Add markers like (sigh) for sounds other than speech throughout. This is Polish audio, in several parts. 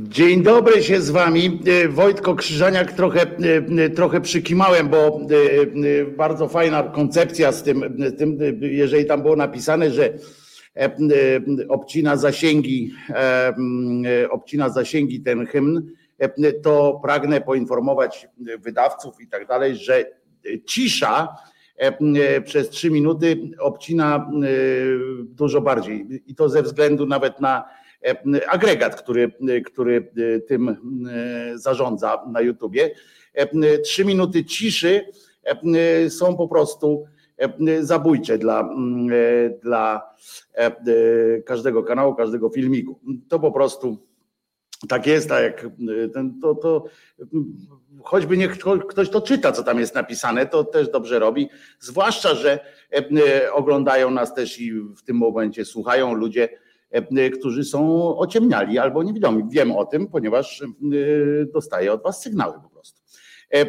Dzień dobry się z wami. E, Wojtko Krzyżaniak, trochę, e, trochę przykimałem, bo e, bardzo fajna koncepcja z tym, tym, jeżeli tam było napisane, że obcina zasięgi, obcina zasięgi ten hymn, to pragnę poinformować wydawców i tak dalej, że cisza przez trzy minuty obcina dużo bardziej i to ze względu nawet na E, agregat, który, który e, tym e, zarządza na YouTubie. Trzy minuty ciszy są po prostu zabójcze dla, dla każdego kanału, każdego filmiku. To po prostu tak jest, a jak ten, to, to choćby niech ktoś to czyta, co tam jest napisane, to też dobrze robi. Zwłaszcza, że oglądają nas też i w tym momencie słuchają ludzie, E, którzy są ociemniali albo niewidomi. Wiem o tym, ponieważ e, dostaję od Was sygnały po prostu. E,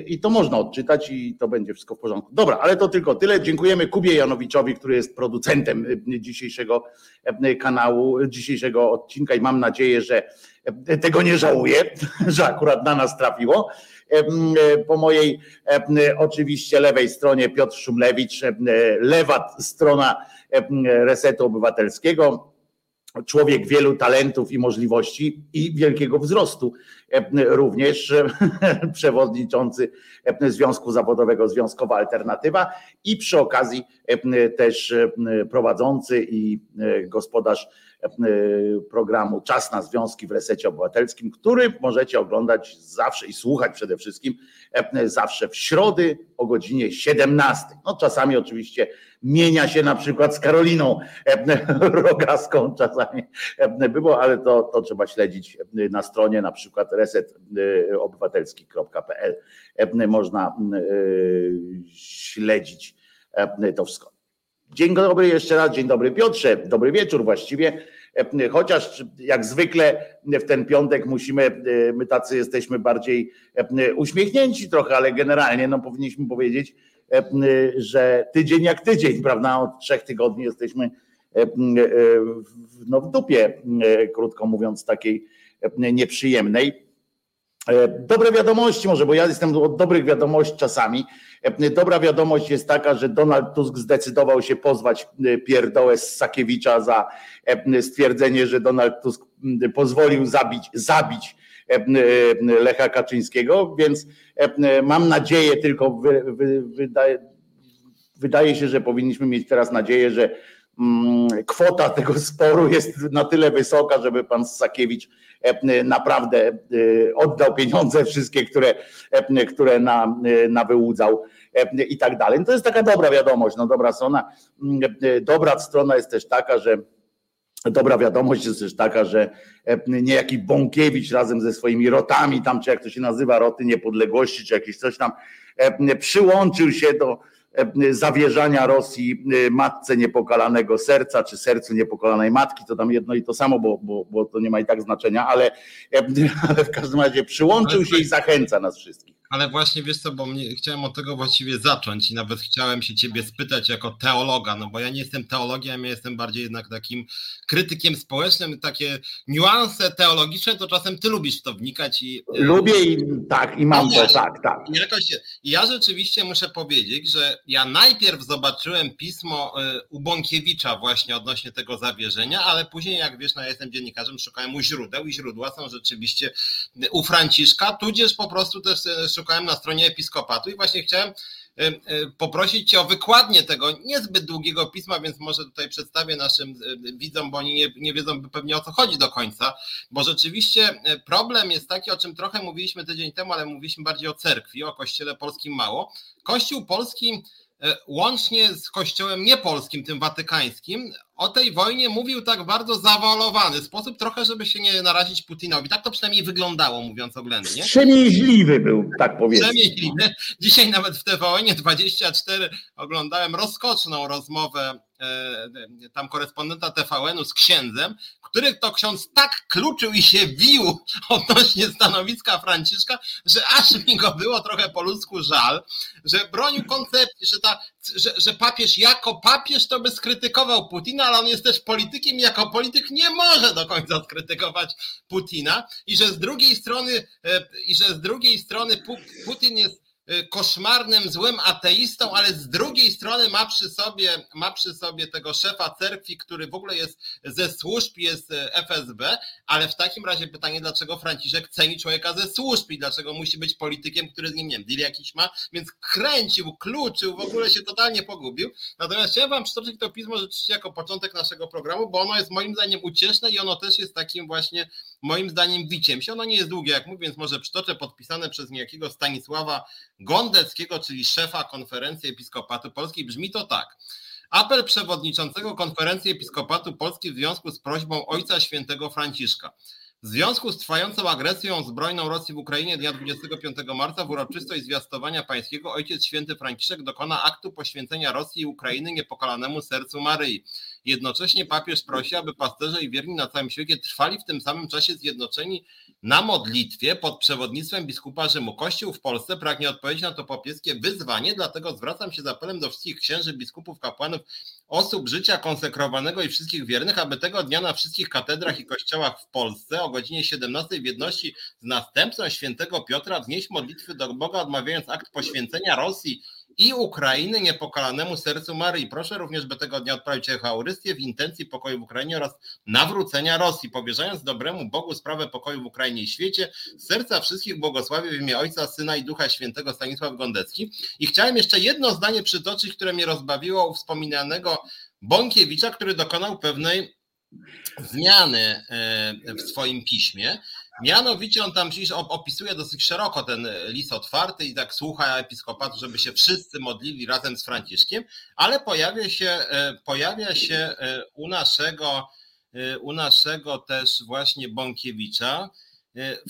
I to można odczytać i to będzie wszystko w porządku. Dobra, ale to tylko tyle. Dziękujemy Kubie Janowiczowi, który jest producentem dzisiejszego kanału, dzisiejszego odcinka i mam nadzieję, że tego nie żałuję, (laughs) że akurat na nas trafiło. Po mojej oczywiście lewej stronie Piotr Szumlewicz, lewa strona Resetu Obywatelskiego. Człowiek wielu talentów i możliwości i wielkiego wzrostu. Również (laughs) przewodniczący Związku Zawodowego Związkowa Alternatywa i przy okazji też prowadzący i gospodarz programu Czas na Związki w Resecie Obywatelskim, który możecie oglądać zawsze i słuchać przede wszystkim zawsze w środy o godzinie 17. No czasami oczywiście mienia się na przykład z Karoliną Rogaską czasami było, ale to, to trzeba śledzić na stronie na przykład resetobywatelski.pl można śledzić to wszystko. Dzień dobry jeszcze raz, dzień dobry Piotrze, dobry wieczór właściwie. Chociaż jak zwykle w ten piątek musimy, my tacy jesteśmy bardziej uśmiechnięci trochę, ale generalnie no powinniśmy powiedzieć, że tydzień jak tydzień, prawda? Od trzech tygodni jesteśmy no, w dupie, krótko mówiąc, takiej nieprzyjemnej. Dobre wiadomości może, bo ja jestem od dobrych wiadomości czasami. Dobra wiadomość jest taka, że Donald Tusk zdecydował się pozwać pierdołę z Sakiewicza za stwierdzenie, że Donald Tusk pozwolił zabić, zabić Lecha Kaczyńskiego, więc mam nadzieję, tylko wy, wy, wydaje, wydaje się, że powinniśmy mieć teraz nadzieję, że kwota tego sporu jest na tyle wysoka, żeby pan Sakiewicz naprawdę oddał pieniądze wszystkie, które, które na, na wyłudzał i tak dalej. To jest taka dobra wiadomość, no dobra strona. Mm, dobra strona jest też taka, że Dobra wiadomość jest też taka, że e, niejaki Bąkiewicz razem ze swoimi rotami, tam czy jak to się nazywa, roty niepodległości, czy jakieś coś tam, e, przyłączył się do e, zawierzania Rosji matce niepokalanego serca, czy sercu niepokalanej matki, to tam jedno i to samo, bo, bo, bo to nie ma i tak znaczenia, ale, (laughs) ale w każdym razie przyłączył się i zachęca nas wszystkich. Ale właśnie wiesz co, bo mnie, chciałem od tego właściwie zacząć i nawet chciałem się ciebie spytać jako teologa, no bo ja nie jestem teologiem, ja jestem bardziej jednak takim krytykiem społecznym, takie niuanse teologiczne, to czasem ty lubisz w to wnikać i... E, Lubię i tak, i mam no, to, tak, tak. Jakoś, ja rzeczywiście muszę powiedzieć, że ja najpierw zobaczyłem pismo e, u Bąkiewicza właśnie odnośnie tego zawierzenia, ale później, jak wiesz, no ja jestem dziennikarzem, szukałem u źródeł i źródła są rzeczywiście u Franciszka, tudzież po prostu też e, szukałem na stronie episkopatu i właśnie chciałem e, e, poprosić Cię o wykładnię tego niezbyt długiego pisma, więc może tutaj przedstawię naszym e, widzom, bo oni nie, nie wiedzą pewnie o co chodzi do końca, bo rzeczywiście problem jest taki, o czym trochę mówiliśmy tydzień temu, ale mówiliśmy bardziej o cerkwi, o kościele polskim mało. Kościół polski łącznie z kościołem niepolskim, tym watykańskim, o tej wojnie mówił tak bardzo zawalowany sposób, trochę, żeby się nie narazić Putinowi. Tak to przynajmniej wyglądało, mówiąc oględnie. Przemięźliwy był, tak powiedzmy. Przemięźliwy. Dzisiaj nawet w TVN 24 oglądałem rozkoczną rozmowę e, tam korespondenta TVN-u z księdzem, który to ksiądz tak kluczył i się wił (laughs) odnośnie stanowiska Franciszka, że aż mi go było trochę po ludzku żal, że bronił koncepcji, że ta że, że papież jako papież to by skrytykował Putina, ale on jest też politykiem i jako polityk nie może do końca skrytykować Putina. I że z drugiej strony i że z drugiej strony Putin jest koszmarnym, złym ateistą, ale z drugiej strony ma przy sobie, ma przy sobie tego szefa cerkwi, który w ogóle jest ze służb, jest y, FSB, ale w takim razie pytanie, dlaczego Franciszek ceni człowieka ze służb i dlaczego musi być politykiem, który z nim, nie wiem, deal jakiś ma, więc kręcił, kluczył, w ogóle się totalnie pogubił. Natomiast chciałem wam przytoczyć to pismo rzeczywiście jako początek naszego programu, bo ono jest moim zdaniem ucieszne i ono też jest takim właśnie moim zdaniem wiciem się. Ono nie jest długie, jak mówię, więc może przytoczę podpisane przez niejakiego Stanisława Gondeckiego, czyli szefa konferencji Episkopatu Polskiej. Brzmi to tak. Apel przewodniczącego konferencji Episkopatu Polskiej w związku z prośbą Ojca Świętego Franciszka. W związku z trwającą agresją zbrojną Rosji w Ukrainie dnia 25 marca w uroczystość zwiastowania pańskiego Ojciec Święty Franciszek dokona aktu poświęcenia Rosji i Ukrainy niepokalanemu sercu Maryi. Jednocześnie papież prosi, aby pasterze i wierni na całym świecie trwali w tym samym czasie zjednoczeni na modlitwie pod przewodnictwem biskupa Rzymu. Kościół w Polsce pragnie odpowiedzieć na to popieskie wyzwanie, dlatego zwracam się z apelem do wszystkich księży, biskupów, kapłanów, osób życia konsekrowanego i wszystkich wiernych, aby tego dnia na wszystkich katedrach i kościołach w Polsce o godzinie 17 w jedności z następcą świętego Piotra wznieść modlitwy do Boga, odmawiając akt poświęcenia Rosji i Ukrainy niepokalanemu sercu Maryi. Proszę również, by tego dnia odprawić Eucharystię w intencji pokoju w Ukrainie oraz nawrócenia Rosji, powierzając dobremu Bogu sprawę pokoju w Ukrainie i świecie, serca wszystkich błogosławię w imię Ojca, Syna i Ducha Świętego Stanisław Gondecki. I chciałem jeszcze jedno zdanie przytoczyć, które mnie rozbawiło u wspominanego Bąkiewicza, który dokonał pewnej zmiany e, w swoim piśmie. Mianowicie on tam opisuje dosyć szeroko ten list otwarty i tak słucha episkopatu, żeby się wszyscy modlili razem z Franciszkiem, ale pojawia się, e, pojawia się e, u naszego, u naszego też właśnie Bąkiewicza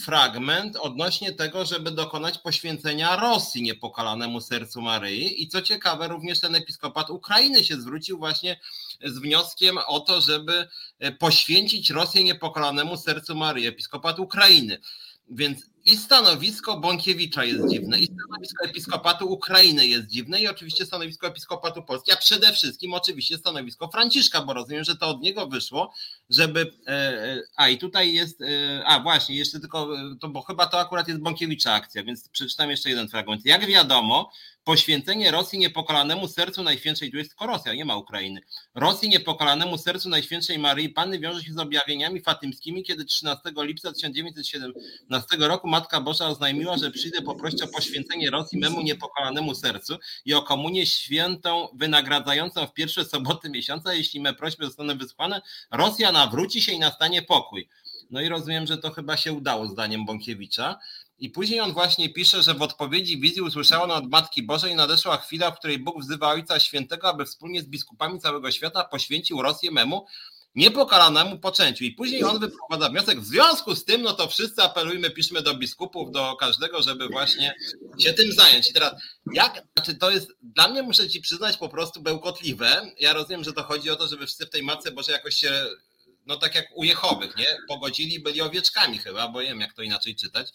fragment odnośnie tego, żeby dokonać poświęcenia Rosji niepokalanemu sercu Maryi. I co ciekawe, również ten episkopat Ukrainy się zwrócił właśnie z wnioskiem o to, żeby e, poświęcić Rosję niepokolanemu sercu Maryi, episkopat Ukrainy. Więc i stanowisko Bąkiewicza jest dziwne, i stanowisko episkopatu Ukrainy jest dziwne, i oczywiście stanowisko episkopatu Polski, a przede wszystkim oczywiście stanowisko Franciszka, bo rozumiem, że to od niego wyszło, żeby. E, e, a i tutaj jest. A właśnie, jeszcze tylko, to, bo chyba to akurat jest Bąkiewicza akcja, więc przeczytam jeszcze jeden fragment. Jak wiadomo, poświęcenie Rosji niepokolanemu sercu Najświętszej, tu jest tylko Rosja, nie ma Ukrainy, Rosji niepokolanemu sercu Najświętszej Maryi Panny wiąże się z objawieniami fatymskimi, kiedy 13 lipca 1917 roku Matka Boża oznajmiła, że przyjdę poprosić o poświęcenie Rosji memu niepokolanemu sercu i o komunię świętą wynagradzającą w pierwsze soboty miesiąca, jeśli me prośby zostaną wysłane, Rosja nawróci się i nastanie pokój. No i rozumiem, że to chyba się udało zdaniem Bąkiewicza. I później on właśnie pisze, że w odpowiedzi wizji usłyszano od Matki Bożej nadeszła chwila, w której Bóg wzywa Ojca Świętego, aby wspólnie z biskupami całego świata poświęcił Rosję memu niepokalanemu poczęciu. I później on wyprowadza wniosek, w związku z tym, no to wszyscy apelujmy, piszmy do biskupów, do każdego, żeby właśnie się tym zająć. I teraz, jak, znaczy to jest, dla mnie muszę ci przyznać po prostu bełkotliwe. Ja rozumiem, że to chodzi o to, żeby wszyscy w tej Matce Bożej jakoś się no tak jak u Jehowych, nie? Pogodzili, byli owieczkami chyba, bo wiem jak to inaczej czytać.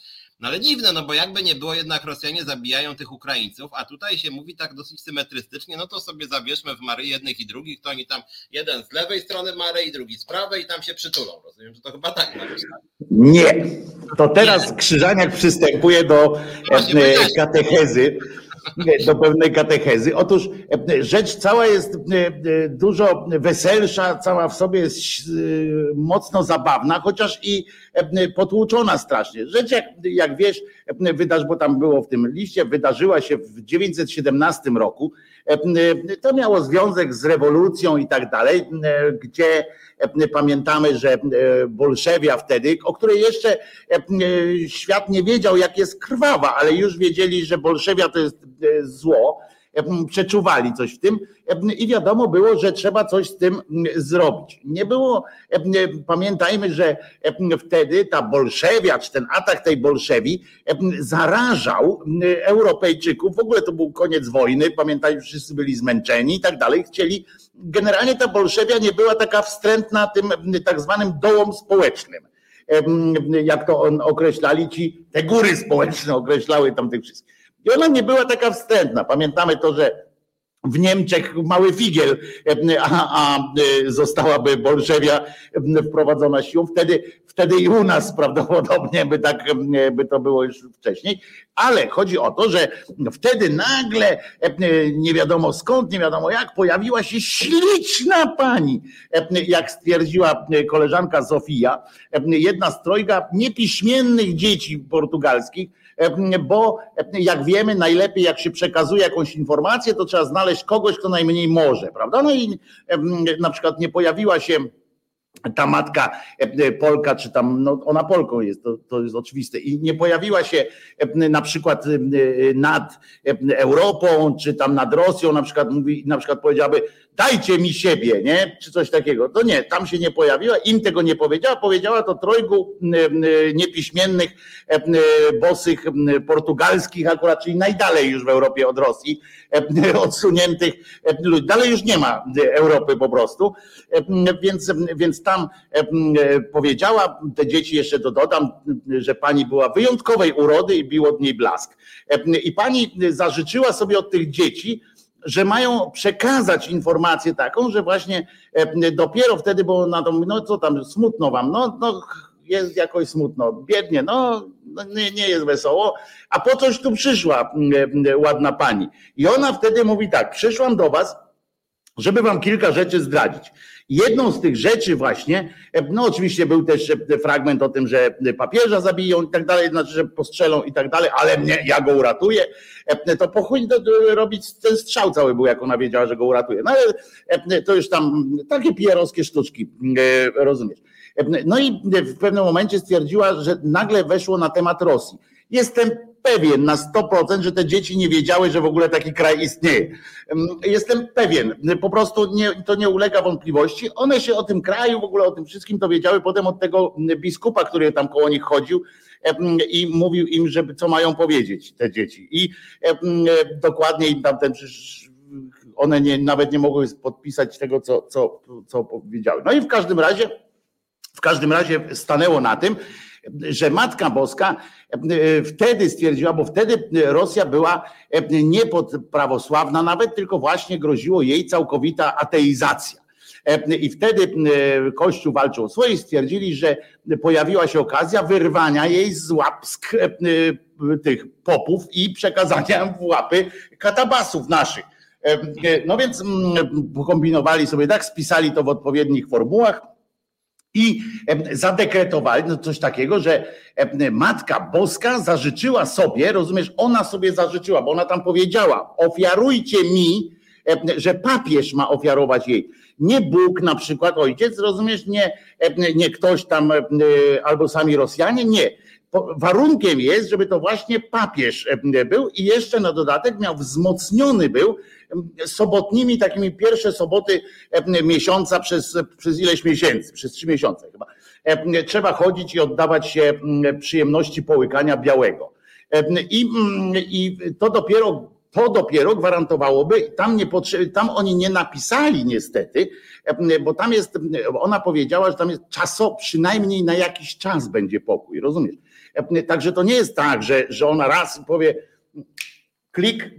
No ale dziwne, no bo jakby nie było, jednak Rosjanie zabijają tych Ukraińców, a tutaj się mówi tak dosyć symetrystycznie, no to sobie zabierzmy w Maryi jednych i drugich, to oni tam jeden z lewej strony Maryi, drugi z prawej i tam się przytulą. Rozumiem, że to chyba tak ma być. Nie. To teraz nie. Krzyżaniak przystępuje do e, katechezy do pewnej katechezy. Otóż e, rzecz cała jest e, dużo weselsza, cała w sobie jest mocno zabawna, chociaż i potłuczona strasznie. Rzecz, jak, jak wiesz, wydarzy, bo tam było w tym liście, wydarzyła się w 917 roku. To miało związek z rewolucją i tak dalej, gdzie pamiętamy, że Bolszewia wtedy, o której jeszcze świat nie wiedział, jak jest krwawa, ale już wiedzieli, że Bolszewia to jest zło przeczuwali coś w tym i wiadomo było, że trzeba coś z tym zrobić. Nie było, pamiętajmy, że wtedy ta bolszewia, czy ten atak tej bolszewi zarażał Europejczyków, w ogóle to był koniec wojny, pamiętajmy, wszyscy byli zmęczeni i tak dalej, chcieli, generalnie ta bolszewia nie była taka wstrętna tym tak zwanym dołom społecznym jak to określali ci, te góry społeczne określały tam tych wszystkich. I ona nie była taka wstrętna. Pamiętamy to, że w Niemczech mały figiel, a, a zostałaby Bolszewia wprowadzona siłą, wtedy, wtedy i u nas prawdopodobnie by tak by to było już wcześniej. Ale chodzi o to, że wtedy nagle nie wiadomo skąd, nie wiadomo jak, pojawiła się śliczna pani, jak stwierdziła koleżanka Zofia, jedna z trojga niepiśmiennych dzieci portugalskich, bo jak wiemy, najlepiej jak się przekazuje jakąś informację, to trzeba znaleźć kogoś, kto najmniej może, prawda? No i na przykład nie pojawiła się ta matka Polka, czy tam, no ona Polką jest, to, to jest oczywiste. I nie pojawiła się na przykład nad Europą, czy tam nad Rosją, na przykład na przykład powiedziałaby, dajcie mi siebie, nie? Czy coś takiego. To nie, tam się nie pojawiła, im tego nie powiedziała, powiedziała to trojgu niepiśmiennych, bosych portugalskich akurat, czyli najdalej już w Europie od Rosji, odsuniętych ludzi. Dalej już nie ma Europy po prostu, więc, więc tam powiedziała, te dzieci jeszcze to dodam, że pani była wyjątkowej urody i bił od niej blask. I pani zażyczyła sobie od tych dzieci, że mają przekazać informację taką, że właśnie e, dopiero wtedy, bo na to, no co tam, smutno wam, no, no jest jakoś smutno, biednie, no, no nie, nie jest wesoło, a po coś tu przyszła ładna pani. I ona wtedy mówi tak, przyszłam do was, żeby wam kilka rzeczy zdradzić. Jedną z tych rzeczy właśnie, no oczywiście był też fragment o tym, że papieża zabiją i tak dalej, znaczy, że postrzelą i tak dalej, ale mnie, ja go uratuję. To po chuj robić ten strzał cały był, jak ona wiedziała, że go uratuje. No ale to już tam takie pierowskie sztuczki, e, rozumiesz. No i w pewnym momencie stwierdziła, że nagle weszło na temat Rosji. Jestem pewien na 100%, że te dzieci nie wiedziały, że w ogóle taki kraj istnieje. Jestem pewien, po prostu nie, to nie ulega wątpliwości. One się o tym kraju, w ogóle o tym wszystkim to wiedziały potem od tego biskupa, który tam koło nich chodził i mówił im, żeby co mają powiedzieć te dzieci. I dokładnie im tamten one nie, nawet nie mogły podpisać tego, co, co, co powiedziały. No i w każdym razie, w każdym razie stanęło na tym, że Matka Boska e, wtedy stwierdziła, bo wtedy Rosja była e, nie nawet, tylko właśnie groziło jej całkowita ateizacja. E, I wtedy Kościół walczył o swoje i stwierdzili, że pojawiła się okazja wyrwania jej z łap tych popów i przekazania w łapy katabasów naszych. No więc kombinowali sobie tak, spisali to w odpowiednich formułach i zadekretowali no coś takiego, że Matka Boska zażyczyła sobie, rozumiesz, ona sobie zażyczyła, bo ona tam powiedziała, ofiarujcie mi, że papież ma ofiarować jej. Nie Bóg na przykład, ojciec, rozumiesz, nie, nie ktoś tam albo sami Rosjanie, nie. Warunkiem jest, żeby to właśnie papież był i jeszcze na dodatek miał wzmocniony był sobotnimi, takimi pierwsze soboty miesiąca przez, przez ileś miesięcy, przez trzy miesiące chyba. Trzeba chodzić i oddawać się przyjemności połykania białego. I, i to dopiero to dopiero gwarantowałoby, tam, nie potrze- tam oni nie napisali niestety, bo tam jest, ona powiedziała, że tam jest czaso, przynajmniej na jakiś czas będzie pokój, rozumiesz? Także to nie jest tak, że, że ona raz powie, klik,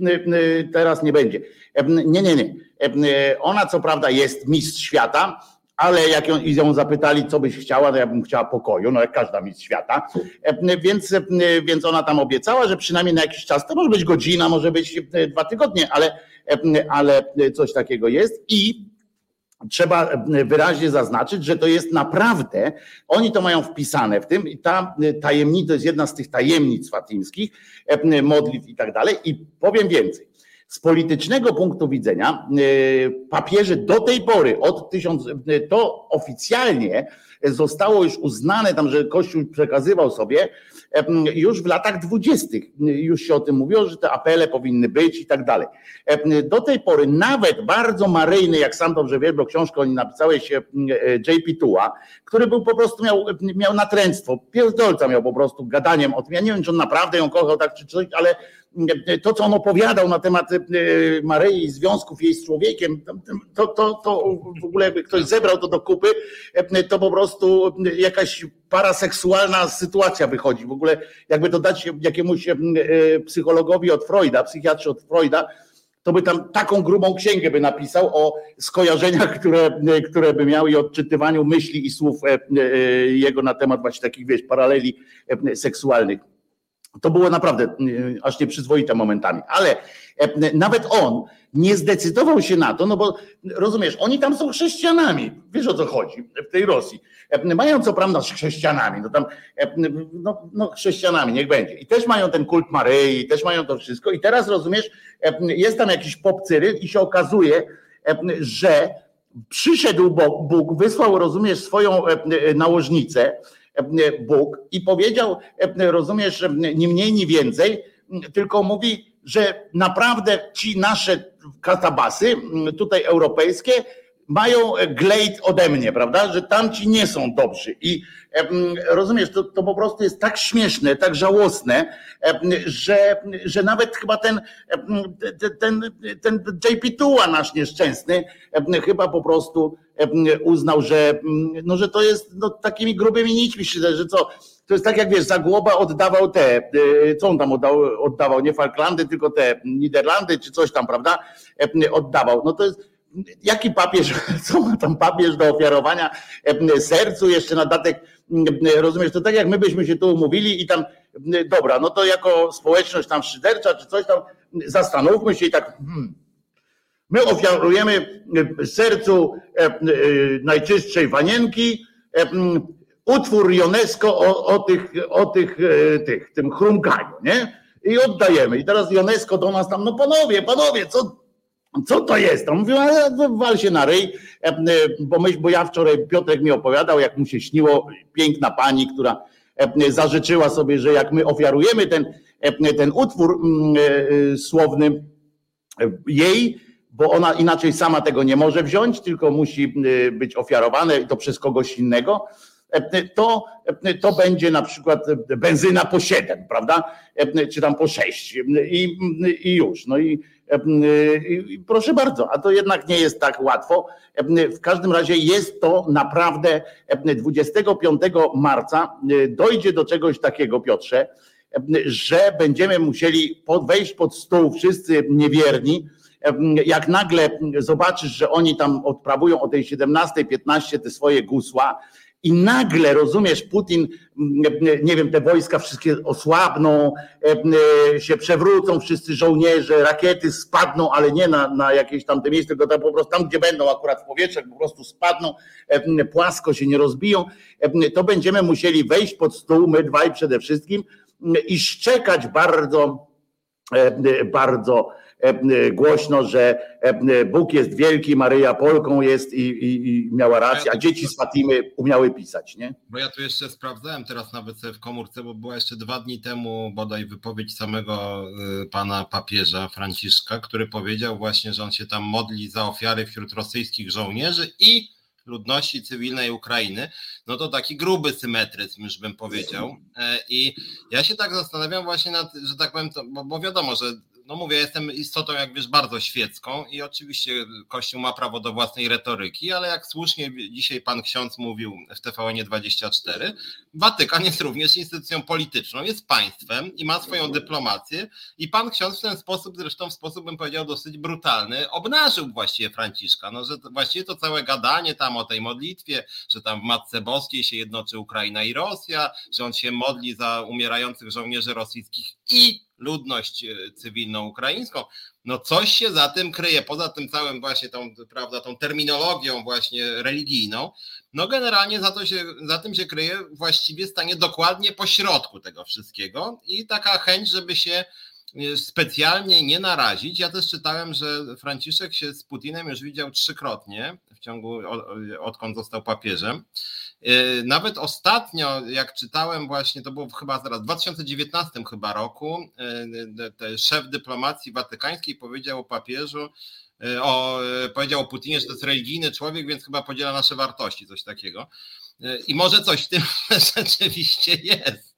teraz nie będzie. Nie, nie, nie. Ona co prawda jest mistrz świata, ale jak ją, ją zapytali, co byś chciała, no ja bym chciała pokoju, no jak każda mistrz świata. Więc, więc ona tam obiecała, że przynajmniej na jakiś czas, to może być godzina, może być dwa tygodnie, ale, ale coś takiego jest. I trzeba wyraźnie zaznaczyć, że to jest naprawdę, oni to mają wpisane w tym i ta tajemnica to jest jedna z tych tajemnic fatimskich, modlitw i tak dalej. I powiem więcej. Z politycznego punktu widzenia papieże do tej pory, od tysiąc, to oficjalnie zostało już uznane tam, że Kościół przekazywał sobie już w latach dwudziestych. Już się o tym mówiło, że te apele powinny być i tak dalej. Do tej pory nawet bardzo maryjny, jak sam dobrze wiesz, bo książkę oni napisałeś JP Tua, który był po prostu miał, miał natręctwo, pierdolca miał po prostu gadaniem o tym. Ja nie wiem, czy on naprawdę ją kochał tak czy coś, ale to, co on opowiadał na temat Maryi i związków jej z człowiekiem, to, to, to w ogóle jakby ktoś zebrał to do kupy, to po prostu jakaś paraseksualna sytuacja wychodzi. W ogóle jakby to dać jakiemuś psychologowi od Freuda, psychiatrze od Freuda, to by tam taką grubą księgę by napisał o skojarzeniach, które, które by miał i odczytywaniu myśli i słów jego na temat właśnie takich, wiesz, paraleli seksualnych. To było naprawdę aż nieprzyzwoite momentami, ale nawet on nie zdecydował się na to, no bo rozumiesz, oni tam są chrześcijanami, wiesz o co chodzi w tej Rosji. Mają co prawda chrześcijanami, no tam, no, no chrześcijanami, niech będzie. I też mają ten kult Maryi, też mają to wszystko. I teraz rozumiesz, jest tam jakiś pop Cyryl i się okazuje, że przyszedł Bóg, wysłał, rozumiesz, swoją nałożnicę, Bóg i powiedział, rozumiesz, ni mniej, ni więcej, tylko mówi, że naprawdę ci nasze katabasy, tutaj europejskie, mają glejt ode mnie, prawda? Że tamci nie są dobrzy. I rozumiesz, to, to po prostu jest tak śmieszne, tak żałosne, że, że nawet chyba ten, ten, ten JP Tuła nasz nieszczęsny chyba po prostu uznał, że, no, że to jest no, takimi grubymi nićmi, że co, to jest tak jak wiesz, Zagłoba oddawał te, co on tam oddawał, oddawał nie Falklandy, tylko te Niderlandy czy coś tam, prawda? Oddawał. No to jest, jaki papież, (laughs) co ma tam papież do ofiarowania sercu, jeszcze na datek, rozumiesz, to tak jak my byśmy się tu umówili i tam, dobra, no to jako społeczność tam szydercza czy coś tam, zastanówmy się i tak, hmm, my ofiarujemy sercu najczystszej wanienki utwór UNESCO o, o tych, o tych, tych, tym chrumkaniu, nie? I oddajemy. I teraz UNESCO do nas tam, no panowie, panowie, co, co to jest? On mówił, wal się na ryj, e, e, bo, myśl, bo ja wczoraj, Piotrek mi opowiadał, jak mu się śniło, piękna pani, która e, zażyczyła sobie, że jak my ofiarujemy ten, ten utwór słowny jej, bo ona inaczej sama tego nie może wziąć, tylko musi być ofiarowane i to przez kogoś innego, to, to będzie na przykład benzyna po 7, prawda? Czy tam po 6 i, i już. No i i proszę bardzo, a to jednak nie jest tak łatwo. W każdym razie jest to naprawdę 25 marca dojdzie do czegoś takiego, Piotrze, że będziemy musieli wejść pod stół wszyscy niewierni. Jak nagle zobaczysz, że oni tam odprawują o tej 17-15 te swoje gusła, i nagle, rozumiesz, Putin, nie wiem, te wojska wszystkie osłabną, e, się przewrócą, wszyscy żołnierze, rakiety spadną, ale nie na, na jakieś tam te miejsce, tylko tam po prostu tam, gdzie będą akurat w powietrzu, po prostu spadną, płasko się nie rozbiją, to będziemy musieli wejść pod stół, my dwaj przede wszystkim i szczekać bardzo, bardzo głośno, że e, Bóg jest wielki, Maryja Polką jest i, i, i miała rację, a dzieci z Fatimy umiały pisać, nie? Bo ja tu jeszcze sprawdzałem teraz nawet w komórce, bo była jeszcze dwa dni temu bodaj wypowiedź samego pana papieża Franciszka, który powiedział właśnie, że on się tam modli za ofiary wśród rosyjskich żołnierzy i ludności cywilnej Ukrainy, no to taki gruby symetryzm, już bym powiedział. I ja się tak zastanawiam właśnie nad, że tak powiem, bo, bo wiadomo, że no mówię, jestem istotą, jak wiesz, bardzo świecką i oczywiście Kościół ma prawo do własnej retoryki, ale jak słusznie dzisiaj pan ksiądz mówił w TVN 24, Watykan jest również instytucją polityczną, jest państwem i ma swoją dyplomację i pan ksiądz w ten sposób, zresztą w sposób bym powiedział dosyć brutalny, obnażył właściwie Franciszka, no że właściwie to całe gadanie tam o tej modlitwie, że tam w Matce Boskiej się jednoczy Ukraina i Rosja, że on się modli za umierających żołnierzy rosyjskich i ludność e, cywilną ukraińską. No coś się za tym kryje, poza tym całym właśnie tą, prawda, tą terminologią właśnie religijną, no generalnie za, to się, za tym się kryje właściwie stanie dokładnie po środku tego wszystkiego i taka chęć, żeby się e, specjalnie nie narazić. Ja też czytałem, że Franciszek się z Putinem już widział trzykrotnie w ciągu, odkąd został papieżem. E, nawet ostatnio, jak czytałem właśnie, to było chyba zaraz w 2019 chyba roku, e, szef dyplomacji watykańskiej powiedział o papieżu, o, powiedział o Putinie, że to jest religijny człowiek, więc chyba podziela nasze wartości, coś takiego. I może coś w tym (laughs) rzeczywiście jest.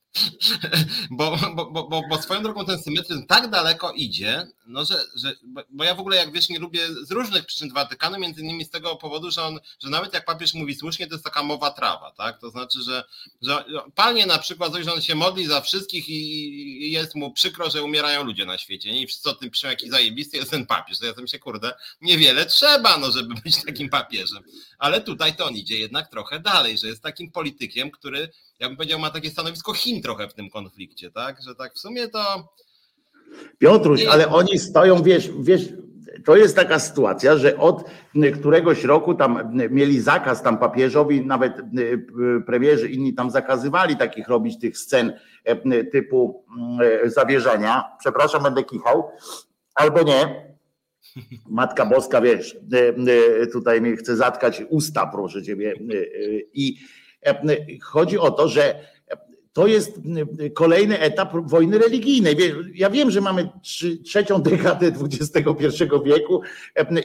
Bo, bo, bo, bo swoją drogą ten symetryzm tak daleko idzie, no że, że bo ja w ogóle jak wiesz nie lubię z różnych przyczyn Watykanu, między innymi z tego powodu, że on, że nawet jak papież mówi słusznie, to jest taka mowa trawa, tak? To znaczy, że, że panie na przykład, że on się modli za wszystkich i jest mu przykro, że umierają ludzie na świecie nie? i wszyscy o tym piszą, jaki zajebisty jest ten papież. To ja sobie się, kurde, niewiele trzeba, no żeby być takim papieżem. Ale tutaj to on idzie jednak trochę dalej, że jest takim politykiem, który ja bym powiedział, ma takie stanowisko Chin trochę w tym konflikcie, tak? Że tak w sumie to. Piotruś, ale oni stoją, wiesz, wiesz, to jest taka sytuacja, że od któregoś roku tam mieli zakaz tam papieżowi, nawet premierzy inni tam zakazywali takich robić tych scen e, typu e, zawierzenia. Przepraszam, będę kichał. Albo nie. Matka Boska, wiesz, e, tutaj mi chce zatkać usta, proszę ciebie. I Chodzi o to, że to jest kolejny etap wojny religijnej. Ja wiem, że mamy trzecią dekadę XXI wieku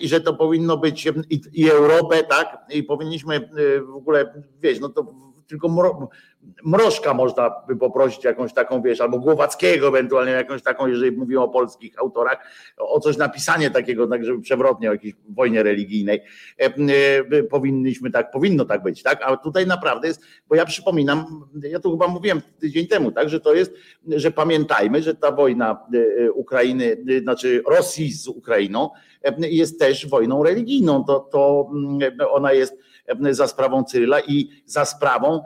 i że to powinno być i, Europę, tak? I powinniśmy w ogóle, wiesz, no to tylko Mrożka można by poprosić jakąś taką, wiesz, albo Głowackiego ewentualnie jakąś taką, jeżeli mówimy o polskich autorach, o coś napisanie takiego, tak żeby przewrotnie o jakiejś wojnie religijnej. E, e, powinniśmy tak, powinno tak być, tak? A tutaj naprawdę jest, bo ja przypominam, ja tu chyba mówiłem tydzień temu, tak, że to jest, że pamiętajmy, że ta wojna e, Ukrainy, znaczy Rosji z Ukrainą jest też wojną religijną. To, to ona jest za sprawą Cyryla i za sprawą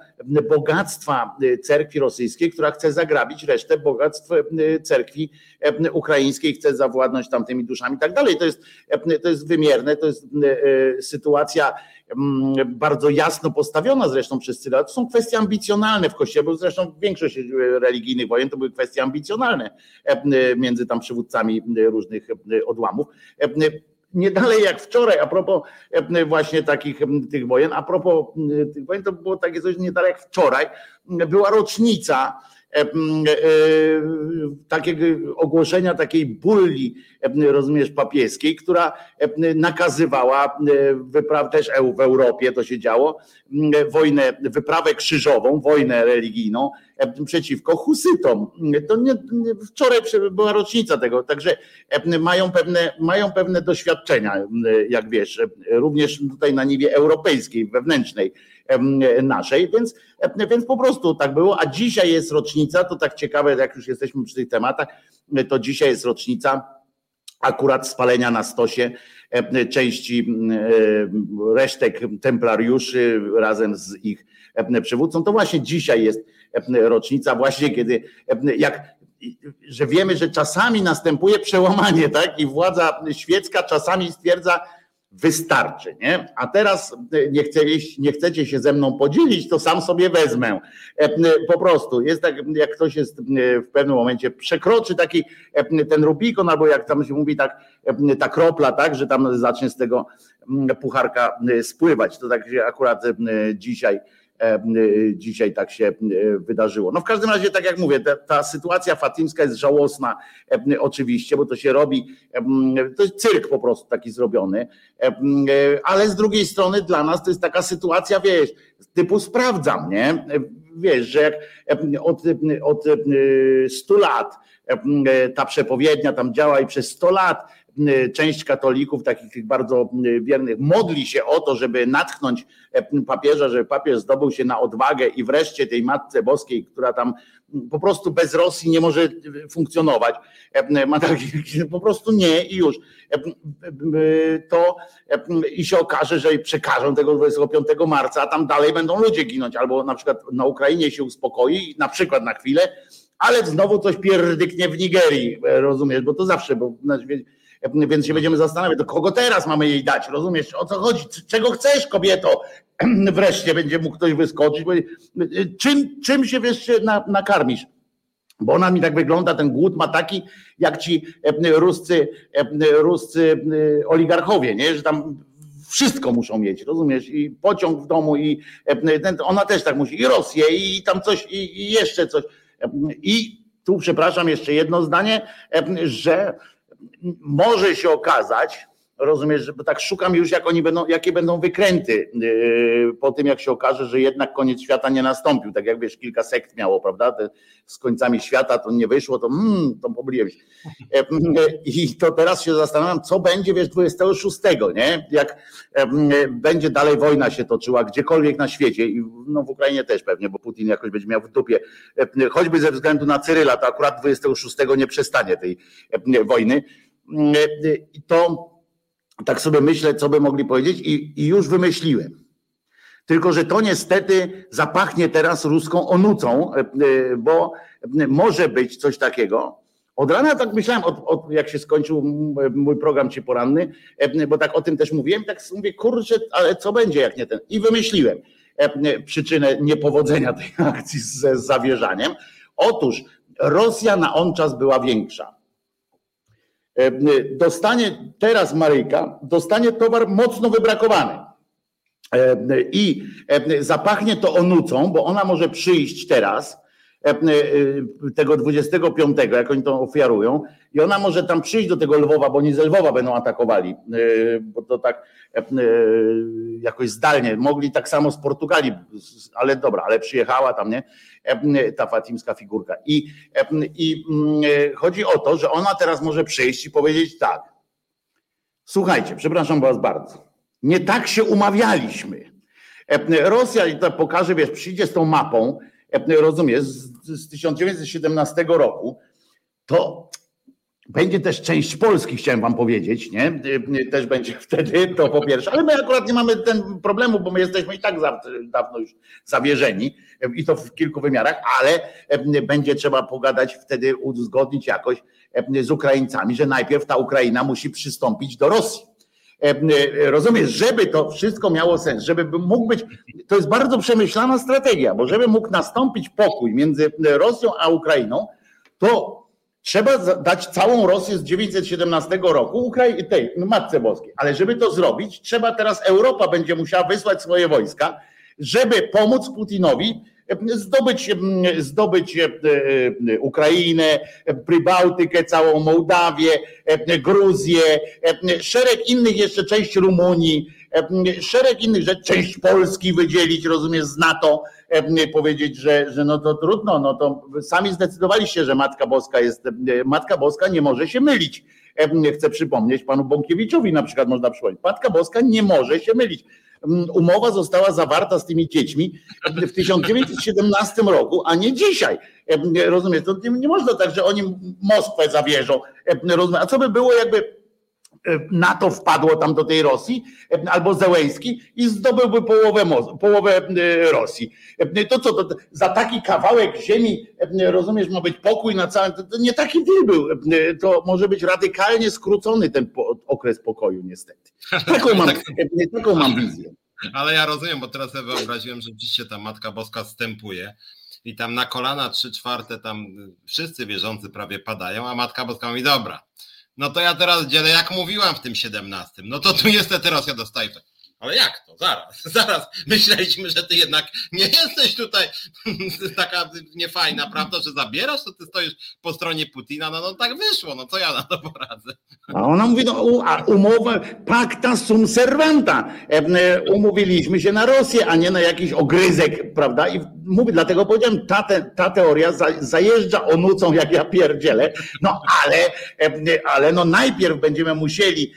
bogactwa cerkwi rosyjskiej, która chce zagrabić resztę bogactw cerkwi ukraińskiej, chce zawładnąć tamtymi duszami i tak dalej. To jest, to jest wymierne, to jest sytuacja bardzo jasno postawiona zresztą przez Cyryla. To są kwestie ambicjonalne w Kościele, bo zresztą większość religijnych wojen to były kwestie ambicjonalne między tam przywódcami różnych odłamów nie dalej jak wczoraj, a propos e, właśnie takich tych wojen, a propos tych wojen, to było takie coś nie dalej jak wczoraj, była rocznica takiego ogłoszenia takiej bulli, rozumiesz, papieskiej, która nakazywała wypraw też w Europie to się działo, wojnę, wyprawę krzyżową, wojnę religijną przeciwko husytom. To nie, wczoraj była rocznica tego, także mają pewne, mają pewne doświadczenia, jak wiesz, również tutaj na niwie europejskiej, wewnętrznej naszej, więc, więc po prostu tak było, a dzisiaj jest rocznica, to tak ciekawe, jak już jesteśmy przy tych tematach, to dzisiaj jest rocznica akurat spalenia na stosie części resztek templariuszy razem z ich przywódcą. To właśnie dzisiaj jest rocznica, właśnie kiedy jak że wiemy, że czasami następuje przełamanie, tak? I władza świecka czasami stwierdza, wystarczy, nie? A teraz nie, chce, nie chcecie się ze mną podzielić, to sam sobie wezmę. Po prostu jest tak, jak ktoś jest w pewnym momencie przekroczy taki ten Rubikon, albo jak tam się mówi, tak, ta kropla, tak, że tam zacznie z tego pucharka spływać. To tak akurat dzisiaj E, dzisiaj tak się e, wydarzyło. No w każdym razie, tak jak mówię, ta, ta, sytuacja fatimska jest żałosna e, oczywiście, bo to się robi, to jest cyrk po prostu taki zrobiony, ale z drugiej strony dla nas to jest taka sytuacja, wiesz, typu sprawdzam, nie? Wiesz, że jak od, od 100 lat ta przepowiednia tam działa i przez 100 lat część katolików, takich tych bardzo y, wiernych, modli się o to, żeby natchnąć e, papieża, żeby papież zdobył się na odwagę i wreszcie tej Matce Boskiej, która tam po prostu bez Rosji nie może funkcjonować. E, ma taki, (laughs) po prostu nie i już. E, to i się okaże, że przekażą tego 25 marca, a tam dalej będą ludzie ginąć, albo na przykład na Ukrainie się uspokoi, na przykład na chwilę, ale znowu coś pierdyknie w Nigerii, rozumiesz, bo to zawsze, bo więc się będziemy zastanawiać, do kogo teraz mamy jej dać, rozumiesz, o co chodzi, czego chcesz kobieto, (clears throat) wreszcie będzie mógł ktoś wyskoczyć, czym, czym się wiesz nakarmisz? Bo ona mi tak wygląda, ten głód ma taki, jak ci ruscy, ruscy oligarchowie, nie? że tam wszystko muszą mieć, rozumiesz? I pociąg w domu, i ona też tak musi, i Rosję, i tam coś, i jeszcze coś. I tu, przepraszam, jeszcze jedno zdanie, że może się okazać, Rozumiesz, bo tak szukam już, jak oni będą, jakie będą wykręty yy, po tym, jak się okaże, że jednak koniec świata nie nastąpił. Tak jak wiesz, kilka sekt miało, prawda? Te z końcami świata to nie wyszło, to mm, to pomyliłem się. E, e, I to teraz się zastanawiam, co będzie, wiesz, 26, nie? Jak e, będzie dalej wojna się toczyła gdziekolwiek na świecie, i no w Ukrainie też pewnie, bo Putin jakoś będzie miał w dupie, choćby ze względu na Cyryla, to akurat 26 nie przestanie tej wojny. To tak sobie myślę, co by mogli powiedzieć, i, i już wymyśliłem. Tylko, że to niestety zapachnie teraz ruską onucą, e, e, bo może być coś takiego. Od rana tak myślałem, od, od, jak się skończył mój program ci poranny, e, bo tak o tym też mówiłem, tak mówię, kurczę, ale co będzie jak nie ten? I wymyśliłem przyczynę niepowodzenia tej (laughs) akcji z zawierzaniem. Otóż Rosja na on czas była większa. Dostanie teraz Maryjka, dostanie towar mocno wybrakowany. I zapachnie to onucą, bo ona może przyjść teraz, tego 25, jak oni to ofiarują, i ona może tam przyjść do tego Lwowa, bo oni z Lwowa będą atakowali, bo to tak jakoś zdalnie. Mogli tak samo z Portugalii, ale dobra, ale przyjechała tam, nie? ta fatimska figurka. I, I chodzi o to, że ona teraz może przyjść i powiedzieć tak. Słuchajcie, przepraszam was bardzo. Nie tak się umawialiśmy. Rosja, i to pokaże, wiesz, przyjdzie z tą mapą, rozumiesz, z, z 1917 roku, to będzie też część Polski, chciałem wam powiedzieć, nie? Też będzie (laughs) wtedy, to po pierwsze, ale my akurat nie mamy ten problemu, bo my jesteśmy i tak dawno już zawierzeni i to w kilku wymiarach, ale będzie trzeba pogadać wtedy, uzgodnić jakoś z Ukraińcami, że najpierw ta Ukraina musi przystąpić do Rosji. Rozumiesz, żeby to wszystko miało sens, żeby mógł być, to jest bardzo przemyślana strategia, bo żeby mógł nastąpić pokój między Rosją a Ukrainą, to Trzeba dać całą Rosję z 917 roku tej Matce Boskiej. Ale żeby to zrobić, trzeba teraz Europa będzie musiała wysłać swoje wojska, żeby pomóc Putinowi zdobyć, zdobyć Ukrainę, Prybałtykę, całą Mołdawię, Gruzję, szereg innych jeszcze, część Rumunii, szereg innych rzeczy, część Polski wydzielić, rozumiesz, z NATO, powiedzieć, że, że no to trudno, no to sami zdecydowaliście, że Matka Boska jest, Matka Boska nie może się mylić. Chcę przypomnieć panu Bąkiewiczowi na przykład można przypomnieć. Matka Boska nie może się mylić. Umowa została zawarta z tymi dziećmi w 1917 roku, a nie dzisiaj. Rozumiesz? To nie można tak, że oni Moskwę zawierzą. A co by było, jakby NATO wpadło tam do tej Rosji, albo Zełęski i zdobyłby połowę, połowę e, Rosji. To co, to za taki kawałek ziemi, rozumiesz, ma być pokój na całym, to, nie taki deal był. To może być radykalnie skrócony ten okres pokoju niestety. (laughs) Taką mam, taką mam wizję. Ale ja rozumiem, bo teraz sobie wyobraziłem, że rzeczywiście ta Matka Boska wstępuje i tam na kolana trzy czwarte tam wszyscy wierzący prawie padają, a Matka Boska mówi, dobra, no to ja teraz dzielę, jak mówiłam w tym 17. No to tu niestety Rosja dostaje. Ale jak to? Zaraz, (laughs) zaraz. Myśleliśmy, że ty jednak nie jesteś tutaj (laughs) taka niefajna, prawda, że zabierasz, to ty stoisz po stronie Putina. No, no tak wyszło, no co ja na to poradzę? A ona mówi, no umowę, pacta sum servanta. E, umówiliśmy się na Rosję, a nie na jakiś ogryzek, prawda? I mówię, dlatego powiedziałem, ta, te, ta teoria zajeżdża onucą, jak ja pierdzielę. No ale, ale no najpierw będziemy musieli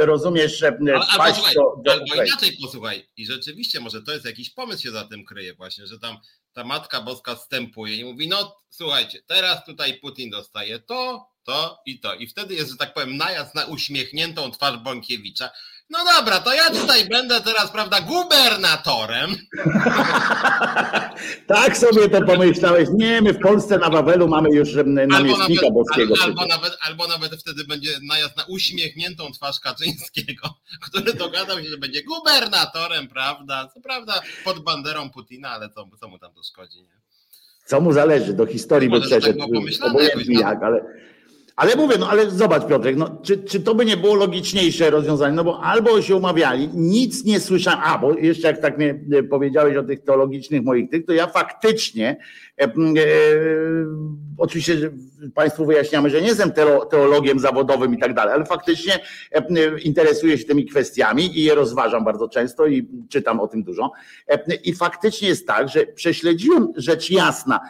rozumiesz, albo, do, do albo inaczej posłuchaj, i rzeczywiście może to jest jakiś pomysł się za tym kryje właśnie, że tam ta Matka Boska wstępuje i mówi, no słuchajcie, teraz tutaj Putin dostaje to, to i to. I wtedy jest, że tak powiem, najazd na uśmiechniętą twarz Bąkiewicza, no dobra, to ja tutaj będę teraz, prawda, gubernatorem. (laughs) tak sobie to pomyślałeś. Nie, my w Polsce na Wawelu mamy już namiestnika albo boskiego. Albo nawet, albo nawet wtedy będzie najazd na uśmiechniętą twarz Kaczyńskiego, (laughs) który dogadał się, że będzie gubernatorem, prawda? Co prawda pod banderą Putina, ale co, co mu tam to szkodzi, nie? Co mu zależy? Do historii by tak przeszedł. Tak obojętnie jak, ale Ale mówię, no ale zobacz Piotrek, no, czy, czy to by nie było logiczniejsze rozwiązanie? No bo albo się umawiali, nic nie słyszałem, a bo jeszcze jak tak mnie e, powiedziałeś o tych teologicznych moich tych, to ja faktycznie, oczywiście że Państwu wyjaśniamy, że nie jestem teologiem zawodowym i tak dalej, ale faktycznie e, interesuję się tymi kwestiami i je rozważam bardzo często i czytam o tym dużo. I faktycznie jest tak, że prześledziłem rzecz jasna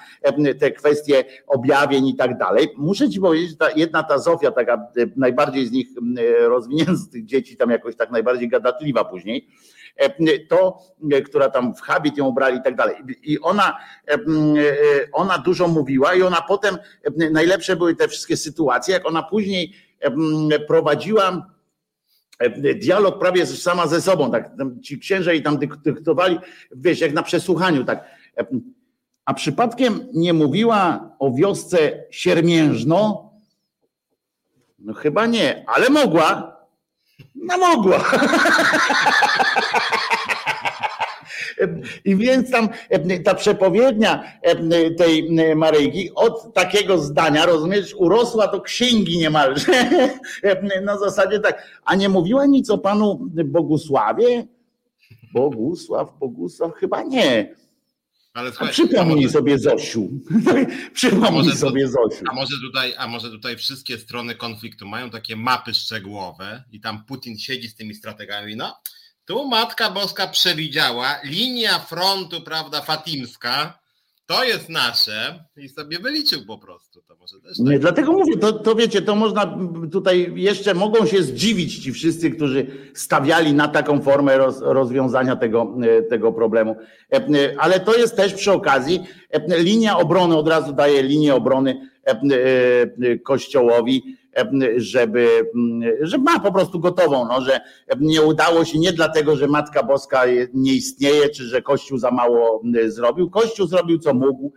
te kwestie objawień i tak dalej. Muszę Ci powiedzieć, ta jedna ta Zofia, taka e, najbardziej z nich e, rozwinięta z tych dzieci, tam jakoś tak najbardziej gadatliwa później, e, to, która tam w habit ją ubrali i tak dalej. I ona, ona dużo mówiła i ona potem, najlepsze były te wszystkie sytuacje, jak ona później prowadziła dialog prawie sama ze sobą, tak, ci księże i tam dyktowali, wiesz, jak na przesłuchaniu, tak. A przypadkiem nie mówiła o wiosce Siermiężno, no chyba nie, ale mogła. No mogła. I więc tam ta przepowiednia tej Maryjki od takiego zdania, rozumiesz, urosła do księgi niemalże. Na zasadzie tak. A nie mówiła nic o panu Bogusławie? Bogusław, Bogusław, chyba nie. Ale słuchaj, przypomnij może, sobie Zosiu. (laughs) przypomnij sobie Zosiu. A może, tutaj, a może tutaj wszystkie strony konfliktu mają takie mapy szczegółowe i tam Putin siedzi z tymi strategami. No, tu Matka Boska przewidziała linia frontu, prawda, fatimska to jest nasze i sobie wyliczył po prostu. To może też tak. Nie, dlatego mówię, to, to wiecie, to można tutaj jeszcze mogą się zdziwić ci wszyscy, którzy stawiali na taką formę roz, rozwiązania tego, e, tego problemu. E, e, ale to jest też przy okazji linia obrony, od razu daje linię obrony Kościołowi żeby, żeby ma po prostu gotową, no, że nie udało się nie dlatego, że Matka Boska nie istnieje, czy że Kościół za mało zrobił. Kościół zrobił co mógł,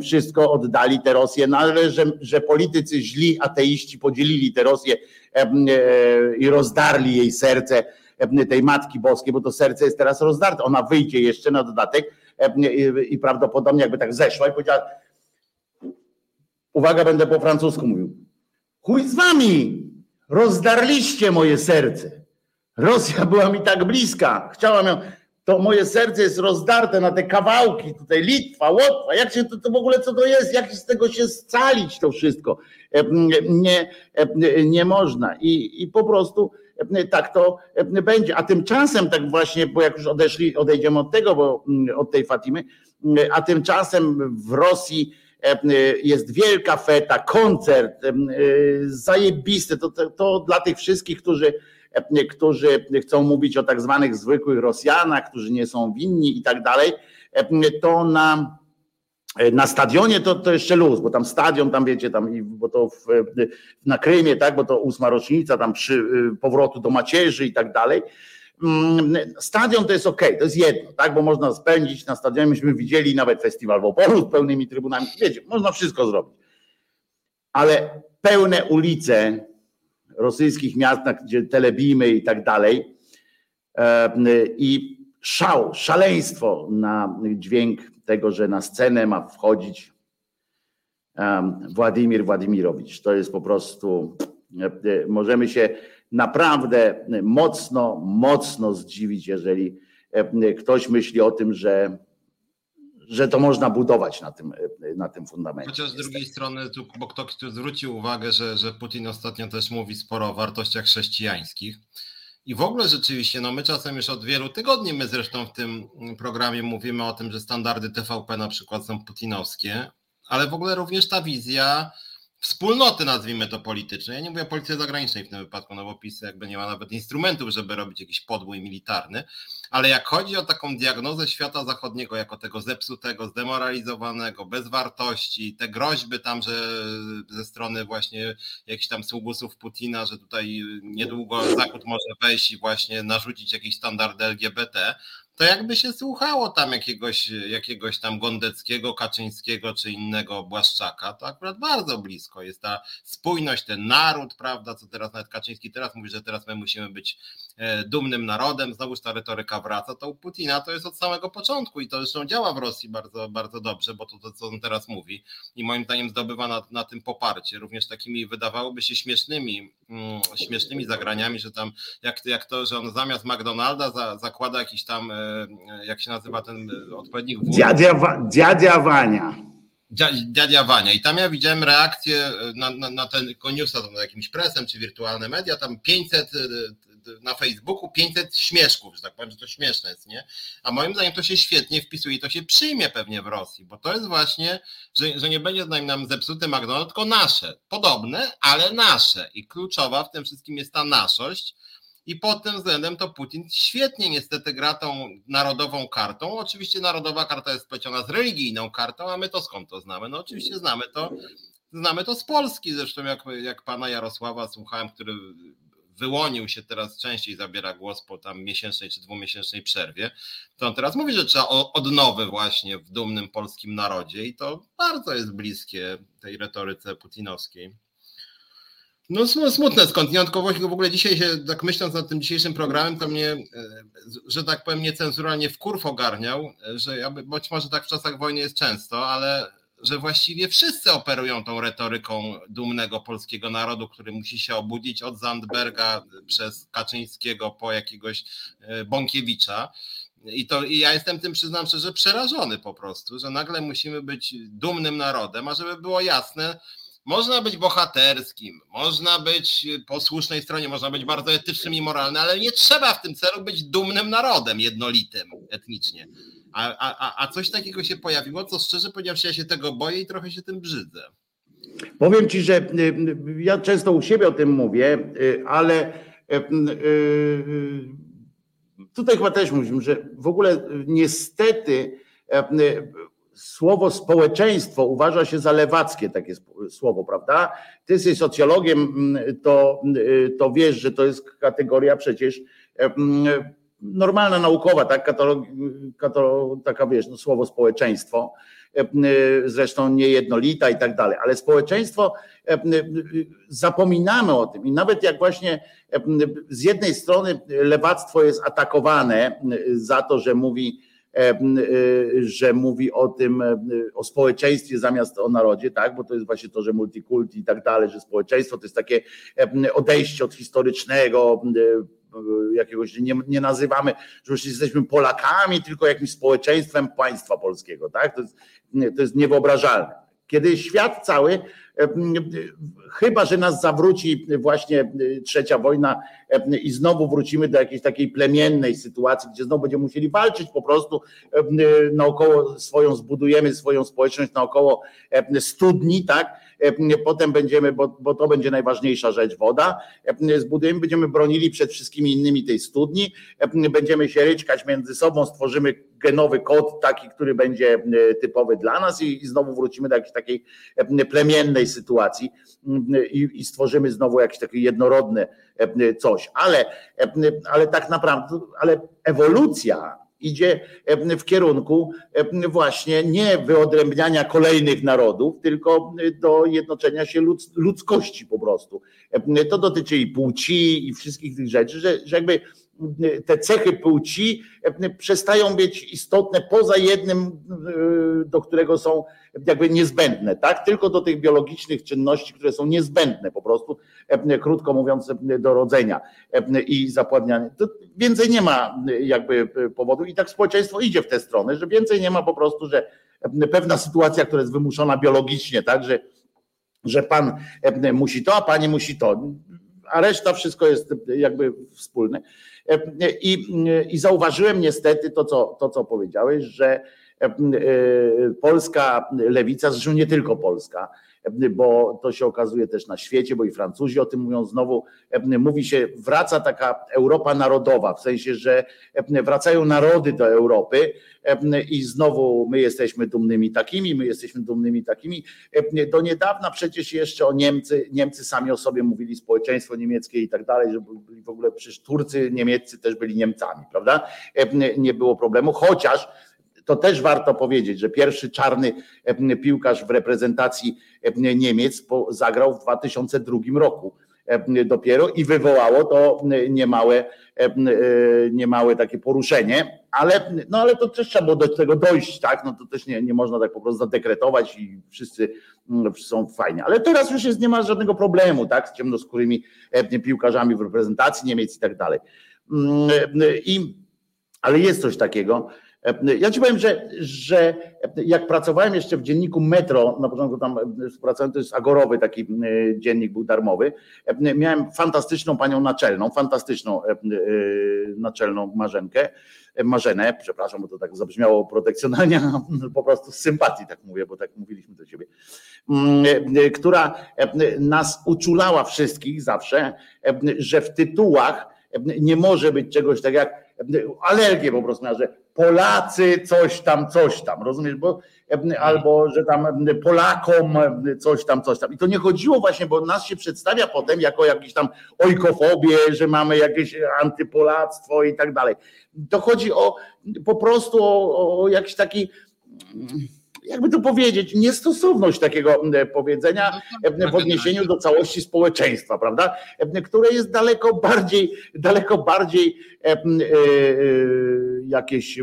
wszystko oddali te Rosję, no ale że, że politycy źli, ateiści podzielili te Rosję e, i rozdarli jej serce tej Matki Boskiej, bo to serce jest teraz rozdarte. Ona wyjdzie jeszcze na dodatek i prawdopodobnie jakby tak zeszła i powiedziała uwaga, będę po francusku mówił Chuj z wami! Rozdarliście moje serce. Rosja (laughs) była mi tak bliska. Chciałam ją. To moje serce jest rozdarte na te kawałki. Tutaj Litwa, Łotwa. Jak się to, to w ogóle co to jest? Jak z tego się scalić to wszystko? E, nie, e, nie można. I, i po prostu e, tak to będzie. A tymczasem, tak właśnie, bo jak już odeszli, odejdziemy od tego, bo od tej Fatimy, a tymczasem w Rosji jest wielka feta, koncert, e, zajebisty. To, to, to dla tych wszystkich, którzy, e, którzy chcą mówić o tak zwanych zwykłych Rosjanach, którzy nie są winni i tak dalej, to na, na stadionie to, to jeszcze luz, bo tam stadion, tam wiecie, tam, bo to w, na Krymie, tak, bo to ósma rocznica tam przy powrotu do macierzy i tak dalej stadion to jest ok, to jest jedno, tak, bo można spędzić na stadionie. Myśmy widzieli nawet festiwal w Opolu z pełnymi trybunami. Wiecie, można wszystko zrobić. Ale pełne ulice rosyjskich miast, gdzie telebimy i tak dalej, e, i szał, szaleństwo na dźwięk tego, że na scenę ma wchodzić Władimir Władimirowicz. To jest po prostu, e, e, możemy się naprawdę mocno, mocno zdziwić, jeżeli e, ktoś myśli o tym, że, że to można budować na tym, e, na tym fundamencie. Chociaż z drugiej strony, tu, bo ktoś tu zwrócił uwagę, że, że Putin ostatnio też mówi sporo o wartościach chrześcijańskich. I w ogóle rzeczywiście, no my czasem już od wielu tygodni, my zresztą w tym programie mówimy o tym, że standardy TVP na przykład są putinowskie, ale w ogóle również ta wizja wspólnoty, nazwijmy to politycznej. Ja nie mówię polityce zagranicznej w tym wypadku, no bo PiS jakby nie ma nawet instrumentów, żeby robić jakiś podbój militarny, ale jak chodzi o taką diagnozę świata zachodniego jako tego zepsutego, zdemoralizowanego, bez wartości, te groźby tam, że ze strony właśnie jakichś tam sługusów Putina, że tutaj niedługo Zachód może wejść i właśnie narzucić jakieś standardy LGBT, to jakby się słuchało tam jakiegoś, jakiegoś tam Gondeckiego, Kaczyńskiego czy innego Błaszczaka, to akurat bardzo blisko jest ta spójność, ten naród, prawda, co teraz nawet Kaczyński teraz mówi, że teraz my musimy być e, dumnym narodem, znowuż ta retoryka wraca, to u Putina to jest od samego początku i to zresztą działa w Rosji bardzo, bardzo dobrze, bo to, to co on teraz mówi i moim zdaniem zdobywa na, na tym poparcie, również takimi wydawałoby się śmiesznymi, mm, śmiesznymi zagraniami, że tam jak, jak to, że on zamiast McDonalda za, zakłada jakiś tam e, jak się nazywa ten e, odpowiednik? Dziadzia, dziadzia Wania. Dziadzia Wania. I tam ja widziałem reakcję e, na, na, na ten newsa, na jakimś presem czy wirtualne media, tam 500 na Facebooku 500 śmieszków, że tak powiem, że to śmieszne jest, nie? A moim zdaniem to się świetnie wpisuje i to się przyjmie pewnie w Rosji, bo to jest właśnie, że, że nie będzie nam zepsuty McDonald's, tylko nasze. Podobne, ale nasze. I kluczowa w tym wszystkim jest ta naszość, i pod tym względem to Putin świetnie niestety gra tą narodową kartą. Oczywiście narodowa karta jest spleciona z religijną kartą, a my to skąd to znamy? No oczywiście znamy to, znamy to z Polski, zresztą jak, jak pana Jarosława słuchałem, który wyłonił się teraz częściej zabiera głos po tam miesięcznej czy dwumiesięcznej przerwie, to on teraz mówi, że trzeba odnowy właśnie w dumnym polskim narodzie i to bardzo jest bliskie tej retoryce putinowskiej. No smutne skądinąd, w ogóle dzisiaj się, tak myśląc nad tym dzisiejszym programem, to mnie, e, że tak powiem, niecenzuralnie w kurw ogarniał, że ja, być może tak w czasach wojny jest często, ale że właściwie wszyscy operują tą retoryką dumnego polskiego narodu, który musi się obudzić od Zandberga przez Kaczyńskiego po jakiegoś e, Bąkiewicza. I, to, I ja jestem tym, przyznam szczerze, przerażony po prostu, że nagle musimy być dumnym narodem, a żeby było jasne, można być bohaterskim, można być po słusznej stronie, można być bardzo etycznym i moralnym, ale nie trzeba w tym celu być dumnym narodem jednolitym etnicznie. A, a, a coś takiego się pojawiło, co szczerze powiedziawszy, ja się tego boję i trochę się tym brzydzę. Powiem ci, że y, y, ja często u siebie o tym mówię, y, ale tutaj chyba też mówimy, że w ogóle niestety słowo społeczeństwo uważa się za lewackie takie słowo, prawda? Ty jesteś socjologiem, mm, to, mm, to wiesz, że to jest kategoria przecież normalna, naukowa, tak? Katalog, katalog, taka wiesz, no, słowo społeczeństwo, zresztą niejednolita i tak dalej, ale społeczeństwo zapominamy o tym i nawet jak właśnie z jednej strony lewactwo jest atakowane za to, że mówi, że mówi o tym, o społeczeństwie zamiast o narodzie, tak, bo to jest właśnie to, że multikulti i tak dalej, że społeczeństwo to jest takie odejście od historycznego, jakiegoś, nie, nie nazywamy, że już jesteśmy Polakami, tylko jakimś społeczeństwem państwa polskiego, tak, to jest, to jest niewyobrażalne. Kiedy świat cały Chyba, że nas zawróci właśnie trzecia wojna i znowu wrócimy do jakiejś takiej plemiennej sytuacji, gdzie znowu będziemy musieli walczyć po prostu naokoło swoją, zbudujemy swoją społeczność naokoło studni, tak? Potem będziemy, bo, bo to będzie najważniejsza rzecz, woda. Zbudujemy, będziemy bronili przed wszystkimi innymi tej studni, będziemy się ryczkać między sobą, stworzymy genowy kod taki, który będzie typowy dla nas i, i znowu wrócimy do jakiejś takiej plemiennej sytuacji i, i stworzymy znowu jakieś takie jednorodne coś. Ale, ale tak naprawdę, ale ewolucja idzie w kierunku właśnie nie wyodrębniania kolejnych narodów, tylko do jednoczenia się ludzkości po prostu. To dotyczy i płci, i wszystkich tych rzeczy, że, że jakby te cechy płci przestają być istotne poza jednym, do którego są jakby niezbędne, tak? Tylko do tych biologicznych czynności, które są niezbędne po prostu, krótko mówiąc, do rodzenia i zapładniania. To więcej nie ma jakby powodu i tak społeczeństwo idzie w tę stronę, że więcej nie ma po prostu, że pewna sytuacja, która jest wymuszona biologicznie, tak, że, że pan musi to, a pani musi to, a reszta wszystko jest jakby wspólne. I, i zauważyłem niestety to co, to, co powiedziałeś, że polska lewica, zresztą nie tylko polska, bo to się okazuje też na świecie, bo i Francuzi o tym mówią znowu, mówi się, wraca taka Europa narodowa, w sensie, że wracają narody do Europy i znowu my jesteśmy dumnymi takimi, my jesteśmy dumnymi takimi. Do niedawna przecież jeszcze o Niemcy, Niemcy sami o sobie mówili, społeczeństwo niemieckie i tak dalej, że byli w ogóle przecież Turcy niemieccy też byli Niemcami, prawda? Nie było problemu, chociaż to też warto powiedzieć, że pierwszy czarny piłkarz w reprezentacji Niemiec zagrał w 2002 roku dopiero i wywołało to niemałe, niemałe takie poruszenie, ale, no ale to też trzeba było do tego dojść, tak? No to też nie, nie można tak po prostu zadekretować i wszyscy są fajnie. Ale teraz już jest, nie ma żadnego problemu, tak? Z ciemnoskórymi piłkarzami w reprezentacji Niemiec i tak dalej. I, ale jest coś takiego, ja ci powiem, że, że jak pracowałem jeszcze w dzienniku Metro, na początku tam współpracowałem, to jest Agorowy taki e, dziennik był darmowy, miałem fantastyczną panią naczelną, fantastyczną e, naczelną Marzenkę, Marzenę, przepraszam, bo to tak zabrzmiało protekcjonalnie, (laughs) po prostu z sympatii tak mówię, bo tak mówiliśmy do siebie, mm, która nas uczulała wszystkich zawsze, że w tytułach nie może być czegoś tak jak alergię po prostu miała, że Polacy coś tam, coś tam, rozumiesz, bo albo że tam Polakom coś tam, coś tam. I to nie chodziło właśnie, bo nas się przedstawia potem jako jakieś tam ojkofobię, że mamy jakieś antypolactwo i tak dalej. To chodzi o po prostu o, o jakiś taki jakby to powiedzieć, niestosowność takiego powiedzenia no w odniesieniu do całości społeczeństwa, prawda? Które jest daleko bardziej, daleko bardziej e, e, jakieś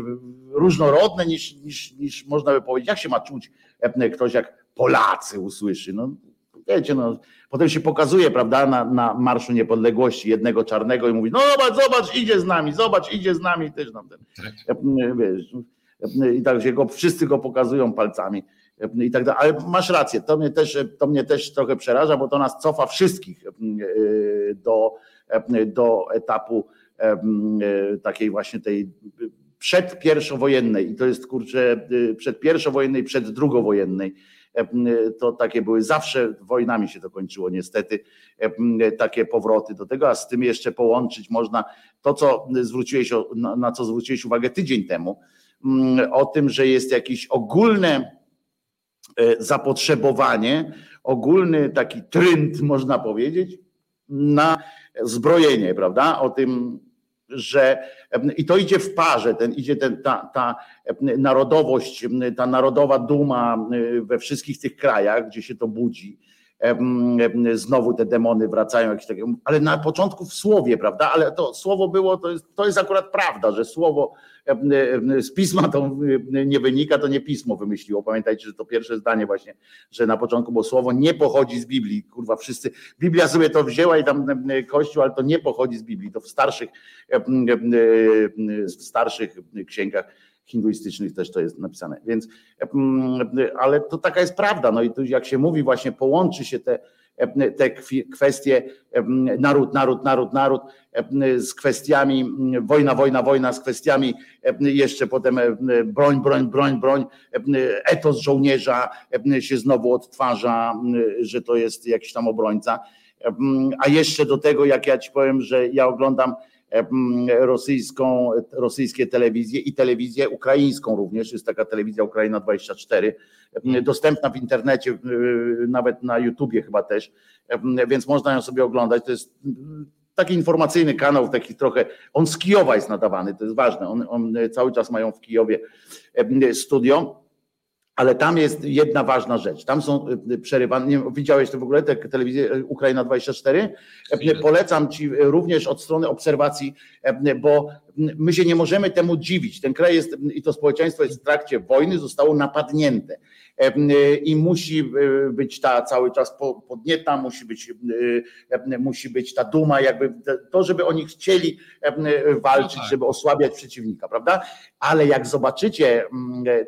różnorodne niż, niż, niż można by powiedzieć. Jak się ma czuć ktoś, jak Polacy usłyszy? No, wiecie, no, potem się pokazuje, prawda, na, na Marszu Niepodległości jednego czarnego i mówi, no zobacz, zobacz, idzie z nami, zobacz, idzie z nami, też nam ten, tak. wiesz, i tak się go, wszyscy go pokazują palcami i tak dalej. Ale masz rację, to mnie też, to mnie też trochę przeraża, bo to nas cofa wszystkich do, do etapu takiej właśnie tej przed pierwszowojennej i to jest kurczę przed pierwszowojennej, przed drugowojennej. To takie były zawsze wojnami się to kończyło, niestety, takie powroty do tego, a z tym jeszcze połączyć można to, co zwróciłeś, na co zwróciłeś uwagę tydzień temu, o tym, że jest jakieś ogólne e, zapotrzebowanie, ogólny taki trend, można powiedzieć, na zbrojenie, prawda? O tym, że i to idzie w parze, ten, idzie ten, ta, ta narodowość, ta narodowa duma we wszystkich tych krajach, gdzie się to budzi znowu te demony wracają, jakieś takie, ale na początku w słowie, prawda? Ale to słowo było, to jest, to jest akurat prawda, że słowo z pisma to nie wynika, to nie pismo wymyśliło. Pamiętajcie, że to pierwsze zdanie właśnie, że na początku, bo słowo nie pochodzi z Biblii. Kurwa, wszyscy, Biblia sobie to wzięła i tam Kościół, ale to nie pochodzi z Biblii. To w starszych, w starszych księgach hinduistycznych też to jest napisane. Więc, ale to taka jest prawda. No i tu jak się mówi, właśnie połączy się te, te kwestie naród, naród, naród, naród z kwestiami wojna, wojna, wojna, z kwestiami jeszcze potem broń, broń, broń, broń, etos żołnierza się znowu odtwarza, że to jest jakiś tam obrońca. A jeszcze do tego, jak ja ci powiem, że ja oglądam rosyjską, rosyjskie telewizje i telewizję ukraińską również, jest taka telewizja Ukraina 24, dostępna w internecie, nawet na YouTubie chyba też, więc można ją sobie oglądać. To jest taki informacyjny kanał, taki trochę, on z Kijowa jest nadawany, to jest ważne, on, on cały czas mają w Kijowie studio ale tam jest jedna ważna rzecz. Tam są y, y, przerywane. Nie, widziałeś to w ogóle, tę telewizję y, Ukraina 24? Polecam ci również od strony obserwacji, bo my się nie możemy temu dziwić. Ten kraj jest i to społeczeństwo jest w trakcie wojny, zostało napadnięte i musi być ta cały czas podnieta, musi być, musi być ta duma, jakby to, żeby oni chcieli walczyć, no tak. żeby osłabiać przeciwnika, prawda? Ale jak zobaczycie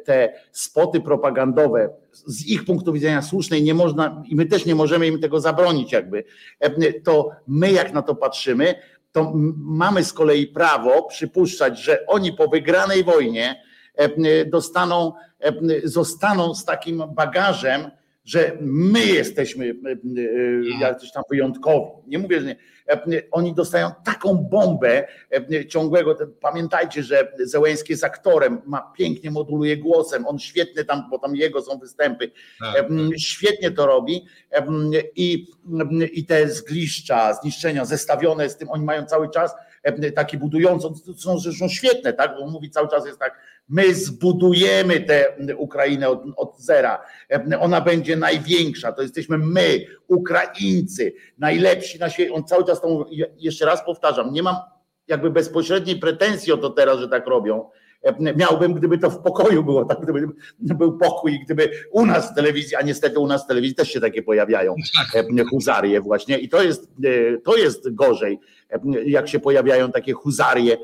te spoty propagandowe z ich punktu widzenia słusznej nie można i my też nie możemy im tego zabronić jakby, to my jak na to patrzymy, to mamy z kolei prawo przypuszczać, że oni po wygranej wojnie dostaną, zostaną z takim bagażem, że my jesteśmy e, e, jacyś tam wyjątkowi. Nie mówię, że nie. E, oni dostają taką bombę ciągłego. Pamiętajcie, że Zełęski jest aktorem, ma pięknie moduluje głosem, on świetnie tam, bo tam jego są występy, tak, tak. świetnie to robi i, i te zgliszcza, zniszczenia zestawione z tym, oni mają cały czas taki budujący, są zresztą świetne, tak? Bo on mówi cały czas jest tak, my zbudujemy tę Ukrainę od, od zera. Ona będzie największa. To jesteśmy my, Ukraińcy, najlepsi na świecie. On cały czas to mówi, jeszcze raz powtarzam, nie mam jakby bezpośredniej pretensji o to teraz, że tak robią. Miałbym, gdyby to w pokoju było, tak, gdyby był pokój, gdyby u nas w telewizji, a niestety u nas w telewizji też się takie pojawiają tak. huzarie właśnie i to jest, to jest gorzej, jak się pojawiają takie huzarie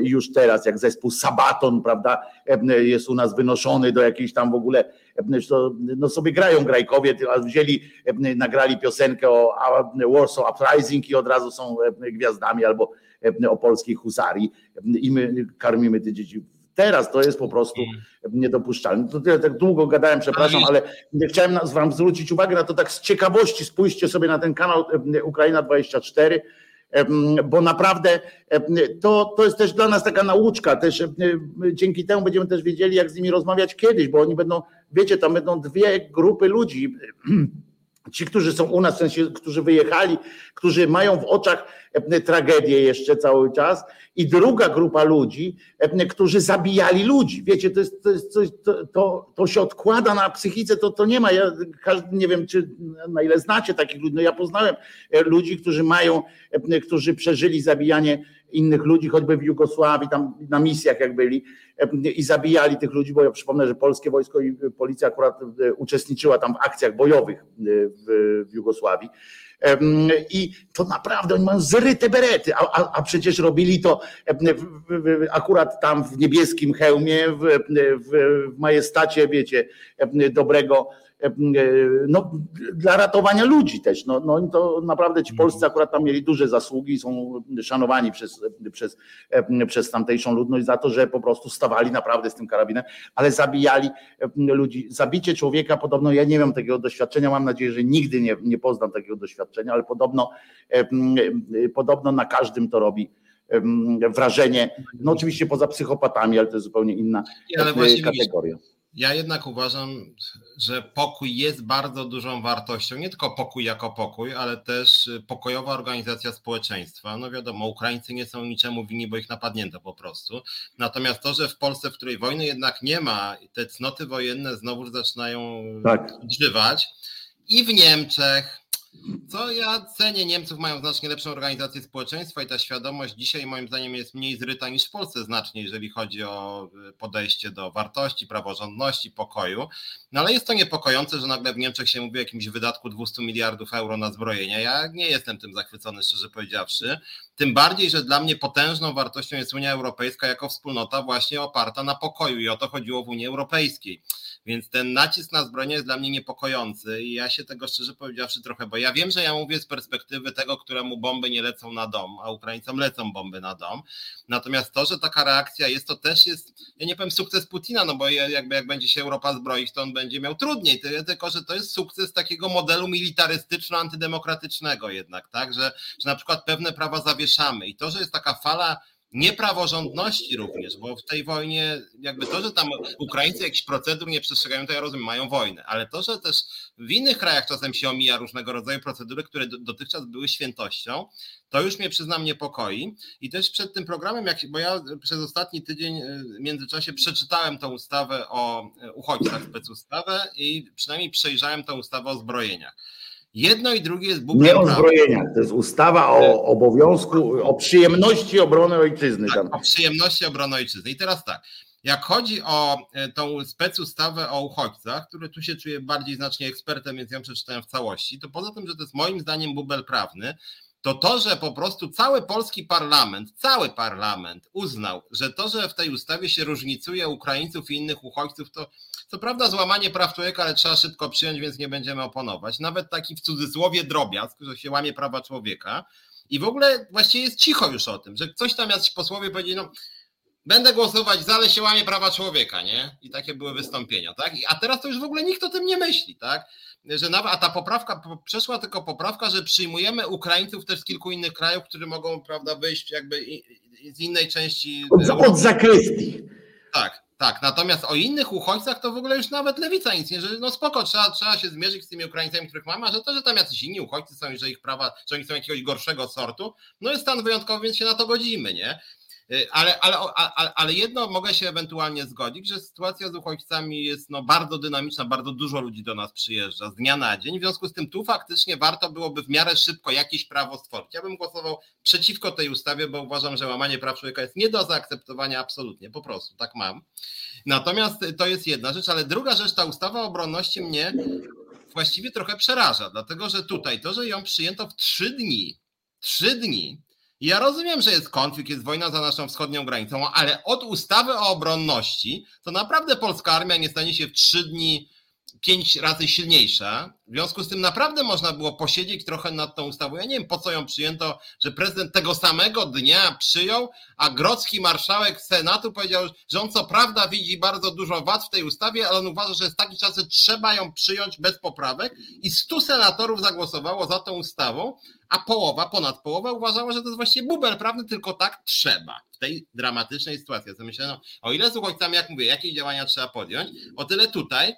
już teraz, jak zespół Sabaton, prawda, jest u nas wynoszony do jakiejś tam w ogóle, no sobie grają grajkowie, wzięli, nagrali piosenkę o Warsaw Uprising i od razu są gwiazdami albo o polskiej husarii i my karmimy te dzieci Teraz to jest po prostu niedopuszczalne. To tyle, tak długo gadałem, przepraszam, ale chciałem wam zwrócić uwagę na to tak z ciekawości. Spójrzcie sobie na ten kanał Ukraina 24 bo naprawdę to, to jest też dla nas taka nauczka, też dzięki temu będziemy też wiedzieli, jak z nimi rozmawiać kiedyś, bo oni będą, wiecie, tam będą dwie grupy ludzi. (clears throat) Ci, którzy są u nas, w sensie, którzy wyjechali, którzy mają w oczach tragedię jeszcze cały czas, i druga grupa ludzi, którzy zabijali ludzi. Wiecie, to, jest, to, jest coś, to, to, to się odkłada na psychice, to, to nie ma. Ja każdy, nie wiem, czy na ile znacie takich ludzi. No ja poznałem e, ludzi, którzy mają, którzy przeżyli zabijanie innych ludzi, choćby w Jugosławii, tam na misjach jak byli i zabijali tych ludzi, bo ja przypomnę, że polskie wojsko i policja akurat e, uczestniczyła tam w akcjach bojowych e, w, w Jugosławii. I to naprawdę oni mają zryte berety, a, a, a przecież robili to akurat tam w niebieskim hełmie, w, w, w majestacie, wiecie, dobrego no, dla ratowania ludzi też. No, no to naprawdę ci Polscy akurat tam mieli duże zasługi, są szanowani przez, przez, przez tamtejszą ludność za to, że po prostu stawali naprawdę z tym karabinem, ale zabijali ludzi. Zabicie człowieka podobno, ja nie mam takiego doświadczenia, mam nadzieję, że nigdy nie, nie poznam takiego doświadczenia, ale podobno, podobno na każdym to robi wrażenie, no oczywiście poza psychopatami, ale to jest zupełnie inna kategoria. Ja jednak uważam, że pokój jest bardzo dużą wartością, nie tylko pokój jako pokój, ale też pokojowa organizacja społeczeństwa. No wiadomo, Ukraińcy nie są niczemu winni, bo ich napadnięto po prostu. Natomiast to, że w Polsce, w której wojny jednak nie ma, te cnoty wojenne znowu zaczynają tak. odżywać i w Niemczech, co ja cenię, Niemców mają znacznie lepszą organizację społeczeństwa i ta świadomość dzisiaj moim zdaniem jest mniej zryta niż w Polsce znacznie, jeżeli chodzi o e, podejście do wartości, praworządności, pokoju. No ale jest to niepokojące, że nagle w Niemczech się mówi o jakimś wydatku 200 miliardów euro na zbrojenia. Ja nie jestem tym zachwycony, szczerze powiedziawszy. Tym bardziej, że dla mnie potężną wartością jest Unia Europejska jako wspólnota właśnie oparta na pokoju i o to chodziło w Unii Europejskiej. Więc ten nacisk na zbrojenie jest dla mnie niepokojący i ja się tego szczerze powiedziawszy trochę boję. Ja wiem, że ja mówię z perspektywy tego, któremu bomby nie lecą na dom, a Ukraińcom lecą bomby na dom. Natomiast to, że taka reakcja jest, to też jest, ja nie powiem sukces Putina, no bo jakby jak będzie się Europa zbroić, to on będzie miał trudniej, tylko że to jest sukces takiego modelu militarystyczno-antydemokratycznego jednak, tak, że, że na przykład pewne prawa zawieszamy i to, że jest taka fala niepraworządności również, bo w tej wojnie jakby to, że tam Ukraińcy jakichś procedur nie przestrzegają, to ja rozumiem, mają wojnę, ale to, że też w innych krajach czasem się omija różnego rodzaju procedury, które dotychczas były świętością, to już mnie przyznam niepokoi. I też przed tym programem, jak, bo ja przez ostatni tydzień y, w międzyczasie przeczytałem tą ustawę o uchodźcach, specustawę i przynajmniej przejrzałem tą ustawę o zbrojeniach. Jedno i drugie jest Bóg. Nie o zbrojeniach, to jest ustawa o obowiązku, o przyjemności obrony ojczyzny. Tak, o przyjemności obrony ojczyzny. I teraz tak, jak chodzi o e, tą specustawę o uchodźcach, który tu się czuję bardziej znacznie ekspertem, więc ją przeczytałem w całości, to poza tym, że to jest moim zdaniem bubel prawny, to to, że po prostu cały polski parlament, cały parlament uznał, że to, że w tej ustawie się różnicuje Ukraińców i innych uchodźców, to co prawda złamanie praw człowieka, ale trzeba szybko przyjąć, więc nie będziemy oponować. Nawet taki w cudzysłowie drobiazg, że się łamie prawa człowieka. I w ogóle właściwie jest cicho już o tym, że coś tam jacyś posłowie powiedzieli, no będę głosować za, ale się łamie prawa człowieka, nie? I takie były wystąpienia, tak? A teraz to już w ogóle nikt o tym nie myśli, tak? Że nawet, a ta poprawka, przeszła tylko poprawka, że przyjmujemy Ukraińców też z kilku innych krajów, którzy mogą, prawda, wyjść jakby z innej części. Od, od zakrystii. Tak, tak. Natomiast o innych uchodźcach to w ogóle już nawet lewica nic nie, że no spoko, trzeba, trzeba się zmierzyć z tymi Ukraińcami, których mamy, a że to, że tam jacyś inni uchodźcy są i że ich prawa, że oni są jakiegoś gorszego sortu, no jest stan wyjątkowy, więc się na to godzimy, nie? Y, ale, ale, ale, ale jedno mogę się ewentualnie zgodzić, że sytuacja z uchodźcami jest no bardzo dynamiczna, bardzo dużo ludzi do nas przyjeżdża z dnia na dzień. W związku z tym tu faktycznie warto byłoby w miarę szybko jakieś prawo stworzyć. Ja bym głosował przeciwko tej ustawie, bo uważam, że łamanie praw człowieka jest nie do zaakceptowania absolutnie, po prostu tak mam. Natomiast to jest jedna rzecz, ale druga rzecz, ta ustawa o obronności mnie właściwie trochę przeraża, dlatego że tutaj to, że ją przyjęto w trzy dni, trzy dni, ja rozumiem, że jest konflikt, jest wojna za naszą wschodnią granicą, ale od ustawy o obronności to naprawdę polska armia nie stanie się w trzy dni pięć razy silniejsza. W związku z tym naprawdę można było posiedzieć trochę nad tą ustawą. Ja nie wiem, po co ją przyjęto, że prezydent tego samego dnia przyjął, a grodzki marszałek Senatu powiedział, że on co prawda widzi bardzo dużo wad w tej ustawie, ale on uważa, że jest taki czas, że trzeba ją przyjąć bez poprawek i stu senatorów zagłosowało za tą ustawą, a połowa, ponad połowa uważała, że to jest właściwie bubel prawny, tylko tak trzeba w tej dramatycznej sytuacji. Ja myślę, no, o ile z uchodźcami, jak mówię, jakie działania trzeba podjąć, o tyle tutaj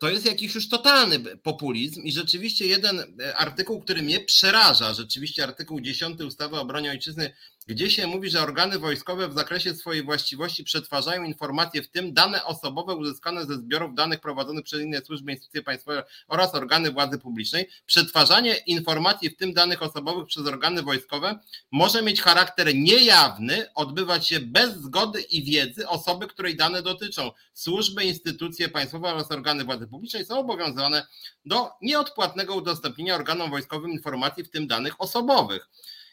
to jest jakiś już totalny populizm i rzeczywiście jeden e, artykuł, który mnie przeraża, rzeczywiście artykuł 10 ustawy o obronie ojczyzny gdzie się mówi, że organy wojskowe w zakresie swojej właściwości przetwarzają informacje, w tym dane osobowe uzyskane ze zbiorów danych prowadzonych przez inne służby, instytucje państwowe oraz organy władzy publicznej. Przetwarzanie informacji, w tym danych osobowych przez organy wojskowe, może mieć charakter niejawny, odbywać się bez zgody i wiedzy osoby, której dane dotyczą. Służby, instytucje państwowe oraz organy władzy publicznej są obowiązane do nieodpłatnego udostępnienia organom wojskowym informacji, w tym danych osobowych.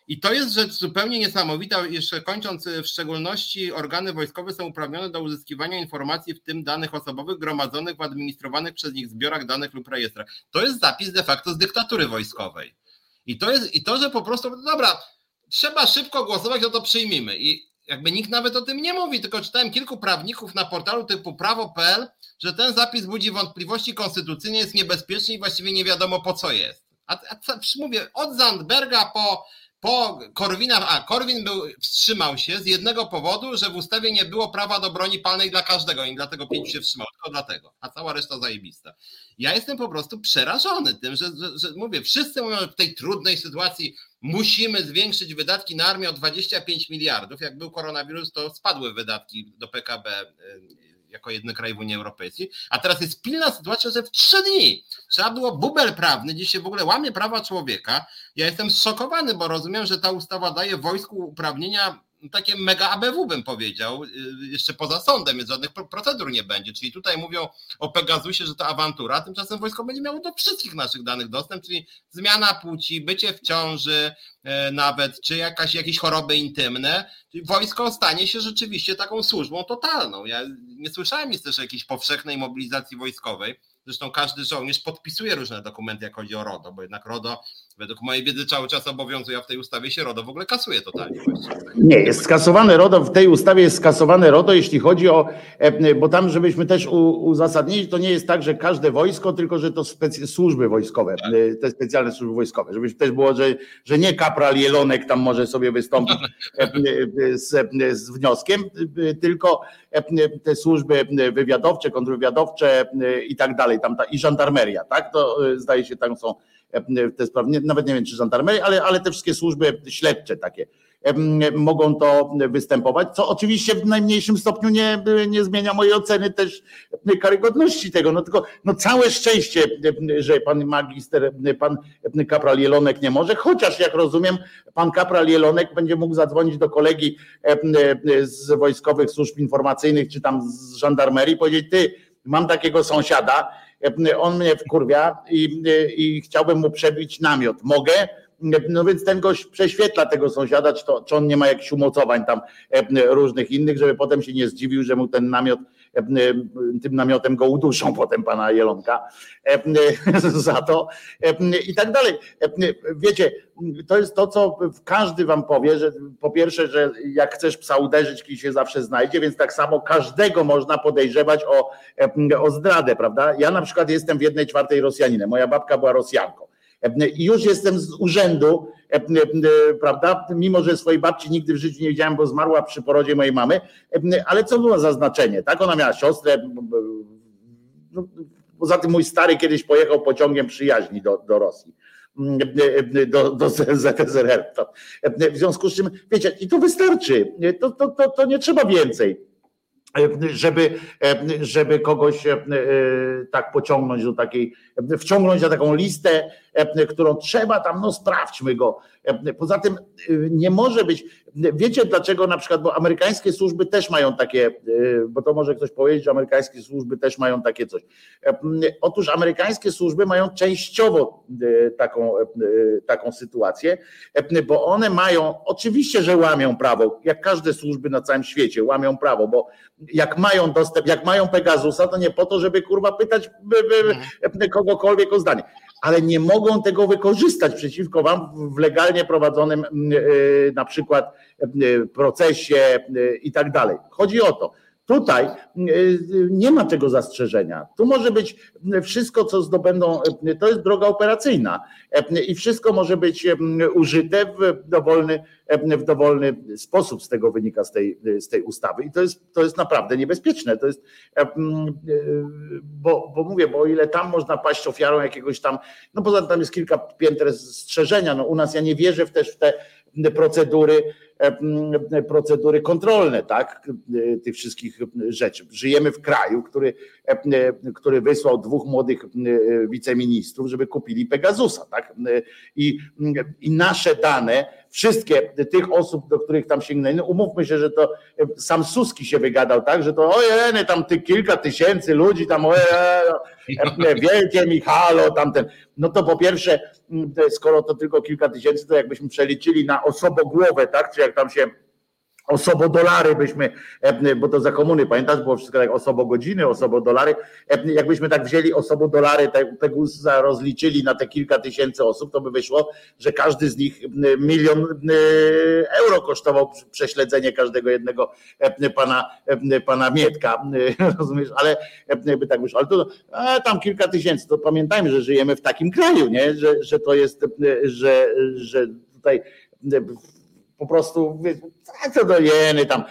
I to jest rzecz zupełnie niesamowita. Jeszcze kończąc, w szczególności organy wojskowe są uprawnione do uzyskiwania informacji, w tym danych osobowych gromadzonych w administrowanych przez nich zbiorach danych lub rejestrach. To jest zapis de facto z dyktatury wojskowej. I to jest, i to, że po prostu, dobra, trzeba szybko głosować, no to przyjmijmy. I jakby nikt nawet o tym nie mówi, tylko czytałem kilku prawników na portalu typu prawo.pl, że ten zapis budzi wątpliwości konstytucyjnie, jest niebezpieczny i właściwie nie wiadomo po co jest. A, a mówię, od Zandberga po po a Korwin był, wstrzymał się z jednego powodu, że w ustawie nie było prawa do broni palnej dla każdego i dlatego pięciu się wstrzymał, tylko dlatego, a cała reszta zajebista. Ja jestem po prostu przerażony tym, że, że, że mówię, wszyscy mówią, że w tej trudnej sytuacji musimy zwiększyć wydatki na armię o 25 miliardów. Jak był koronawirus, to spadły wydatki do PKB jako jedny kraj w Unii Europejskiej, a teraz jest pilna sytuacja, że w trzy dni trzeba było bubel prawny, gdzie się w ogóle łamie prawa człowieka. Ja jestem zszokowany, bo rozumiem, że ta ustawa daje wojsku uprawnienia takie mega ABW bym powiedział, y, jeszcze poza sądem, więc żadnych procedur nie będzie. Czyli tutaj mówią o Pegasusie, że to awantura, tymczasem wojsko będzie miało do wszystkich naszych danych dostęp, czyli zmiana płci, bycie w ciąży e, nawet, czy jakaś, jakieś choroby intymne. Wojsko stanie się rzeczywiście taką służbą totalną. Ja nie słyszałem nic też o jakiejś powszechnej mobilizacji wojskowej. Zresztą każdy żołnierz podpisuje różne dokumenty, jak chodzi o RODO, bo jednak RODO, według mojej wiedzy, cały czas obowiązuje, a w tej ustawie się RODO w ogóle kasuje totalnie. Nie, jest skasowane RODO, w tej ustawie jest skasowane RODO, jeśli chodzi o, e, bo tam, żebyśmy też uzasadnili, to nie jest tak, że każde wojsko, tylko że to specy, służby wojskowe, tak. E, te specjalne służby wojskowe, żeby też było, że, że nie kapral Jelonek tam może sobie wystąpić e, z, z wnioskiem, tylko te służby wywiadowcze, kontrwywiadowcze i tak dalej, tam ta, i żandarmeria, tak? To zdaje się tam są te sprawy, nawet nie wiem czy żandarmeria, ale, ale te wszystkie służby śledcze takie mogą to występować, co oczywiście w najmniejszym stopniu nie, nie zmienia mojej oceny też karygodności tego. No tylko no całe szczęście, że pan magister, pan kapral Jelonek nie może, chociaż jak rozumiem, pan kapral Jelonek będzie mógł zadzwonić do kolegi z wojskowych służb informacyjnych czy tam z żandarmerii powiedzieć, ty, mam takiego sąsiada, on mnie wkurwia i, i chciałbym mu przebić namiot. Mogę? No więc ten gość prześwietla tego sąsiada, czy, to, czy on nie ma jakichś umocowań tam różnych innych, żeby potem się nie zdziwił, że mu ten namiot tym namiotem go uduszą potem pana Jelonka (laughs) za to i tak dalej. Wiecie, to jest to, co każdy wam powie, że po pierwsze, że jak chcesz psa uderzyć, kij się zawsze znajdzie, więc tak samo każdego można podejrzewać o, o zdradę, prawda? Ja na przykład jestem w jednej czwartej Rosjaninem, moja babka była Rosjanką. I już jestem z urzędu, prawda? Mimo, że swojej babci nigdy w życiu nie widziałem, bo zmarła przy porodzie mojej mamy, ale co było za znaczenie? Tak, ona miała siostrę. No, poza tym mój stary kiedyś pojechał pociągiem przyjaźni do, do Rosji do, do ZSRR. W związku z czym, wiecie, i to wystarczy. To, to, to, to nie trzeba więcej żeby, żeby kogoś tak pociągnąć do takiej, wciągnąć na taką listę, którą trzeba tam, no sprawdźmy go. Poza tym nie może być, wiecie dlaczego na przykład, bo amerykańskie służby też mają takie, bo to może ktoś powiedzieć, że amerykańskie służby też mają takie coś. Otóż amerykańskie służby mają częściowo taką, taką sytuację, bo one mają, oczywiście, że łamią prawo, jak każde służby na całym świecie łamią prawo, bo jak mają dostęp, jak mają Pegasusa, to nie po to, żeby kurwa pytać mhm. Kogokolwiek o zdanie ale nie mogą tego wykorzystać przeciwko wam w legalnie prowadzonym na przykład procesie i tak dalej. Chodzi o to. Tutaj nie ma tego zastrzeżenia. Tu może być wszystko, co zdobędą, to jest droga operacyjna i wszystko może być użyte w dowolny, w dowolny sposób. Z tego wynika z tej, z tej ustawy. I to jest, to jest naprawdę niebezpieczne. To jest, bo, bo mówię, bo o ile tam można paść ofiarą jakiegoś tam, no poza tym tam jest kilka pięter strzeżenia. No u nas ja nie wierzę też w te procedury E, procedury kontrolne, tak, e, tych wszystkich rzeczy. Żyjemy w kraju, który, e, który wysłał dwóch młodych wiceministrów, żeby kupili Pegasusa, tak, i, i nasze dane, wszystkie tych osób, do których tam sięgnęli, no umówmy się, że to sam Suski się wygadał, tak, że to ojej, tam ty kilka tysięcy ludzi, tam ojej, (laughs) wielkie Michalo, tamten, no to po pierwsze, skoro to tylko kilka tysięcy, to jakbyśmy przeliczyli na osobogłowę, tak, czy jak tam się osobodolary byśmy, e, bo to za komuny, pamiętasz, było wszystko tak osobogodziny, osobodolary, e, jakbyśmy tak wzięli osobodolary, Pegusa rozliczyli na te kilka tysięcy osób, to by wyszło, że każdy z nich milion euro kosztował prześledzenie każdego jednego pana, pana Mietka, (laughs) rozumiesz, ale by tak wyszło, ale to tam kilka tysięcy, to pamiętajmy, że żyjemy w takim kraju, nie, że, że to jest, że, że tutaj po prostu tak to do jeny tam.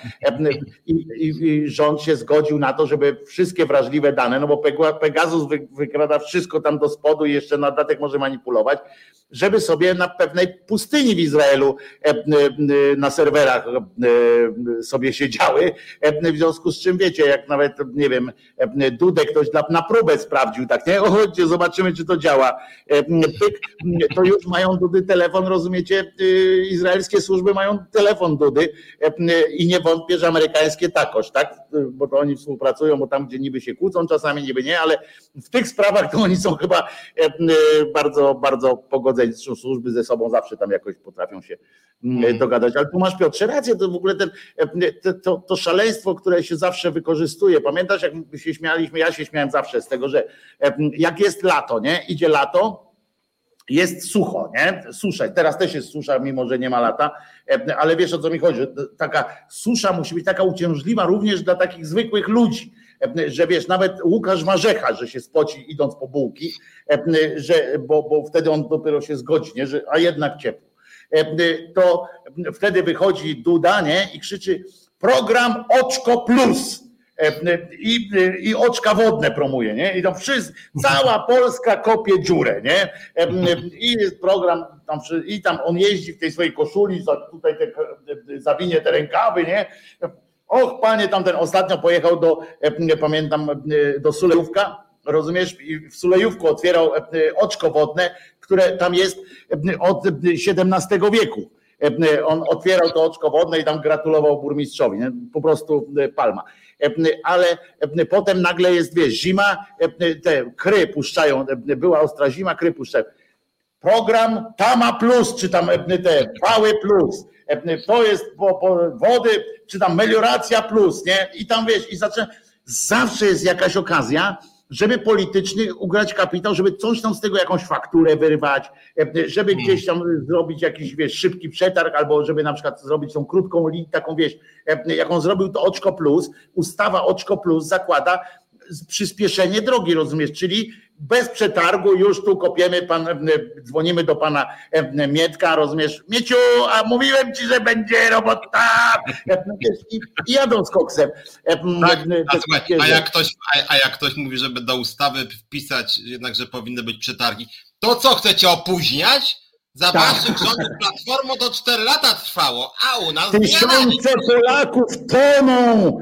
I, i, I, rząd się zgodził na to, żeby wszystkie wrażliwe dane, no bo Pegasus wykrada wszystko tam do spodu i jeszcze na datek może manipulować, żeby sobie na pewnej pustyni w Izraelu na serwerach sobie siedziały, w związku z czym wiecie, jak nawet, nie wiem, Dudek ktoś na próbę sprawdził, tak, nie? O, chodźcie, zobaczymy, czy to działa. To już mają Dudy telefon, rozumiecie? Izraelskie służby mają telefon Dudy i nie wątpię, że amerykańskie takoś, tak? Bo to oni współpracują, bo tam, gdzie niby się kłócą, czasami niby nie, ale w tych sprawach to oni są chyba bardzo, bardzo pogodzeni. Służby ze sobą zawsze tam jakoś potrafią się mm. dogadać. Ale tu masz Piotrze rację, to w ogóle ten, to, to szaleństwo, które się zawsze wykorzystuje. Pamiętasz, jak się śmialiśmy, ja się śmiałem zawsze z tego, że jak jest lato, nie? Idzie lato, jest sucho, nie? Susza. Teraz też jest susza, mimo że nie ma lata, e, ale wiesz o co mi chodzi, że taka susza musi być taka uciążliwa również dla takich zwykłych ludzi, e, że wiesz, nawet Łukasz Marzecha, że się spoci idąc po bułki, e, że, bo, bo wtedy on dopiero się zgodzi, nie? Że, a jednak ciepło. To wtedy wychodzi Duda, nie? I krzyczy program Oczko Plus i, i oczka wodne promuje, nie? I to wszyscy, cała Polska kopie dziurę, nie? I jest program, tam, i tam on jeździ w tej swojej koszuli, tutaj te, zawinie te rękawy, nie? Och, panie, tamten ostatnio pojechał do, pamiętam, do Sulejówka, rozumiesz? I w Sulejówku otwierał oczko wodne, które tam jest od XVII wieku. On otwierał to oczko wodne i tam gratulował burmistrzowi, nie? po prostu palma ale potem nagle jest, wiesz, zima, te kry puszczają, była ostra zima, kry puszczają. Program Tama Plus, czy tam te Pały Plus, to jest po, po wody, czy tam melioracja plus, nie? I tam wiesz, i zaczę, zawsze jest jakaś okazja, żeby politycznie ugrać kapitał, żeby coś tam z tego jakąś fakturę wyrywać, żeby hmm. gdzieś tam zrobić jakiś wiesz, szybki przetarg, albo żeby na przykład zrobić tą krótką linię, taką wiesz, jaką zrobił to Oczko Plus, ustawa Oczko Plus zakłada przyspieszenie drogi, rozumiesz, czyli bez przetargu już tu kopiemy, pan, dzwonimy do pana Mietka, rozumiesz, Mieciu, a mówiłem ci, że będzie robota i, i jadą z koksem. Tak, a, słuchaj, a, jak ktoś, a, a jak ktoś mówi, żeby do ustawy wpisać jednak, że powinny być przetargi, to co, chcecie opóźniać? Za tak. waszych rządów Platformą to 4 lata trwało, a u nas Tysiące Polaków toną,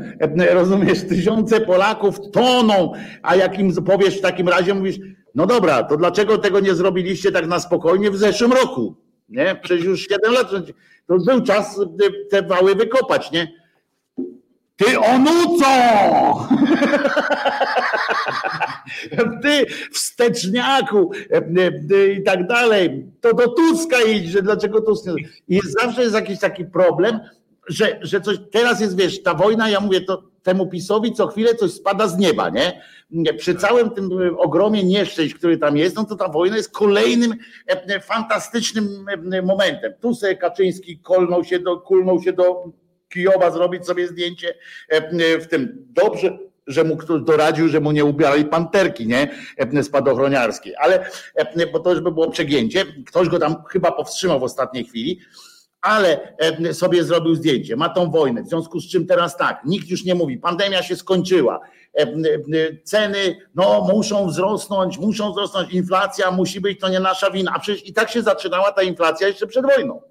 rozumiesz, tysiące Polaków toną, a jak im powiesz w takim razie, mówisz, no dobra, to dlaczego tego nie zrobiliście tak na spokojnie w zeszłym roku? Nie? Przecież już 7 lat, to był czas te wały wykopać, nie? Ty onuco! Ty wsteczniaku i tak dalej. To do Tuska idź, że dlaczego Tusk nie... I zawsze jest jakiś taki problem, że, że coś, teraz jest, wiesz, ta wojna, ja mówię to temu PiSowi co chwilę coś spada z nieba, nie? Przy całym tym ogromie nieszczęść, który tam jest, no to ta wojna jest kolejnym fantastycznym momentem. Tu sobie Kaczyński kolnął się do, kulnął się do Kijowa zrobić sobie zdjęcie e, e, w tym. Dobrze, że mu ktoś doradził, że mu nie ubierali panterki, nie? E, spadochroniarskiej, ale bo to już by było przegięcie. Ktoś go tam chyba powstrzymał w ostatniej chwili, ale sobie zrobił zdjęcie. Ma tą wojnę, w związku z czym teraz tak, nikt już nie mówi, pandemia się skończyła. Ceny no, muszą wzrosnąć, muszą wzrosnąć, inflacja musi być, to nie nasza wina. A przecież i tak się zaczynała ta inflacja jeszcze przed wojną.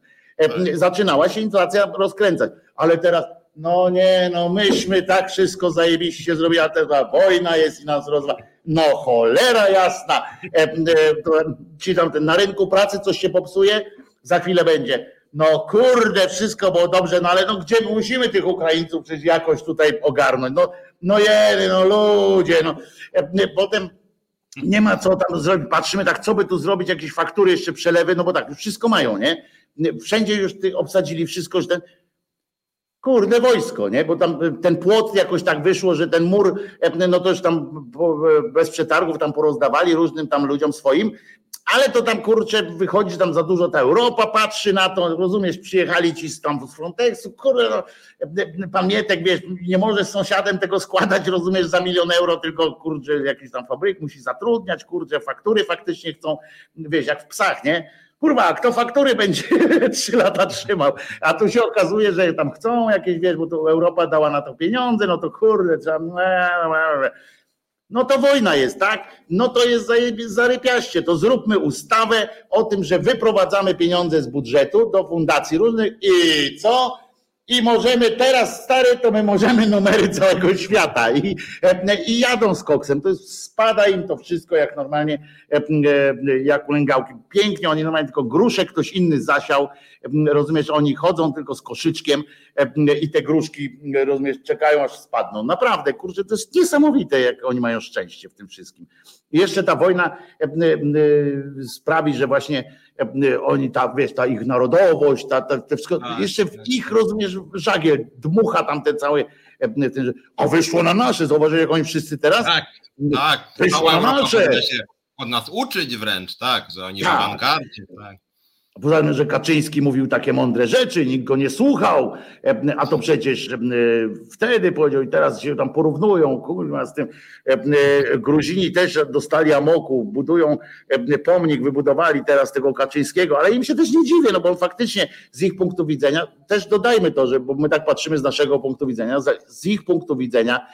Zaczynała się inflacja rozkręcać ale teraz, no nie, no myśmy tak wszystko zajebiście zrobili, a ta wojna jest i nas rozwa. No cholera jasna. E, e, ci tam na rynku pracy coś się popsuje, za chwilę będzie. No kurde, wszystko było dobrze, no ale no gdzie musimy tych Ukraińców przecież jakoś tutaj ogarnąć? No, no jedy, no ludzie, no. E, potem nie ma co tam zrobić. Patrzymy tak, co by tu zrobić, jakieś faktury, jeszcze przelewy, no bo tak, już wszystko mają, nie? Wszędzie już obsadzili wszystko, że ten kurde wojsko, nie? Bo tam ten płot jakoś tak wyszło, że ten mur, no to już tam bez przetargów tam porozdawali różnym tam ludziom swoim, ale to tam kurczę wychodzi, tam za dużo ta Europa patrzy na to, rozumiesz, przyjechali ci tam z Frontexu, kurde, no, pamiętek, wiesz, nie możesz z sąsiadem tego składać, rozumiesz, za milion euro, tylko kurczę, jakiś tam fabryk musi zatrudniać, kurczę, faktury faktycznie chcą, wiesz, jak w psach, nie? Kurwa, kto faktury będzie (laughs) trzy lata trzymał, a tu się okazuje, że tam chcą jakieś, wiesz, bo to Europa dała na to pieniądze, no to kurde, trzeba... No to wojna jest, tak? No to jest zarypiaście. To zróbmy ustawę o tym, że wyprowadzamy pieniądze z budżetu do fundacji różnych i co? I możemy teraz, stary, to my możemy numery całego świata i, i jadą z koksem. To jest, spada im to wszystko jak normalnie, jak ulęgałki. Pięknie, oni normalnie tylko gruszek ktoś inny zasiał, rozumiesz, oni chodzą tylko z koszyczkiem i te gruszki, rozumiesz, czekają aż spadną. Naprawdę, kurczę, to jest niesamowite, jak oni mają szczęście w tym wszystkim. I jeszcze ta wojna sprawi, że właśnie oni ta, wiesz, ta ich narodowość, ta, ta, te wszystko, tak, jeszcze w tak. ich, rozumiesz, żagiel dmucha tam te całe, ten, a wyszło na nasze, zauważyli jak oni wszyscy teraz? Tak, tak. Wyszło na nasze. Się od nas uczyć wręcz, tak, że oni tak. w awangardzie, tak. Poza tym, że Kaczyński mówił takie mądre rzeczy, nikt go nie słuchał, a to przecież wtedy powiedział i teraz się tam porównują, kurwa, z tym Gruzini też dostali amoku, budują pomnik, wybudowali teraz tego Kaczyńskiego, ale im się też nie dziwię, no bo faktycznie z ich punktu widzenia, też dodajmy to, że bo my tak patrzymy z naszego punktu widzenia, z ich punktu widzenia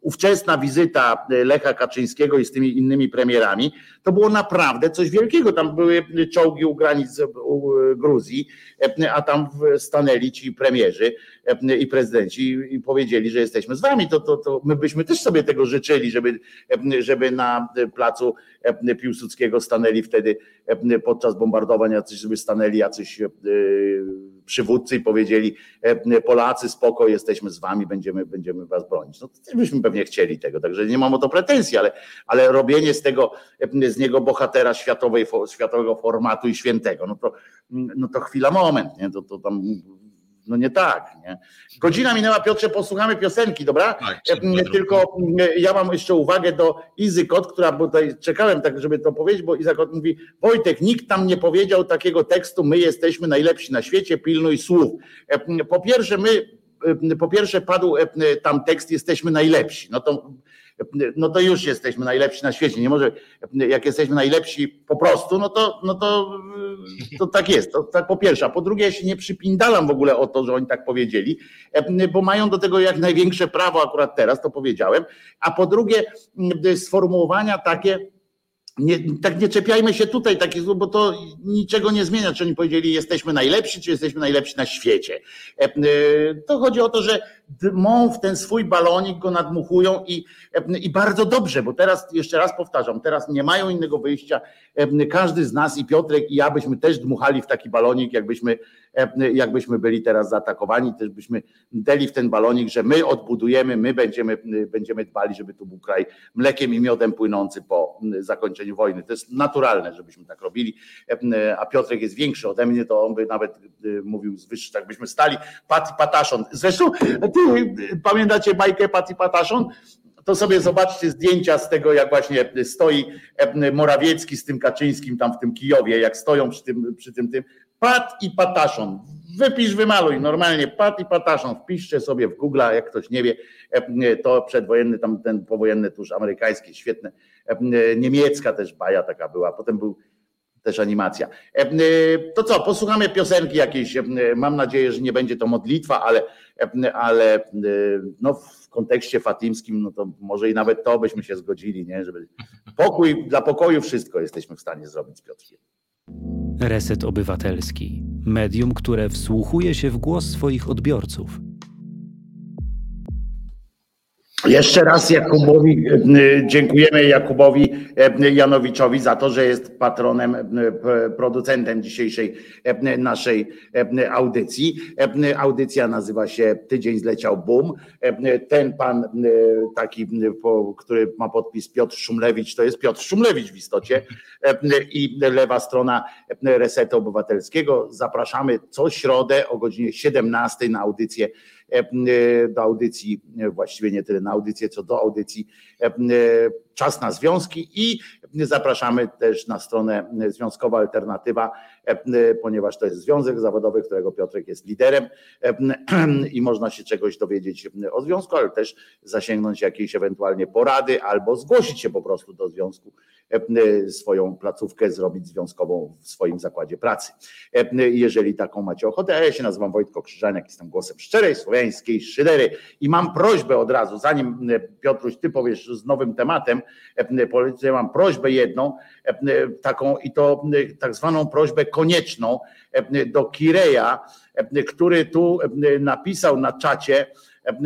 ówczesna wizyta Lecha Kaczyńskiego i z tymi innymi premierami, to było naprawdę coś wielkiego. Tam były czołgi u granic Gruzji, a tam stanęli ci premierzy i prezydenci i powiedzieli, że jesteśmy z wami. To, to, to my byśmy też sobie tego życzyli, żeby, żeby na placu Piłsudskiego stanęli wtedy podczas bombardowań, jacyś żeby stanęli jacyś przywódcy i powiedzieli Polacy spoko, jesteśmy z wami, będziemy, będziemy was bronić. No też byśmy pewnie chcieli tego, także nie mam o to pretensji, ale, ale robienie z tego, z niego bohatera światowej, światowego formatu i świętego, no to, no to chwila, moment, nie? To, to tam no nie tak, nie? Godzina minęła, Piotrze, posłuchamy piosenki, dobra? Tak, E, Tylko ja mam jeszcze uwagę do Izy Kot, która, tutaj czekałem tak, żeby to powiedzieć, bo Iza Kot mówi, Wojtek, nikt tam nie powiedział takiego tekstu, my jesteśmy najlepsi na świecie, pilnuj słów. E, Po pierwsze, my, e, po pierwsze padł tam tekst, jesteśmy najlepsi. No to no to już jesteśmy najlepsi na świecie. Nie może, jak jesteśmy najlepsi po prostu, no to, no to, to tak jest. To, tak po pierwsze. A po drugie, ja się nie przypindalam w ogóle o to, że oni tak powiedzieli, bo mają do tego jak największe prawo akurat teraz, to powiedziałem. A po drugie, sformułowania takie, nie, tak nie czepiajmy się tutaj, takich, bo to niczego nie zmienia, czy oni powiedzieli, jesteśmy najlepsi, czy jesteśmy najlepsi na świecie. To chodzi o to, że dmą w ten swój balonik, go nadmuchują i, i bardzo dobrze, bo teraz, jeszcze raz powtarzam, teraz nie mają innego wyjścia. Każdy z nas i Piotrek i ja byśmy też dmuchali w taki balonik, jakbyśmy, jakbyśmy byli teraz zaatakowani, też byśmy deli w ten balonik, że my odbudujemy, my będziemy, będziemy dbali, żeby tu był kraj mlekiem i miodem płynący po zakończeniu wojny. To jest naturalne, żebyśmy tak robili, a Piotrek jest większy ode mnie, to on by nawet mówił z wyższy, tak byśmy stali, pat pataszon. Zresztą ty pamiętacie bajkę Pat i Pataszon? To sobie zobaczcie zdjęcia z tego, jak właśnie stoi Morawiecki z tym Kaczyńskim tam w tym Kijowie, jak stoją przy tym, przy tym, tym. Pat i Pataszon. Wypisz, wymaluj normalnie, Pat i Pataszon. Wpiszcie sobie w Google, jak ktoś nie wie, to przedwojenny, tam ten powojenny tuż amerykański, świetne. Niemiecka też baja taka była. Potem był też animacja. To co, posłuchamy piosenki jakiejś. Mam nadzieję, że nie będzie to modlitwa, ale, ale no w kontekście fatimskim, no to może i nawet to byśmy się zgodzili, nie? Żeby pokój, dla pokoju wszystko jesteśmy w stanie zrobić z Piotrkiem. Reset Obywatelski. Medium, które wsłuchuje się w głos swoich odbiorców. Jeszcze raz Jakubowi e, dziękujemy Jakubowi e, Janowiczowi za to, że jest patronem, e, producentem dzisiejszej naszej audycji. Audycja nazywa się Tydzień zleciał boom. Ten pan taki, który ma podpis Piotr Szumlewicz, to jest Piotr Szumlewicz w istocie i lewa strona Resetu Obywatelskiego. Zapraszamy co środę o godzinie 17 na audycję do audycji, właściwie nie tyle na audycję, co do audycji Czas na Związki i zapraszamy też na stronę Związkowa Alternatywa, ponieważ to jest związek zawodowy, którego Piotrek jest liderem (clears throat) i można się czegoś dowiedzieć o związku, ale też zasięgnąć jakiejś ewentualnie porady albo zgłosić się po prostu do związku, swoją placówkę zrobić związkową w swoim zakładzie pracy. Jeżeli taką macie ochotę, a ja się nazywam Wojtko Krzyżaniak, jestem głosem szczerej słowiańskiej szydery i mam prośbę od razu, zanim Piotruś, ty powiesz z nowym tematem, policja, mam prośbę jedną, taką i to tak zwaną prośbę konieczną do Kireja, który tu napisał na czacie,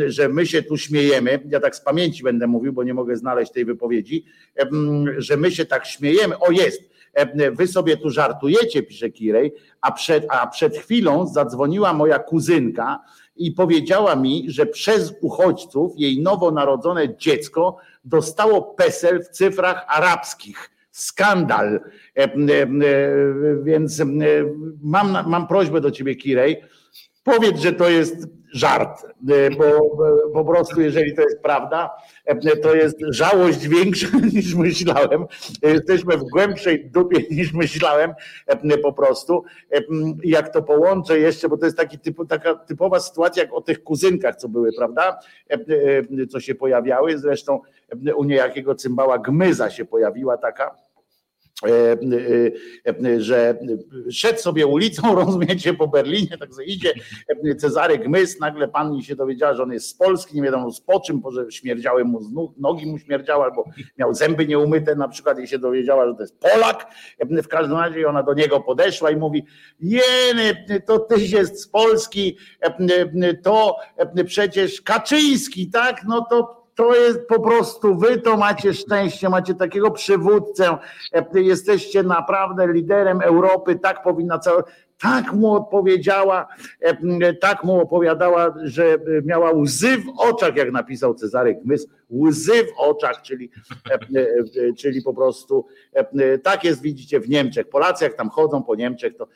że my się tu śmiejemy, ja tak z pamięci będę mówił, bo nie mogę znaleźć tej wypowiedzi, że my się tak śmiejemy, o jest, wy sobie tu żartujecie, pisze Kirej, a przed, a przed chwilą zadzwoniła moja kuzynka i powiedziała mi, że przez uchodźców jej nowonarodzone dziecko dostało PESEL w cyfrach arabskich. Skandal. Więc mam, mam prośbę do ciebie, Kirej. Powiedz, że to jest żart, bo po prostu, jeżeli to jest prawda, to jest żałość większa (laughs) niż myślałem. Jesteśmy w głębszej dupie (laughs) niż myślałem po prostu. Jak to połączę jeszcze, bo to jest taki typu, taka typowa sytuacja jak o tych kuzynkach, co były, prawda? Co się pojawiały. Zresztą u niejakiego cymbała gmyza się pojawiła taka E, e, e, że szedł sobie ulicą, (laughs) rozumiecie, po Berlinie, tak sobie idzie Cezary Gmys, nagle pani się dowiedziała, że on jest z Polski, nie wiadomo z po czym, może śmierdziały mu z nogi mu śmierdziały, albo miał zęby nieumyte na przykład i się dowiedziała, że to jest Polak. W każdym razie ona do niego podeszła i mówi, jeny, to tyś jest z Polski, to przecież Kaczyński, tak? No to to jest po prostu wy to macie szczęście, macie takiego przywódcę, jesteście naprawdę liderem Europy, tak powinna cała tak mu odpowiedziała, tak mu opowiadała, że miała łzy w oczach, jak napisał Cezary Gmys, łzy w oczach, czyli, czyli po prostu tak jest, widzicie, w Niemczech. Polacy jak tam chodzą po Niemczech, to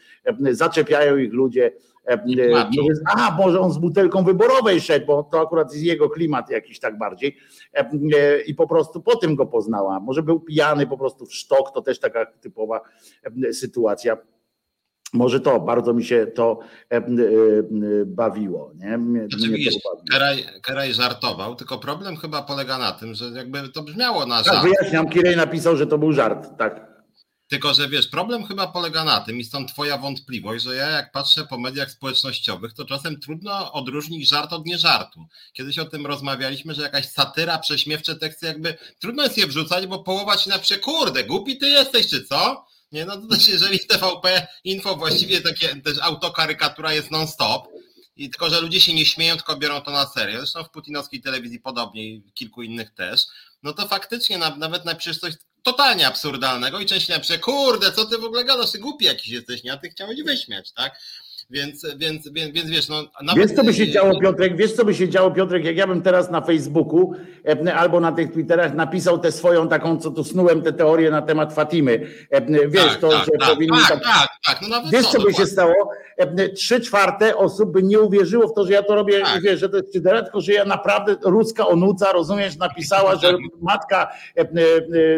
zaczepiają ich ludzie E, e, a, może on z butelką wyborowej szedł, bo to akurat jest jego klimat jakiś tak bardziej. E, I po prostu po tym go poznała. Może był pijany po prostu w sztok, to też taka typowa sytuacja. Może to, bardzo mi się to bawiło. Nie? Mnie, znaczy, mnie widzisz, Keraj, Keraj żartował, tylko problem chyba polega na tym, że jakby to brzmiało na tak, żart. Tak, wyjaśniam, Kirej napisał, że to był żart, tak. Tylko, że wiesz, problem chyba polega na tym, i stąd Twoja wątpliwość, że ja jak patrzę po mediach społecznościowych, to czasem trudno odróżnić żart od nieżartu. Kiedyś o tym rozmawialiśmy, że jakaś satyra, prześmiewcze teksty, jakby trudno jest je wrzucać, bo połowa ci napisze, kurde, głupi ty jesteś, czy co? Nie, no to też jeżeli TVP Info właściwie takie też autokarykatura jest non-stop, i tylko, że ludzie się nie śmieją, tylko biorą to na serio. Zresztą w putinowskiej telewizji podobnie i kilku innych też. No to faktycznie nawet napiszesz coś totalnie absurdalnego i część napisze, kurde, co ty w ogóle gadasz, ty głupi jakiś jesteś, nie? A ty chciałeś wyśmiać, tak? Więc, więc, więc, więc wiesz, no nawet... Wiesz, co by się działo, Piotrek? Wiesz, co by się działo, Piotrek, jak ja bym teraz na Facebooku e, albo na tych Twitterach napisał tę swoją taką, co tu snułem te teorie na temat Fatimy. E, wiesz, tak, to, tak, że tak, powinni tak, tak, tak, tak. No nawet Wiesz, co, by się stało? E, trzy czwarte osób by nie uwierzyło w to, że ja to robię, tak. wiesz, że to jest czytera, tylko że ja naprawdę ruska onuca, rozumiesz, napisała, że matka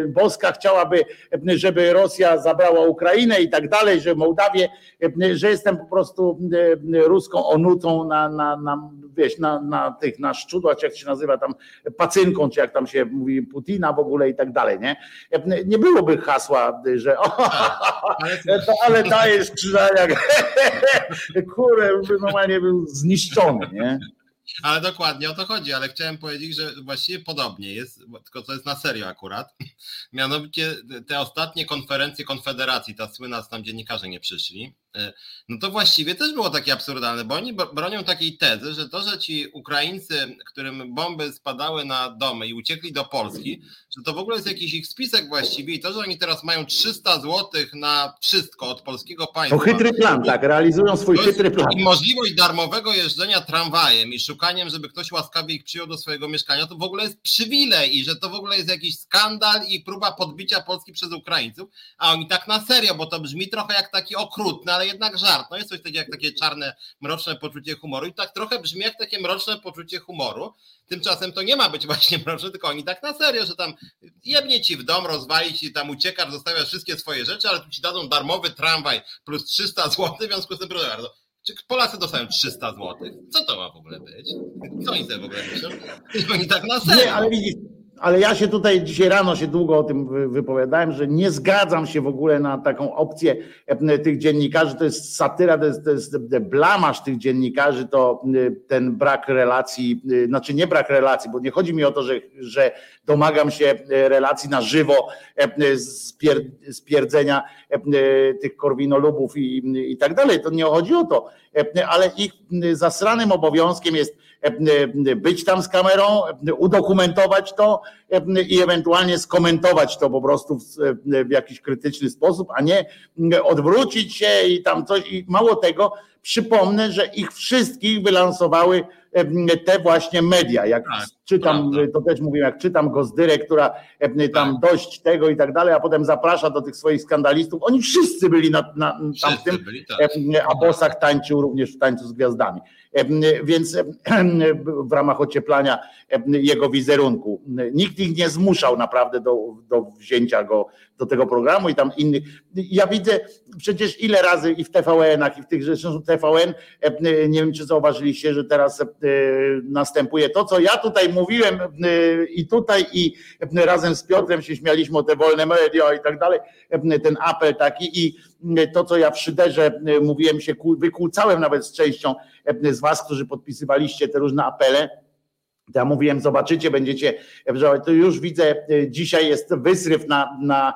boska chciałaby, żeby Rosja zabrała Ukrainę i tak dalej, że Mołdawię, że jestem po prostu E, ruską onutą na, na, na, wiesz, na, na tych na szczudłach, jak się nazywa tam pacynką, czy jak tam się mówi Putina w ogóle i tak dalej, nie? E, nie byłoby hasła, że o, (laughs) to, ale dajesz krzyżaniak, (laughs) kurę, normalnie był zniszczony, nie? Ale dokładnie o to chodzi, ale chciałem powiedzieć, że właściwie podobnie jest, tylko to jest na serio akurat. (laughs) Mianowicie te ostatnie konferencje Konfederacji, ta słynna, tam dziennikarze nie przyszli, no to właściwie też było takie absurdalne, bo oni bronią takiej tezy, że to, że ci Ukraińcy, którym bomby spadały na domy i uciekli do Polski, że to w ogóle jest jakiś ich spisek właściwie i to, że oni teraz mają 300 złotych na wszystko od polskiego państwa. To chytry plan, tak, realizują swój chytry plan. I możliwość darmowego jeżdżenia tramwajem i szukaniem, żeby ktoś łaskawie ich przyjął do swojego mieszkania, to w ogóle jest przywilej i że to w ogóle jest jakiś skandal i próba podbicia Polski przez Ukraińców, a oni tak na serio, bo to brzmi trochę jak taki okrutny, ale jednak żart. No jest coś takiego jak takie czarne, mroczne poczucie humoru i tak trochę brzmi jak takie mroczne poczucie humoru. Tymczasem to nie ma być (laughs) właśnie mroczne, tylko oni tak na serio, że tam jebnie ci w dom, rozwali ci, tam uciekasz, zostawiasz wszystkie swoje rzeczy, ale tu ci dadzą darmowy tramwaj plus 300 zł, w związku z tym proszę bardzo. Czy Polacy dostają 300 zł? Co to ma w ogóle być? Co oni sobie w ogóle myślą? Oni tak na serio. Nie, ale widzisz, ale ja się tutaj dzisiaj rano się długo o tym wypowiadałem, że nie zgadzam się w ogóle na taką opcję e, tych dziennikarzy. To jest satyra, to jest, to jest blamasz tych dziennikarzy, to e, ten brak relacji, e, znaczy nie brak relacji, bo nie chodzi mi o to, że, że domagam się relacji na żywo, spierdzenia tych korwinolubów i, i tak dalej. To nie chodzi o to, ale ich zasranym obowiązkiem jest być tam z kamerą, udokumentować to i ewentualnie skomentować to po prostu w, jakiś krytyczny sposób, a nie odwrócić się i tam coś. I mało tego, przypomnę, że ich wszystkich wylansowały te właśnie media. Jak tak, czytam, prawda. to też mówiłem, jak czytam Gozdyrę, która tam tak. dość tego i tak dalej, a potem zaprasza do tych swoich skandalistów. Oni wszyscy byli na, na tam w tym, byli, tak. a Bosak tańczył również w tańcu z gwiazdami. Więc w ramach ocieplania jego wizerunku. Nikt ich nie zmuszał naprawdę do, do wzięcia go do tego programu i tam innych. Ja widzę przecież ile razy i w TVN-ach, i w tych rzeczach TVN, nie wiem czy zauważyliście, że teraz następuje to, co ja tutaj mówiłem i tutaj i razem z Piotrem się śmialiśmy o te wolne media i tak dalej, ten apel taki i to, co ja w Szyderze mówiłem się, wykłócałem nawet z częścią z was, którzy podpisywaliście te różne apele, ja mówiłem, zobaczycie, będziecie, to już widzę, dzisiaj jest wysryw na, na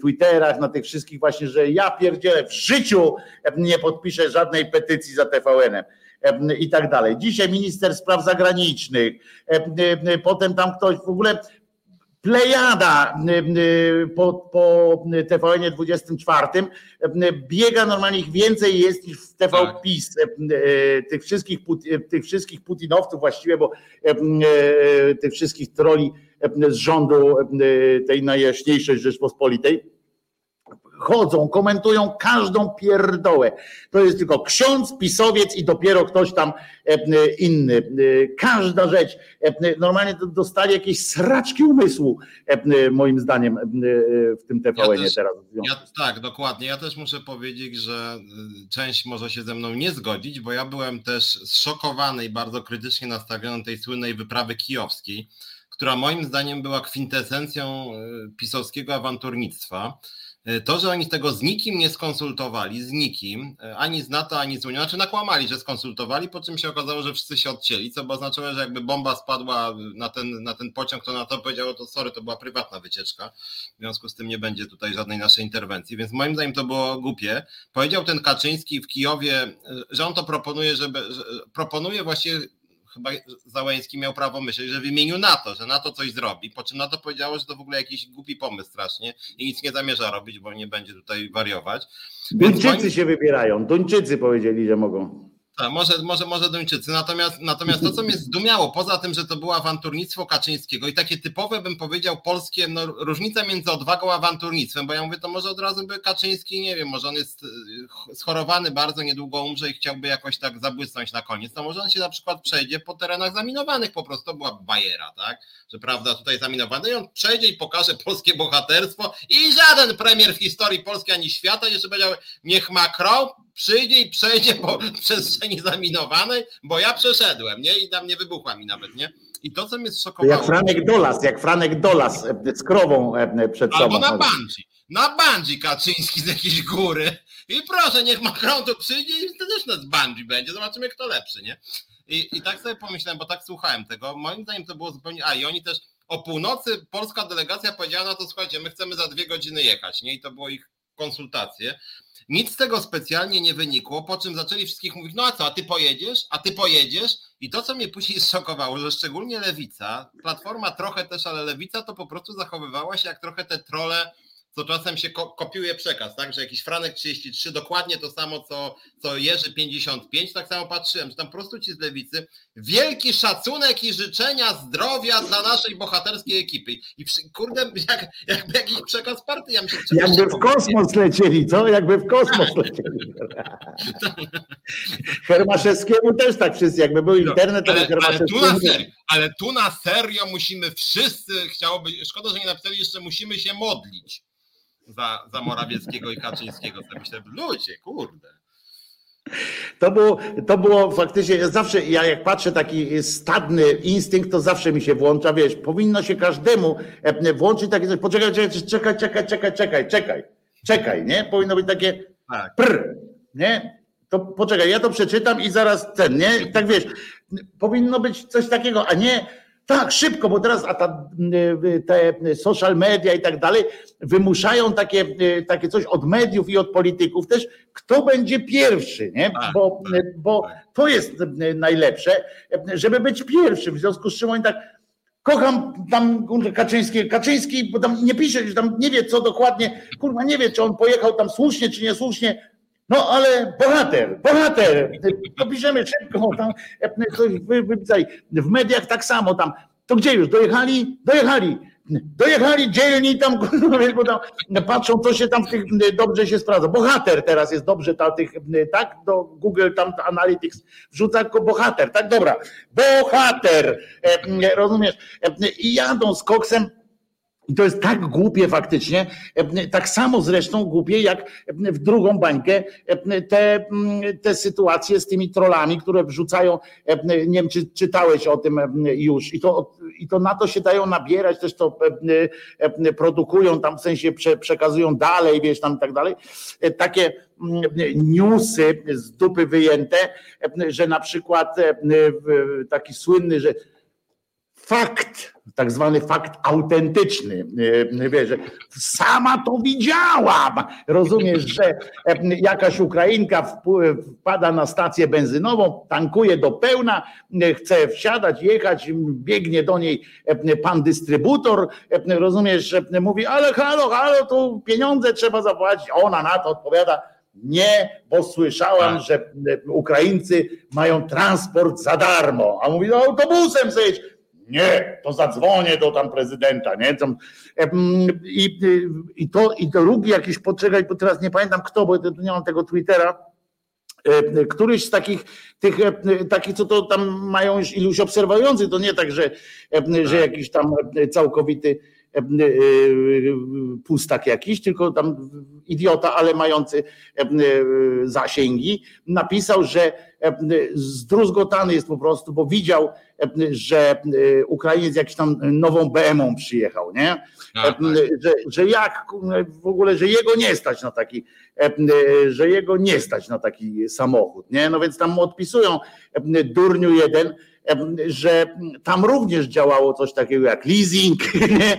Twitterach, na tych wszystkich właśnie, że ja pierdzielę, w życiu nie podpiszę żadnej petycji za TVN-em i tak dalej. Dzisiaj minister spraw zagranicznych, potem tam ktoś w ogóle plejada po, po TVN 24 biega normalnie ich więcej jest niż w TV tak. PiS tych wszystkich, tych wszystkich putinowców właściwie, bo tych wszystkich troli z rządu tej najjaśniejszej Rzeczpospolitej chodzą, komentują każdą pierdołę. To jest tylko ksiądz, pisowiec i dopiero ktoś tam e, inny. E, każda rzecz. E, normalnie dostali jakieś sraczki umysłu, moim zdaniem, w tym tvn ja teraz. Ja, tak, dokładnie. Ja też muszę powiedzieć, że część może się ze mną nie zgodzić, bo ja byłem też zszokowany i bardzo krytycznie nastawiony tej słynnej wyprawy kijowskiej, która moim zdaniem była kwintesencją pisowskiego awanturnictwa E, to, że oni tego z nikim nie skonsultowali, z nikim, e, ani z NATO, ani z Unią, znaczy nakłamali, że skonsultowali, po czym się okazało, że wszyscy się odcięli, co by oznaczało, że jakby bomba spadła na ten, na ten pociąg, to NATO powiedziało, to sorry, to była prywatna wycieczka, w związku z tym nie będzie tutaj żadnej naszej interwencji, więc moim zdaniem to było głupie. Powiedział ten Kaczyński w Kijowie, e, że on to proponuje, żeby, że proponuje właściwie chyba Załęski miał prawo myśleć, że w imieniu NATO, że NATO coś zrobi, po czym NATO powiedziało, że to w ogóle jakiś głupi pomysł strasznie i nic nie zamierza robić, bo nie będzie tutaj wariować. Duńczycy moim... się wybierają, Duńczycy powiedzieli, że mogą. Tak, może, może, może Duńczycy. Natomiast, natomiast to, co mnie zdumiało, poza tym, że to było awanturnictwo Kaczyńskiego i takie typowe, bym powiedział, polskie, no, różnica między odwagą a awanturnictwem, bo ja mówię, to może od razu by Kaczyński, nie wiem, może on jest e, schorowany bardzo, niedługo umrze i chciałby jakoś tak zabłysnąć na koniec, to może on się na przykład przejdzie po terenach zaminowanych, po prostu była bajera, tak? Że prawda, tutaj zaminowane i on przejdzie i pokaże polskie bohaterstwo i żaden premier w historii Polski ani świata jeszcze powiedział, niech Macron przyjdzie i przejdzie po (laughs) przestrzeni zaminowanej, bo ja przeszedłem, nie? I tam nie wybuchła mi nawet, nie? I to, co mnie szokowało... Jak Franek Dolas, jak Franek Dolas e, z krową e, przed sobą. Albo na bandzi. Na bandzi Kaczyński z jakiejś góry. I proszę, niech Macron tu przyjdzie i to też na bandzi będzie. Zobaczymy, kto lepszy, nie? I, I tak sobie pomyślałem, bo tak słuchałem tego. Moim zdaniem to było zupełnie... A, i oni też o północy polska delegacja powiedziała, no to słuchajcie, my chcemy za dwie godziny jechać, nie? I to było ich konsultacje. Nic z tego specjalnie nie wynikło, po czym zaczęli wszystkich mówić, no a co, a ty pojedziesz, a ty pojedziesz? I to, co mnie później (laughs) zszokowało, że szczególnie lewica, platforma trochę też, ale lewica to po prostu zachowywała się jak trochę te trole to czasem się ko kopiuje przekaz, tak, że jakiś Franek 33 dokładnie to samo, co, co Jerzy 55, tak samo patrzyłem, że tam po prostu ci z lewicy wielki szacunek i życzenia zdrowia dla naszej bohaterskiej ekipy. I kurde, jak, jakby jakiś przekaz partii, ja myślę, Jakby w kosmos lecieli, co? Jakby w kosmos lecieli. (laughs) Hermaszewskiemu też tak wszyscy, jakby był no, internet, ale, ale, ale, tu na serio, ale tu na serio musimy wszyscy, chciałoby, szkoda, że nie napisali jeszcze, musimy się modlić za, za Morawieckiego i Kaczyńskiego. To myślę, ludzie, kurde. To było, to było faktycznie, zawsze ja jak patrzę taki stadny instynkt, to zawsze mi się włącza, wiesz, powinno się każdemu e, włączyć takie coś, poczekaj, czekaj, czekaj, czekaj, czekaj, czekaj, czekaj, nie? Powinno być takie tak. prr, nie? To poczekaj, ja to przeczytam i zaraz ten, nie? Tak wiesz, powinno być coś takiego, a nie tak, szybko, bo teraz a ta, y, te social media i tak dalej wymuszają takie, y, takie coś od mediów i od polityków też, kto będzie pierwszy, nie? Tak, bo, tak, bo tak. to jest najlepsze, żeby być pierwszym. W związku z czym oni tak kocham tam Kaczyński, Kaczyński, bo tam nie pisze, że tam nie wie co dokładnie, kurwa nie wie, czy on pojechał tam słusznie, czy niesłusznie, no ale bohater, bohater, to piszemy szybko, tam. W mediach tak samo tam. To gdzie już? Dojechali? Dojechali. Dojechali dzielni tam, bo tam patrzą, co się tam w tych dobrze się sprawdza. Bohater teraz jest dobrze, ta, tych, tak? Do Google tam Analytics wrzuca jako bohater, tak? Dobra. Bohater, rozumiesz? I jadą z koksem i to jest tak głupie faktycznie, tak samo zresztą głupie jak w drugą bańkę te, te sytuacje z tymi trollami, które wrzucają, nie wiem czy czytałeś o tym już. I to, i to na to się dają nabierać, też to produkują tam w sensie przekazują dalej, wiesz tam i tak dalej, takie newsy z dupy wyjęte, że na przykład taki słynny, że fakt, tak zwany fakt autentyczny. Wiesz, sama to widziałam. Rozumiesz, że jakaś Ukrainka wpada na stację benzynową, tankuje do pełna, chce wsiadać, jechać, biegnie do niej pan dystrybutor, rozumiesz, mówi, ale halo, halo, tu pieniądze trzeba zapłacić. Ona na to odpowiada, nie, bo słyszałam, tak. że Ukraińcy mają transport za darmo. A mówi, no autobusem zejdź. Nie, to zadzwonię do tam prezydenta, nie? I, i, to, i to drugi jakiś, poczekaj, bo teraz nie pamiętam kto, bo nie mam tego Twittera, e, któryś z takich, tych, e, takich, co to tam mają już iluś obserwujących, to nie tak, że, że tak. jakiś tam całkowity E, pustak jakiś, tylko tam idiota, ale mający zasięgi, napisał, że zdruzgotany jest po prostu, bo widział, że Ukrainiec jakiś tam nową BM-ą przyjechał, nie? Tak. Że, że jak w ogóle, że jego nie stać na taki, że jego nie stać na taki samochód, nie? No więc tam mu odpisują durniu jeden, że tam również działało coś takiego jak leasing,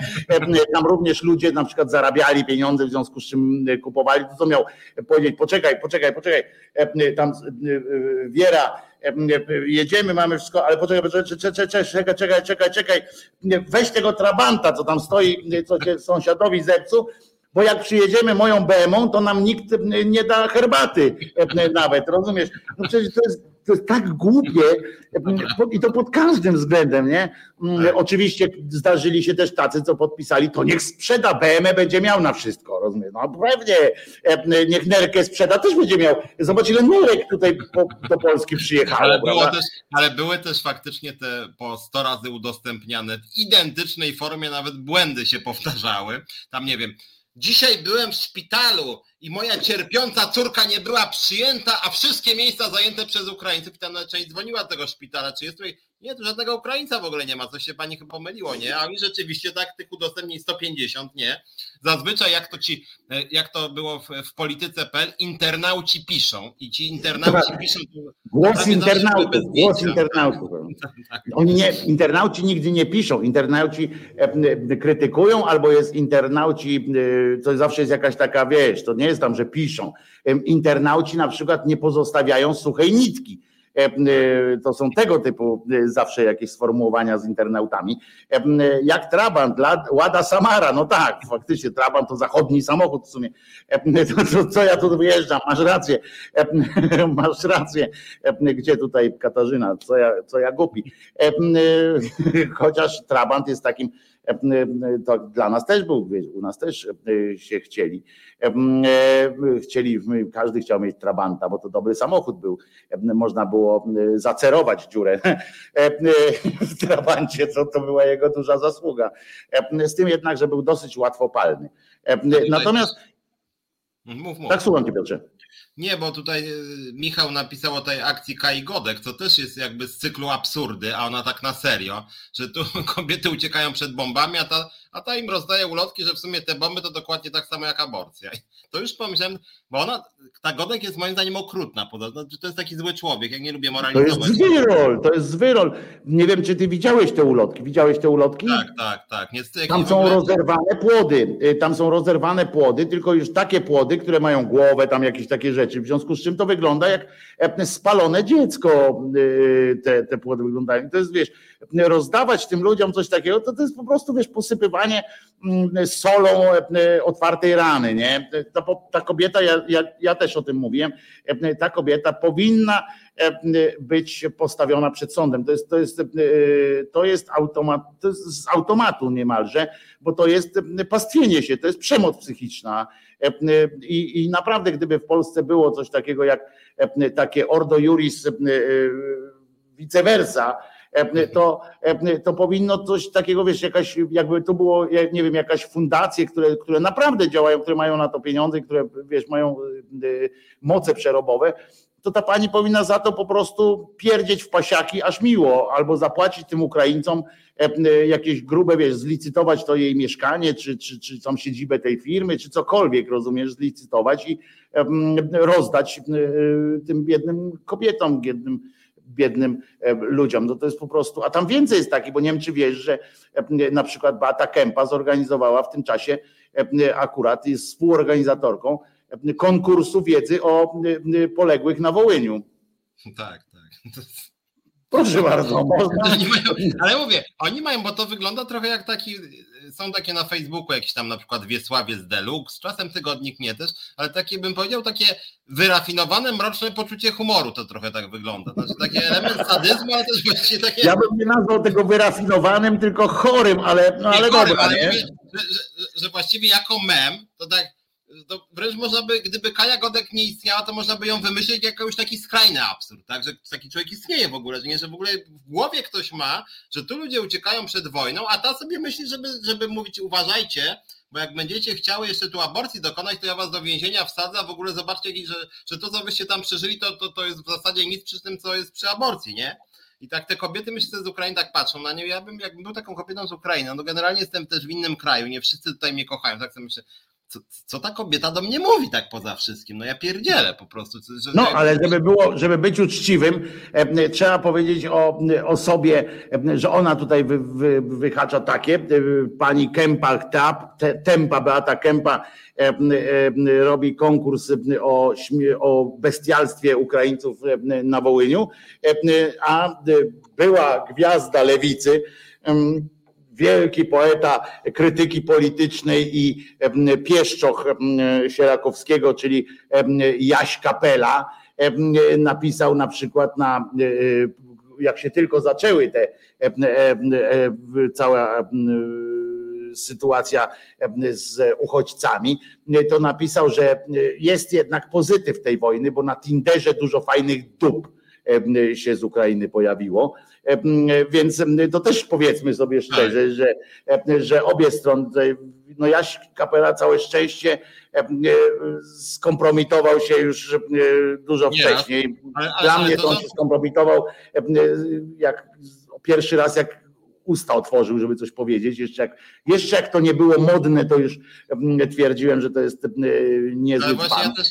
(laughs) tam również ludzie na przykład zarabiali pieniądze, w związku z czym kupowali, to co miał powiedzieć, poczekaj, poczekaj, poczekaj, tam Wiera, jedziemy, mamy wszystko, ale poczekaj, czekaj, czekaj, czekaj, czekaj, czekaj, weź tego trabanta, co tam stoi, co cię sąsiadowi zepsuł, bo jak przyjedziemy moją BMW, to nam nikt nie da herbaty nawet, rozumiesz? No przecież to jest to jest tak głupie i to pod każdym względem, nie? Mm, tak. Oczywiście zdarzyli się też tacy, co podpisali, to niech sprzeda BMW, będzie miał na wszystko, rozumiesz? No pewnie, e, niech Nerkę sprzeda, też będzie miał. Zobacz ile Nerek tutaj po, do Polski przyjechało. Ale, było też, ale były też faktycznie te po 100 razy udostępniane w identycznej formie, nawet błędy się powtarzały. Tam nie wiem, dzisiaj byłem w szpitalu, i moja cierpiąca córka nie była przyjęta, a wszystkie miejsca zajęte przez Ukraińców. I tam część dzwoniła do tego szpitala, czy jest tutaj. Nie, tu żadnego Ukraińca w ogóle nie ma, coś się pani chyba pomyliło, nie? A mi rzeczywiście tak tych udostępnień 150, nie? Zazwyczaj jak to ci, jak to było w, w polityce.pl, internauci piszą i ci internauci piszą. Głos internautów, głos internautów. (laughs) Tak, tak. Oni nie, internauci nigdy nie piszą, internauci e, krytykują albo jest internauci, e, to zawsze jest jakaś taka, wiesz, to nie jest tam, że piszą. Internauci na przykład nie pozostawiają suchej nitki. To są tego typu zawsze jakieś sformułowania z internautami. Jak Trabant, Łada Samara, no tak, faktycznie Trabant to zachodni samochód w sumie. Co ja tu wyjeżdżam, masz rację, (laughs) masz rację. Gdzie tutaj Katarzyna, co ja, co ja głupi. (laughs) Chociaż Trabant jest takim to dla nas też był, u nas też e, się chcieli. E, chcieli, każdy chciał mieć Trabanta, bo to dobry samochód był. Można było zacerować dziurę (laughs) w Trabancie, co to była jego duża zasługa. Z tym jednak, że był dosyć łatwopalny. Natomiast Mów, mów. Tak, słucham Cię Piotrze. Nie, bo tutaj e, Michał napisał o tej akcji Kai Godek, co też jest jakby z cyklu absurdy, a ona tak na serio, że tu (laughs) kobiety uciekają przed bombami, a ta, a ta im rozdaje ulotki, że w sumie te bomby to dokładnie tak samo jak aborcja. To już pomyślałem, bo ona, ta Godek jest moim zdaniem okrutna, podobno, to jest taki zły człowiek, jak nie lubię moralizować. To jest zwyrol, to jest zwyrol. Nie wiem, czy ty widziałeś te ulotki, widziałeś te ulotki? Tak, tak, tak. Niestety, tam są ogóle... rozerwane płody, y, tam są rozerwane płody, tylko już takie płody, które mają głowę, tam jakieś takie rzeczy, w związku z czym to wygląda jak spalone dziecko, y, te, te płody wyglądają. To jest, wiesz, rozdawać tym ludziom coś takiego, to, to jest po prostu, wiesz, posypywanie mm, solą e, otwartej rany, nie? Ta, ta kobieta, ja, ja, ja też o tym mówiłem, e, ta kobieta powinna e, być postawiona przed sądem. To jest, to jest, to jest, automat, to jest z automatu niemalże, bo to jest pastwienie się, to jest przemoc psychiczna. I, I naprawdę, gdyby w Polsce było coś takiego jak takie ordo juris vice versa, to, e, to powinno coś takiego, wiesz, jakaś, jakby to było, nie wiem, jakaś fundacje, które, które naprawdę działają, które mają na to pieniądze, które, wiesz, mają e, moce przerobowe, to ta pani powinna za to po prostu pierdzieć w pasiaki aż miło, albo zapłacić tym Ukraińcom jakieś grube, wiesz, zlicytować to jej mieszkanie, czy, czy, czy tam siedzibę tej firmy, czy cokolwiek, rozumiesz, zlicytować i rozdać tym biednym kobietom, biednym biednym ludziom. No to jest po prostu, a tam więcej jest takich, bo nie wiem czy wiesz, że na przykład Beata Kępa zorganizowała w tym czasie akurat, jest współorganizatorką konkursu wiedzy o poległych na Wołyniu. Tak, tak. (laughs) Proszę bardzo. Można... Mają, (laughs) ale mówię, oni mają, bo to wygląda trochę jak taki, są takie na Facebooku jakieś tam na przykład Wiesławiec Deluxe, czasem tygodnik nie też, ale takie bym powiedział takie wyrafinowane, mroczne poczucie humoru to trochę tak wygląda. Znaczy taki element sadyzmu, ale też właściwie takie... Ja bym nie nazwał tego wyrafinowanym, tylko chorym, ale, no, ale chorym, dobra, ale mówię, że, że, że właściwie jako mem, to tak to wręcz można by, gdyby Kaja Godek nie istniała, to można by ją wymyślić jako już taki skrajny absurd, tak? Że taki człowiek istnieje w ogóle, że nie, że w ogóle w głowie ktoś ma, że tu ludzie uciekają przed wojną, a ta sobie myśli, żeby, żeby mówić uważajcie, bo jak będziecie chciały jeszcze tu aborcji dokonać, to ja was do więzienia wsadzę, a w ogóle zobaczcie, że, że to, co wyście tam przeżyli, to, to, to jest w zasadzie nic przy tym, co jest przy aborcji, nie? I tak te kobiety, myślę, z Ukrainy tak patrzą na nie. Ja bym, jakbym był taką kobietą z Ukrainy, no generalnie jestem też w innym kraju, nie wszyscy tutaj mnie kochają, tak sobie myślę, co, co, ta kobieta do mnie mówi tak poza wszystkim? No ja pierdzielę po prostu. Że, no ale żeby było, żeby być uczciwym, e, trzeba powiedzieć o, o sobie, e, że ona tutaj wy, wy, wyhacza takie, e, pani Kępa, ta, Tempa, Beata Kępa robi konkurs o, o bestialstwie Ukraińców na Wołyniu, a była gwiazda lewicy, wielki poeta krytyki politycznej i pieszczoch Sierakowskiego, czyli Jaś Kapela, napisał na przykład na, e, jak się tylko zaczęły te cała sytuacja z uchodźcami, to napisał, że jest jednak pozytyw tej wojny, bo na Tinderze dużo fajnych dup się z Ukrainy pojawiło. Więc to też powiedzmy sobie szczerze, że, że obie strony, no Jaś Kapela całe szczęście skompromitował się już dużo wcześniej. Ale, ale, Dla mnie to on się skompromitował jak pierwszy raz, jak usta otworzył, żeby coś powiedzieć. Jeszcze jak, jeszcze jak to nie było modne, to już twierdziłem, że to jest niezły Ale właśnie ja też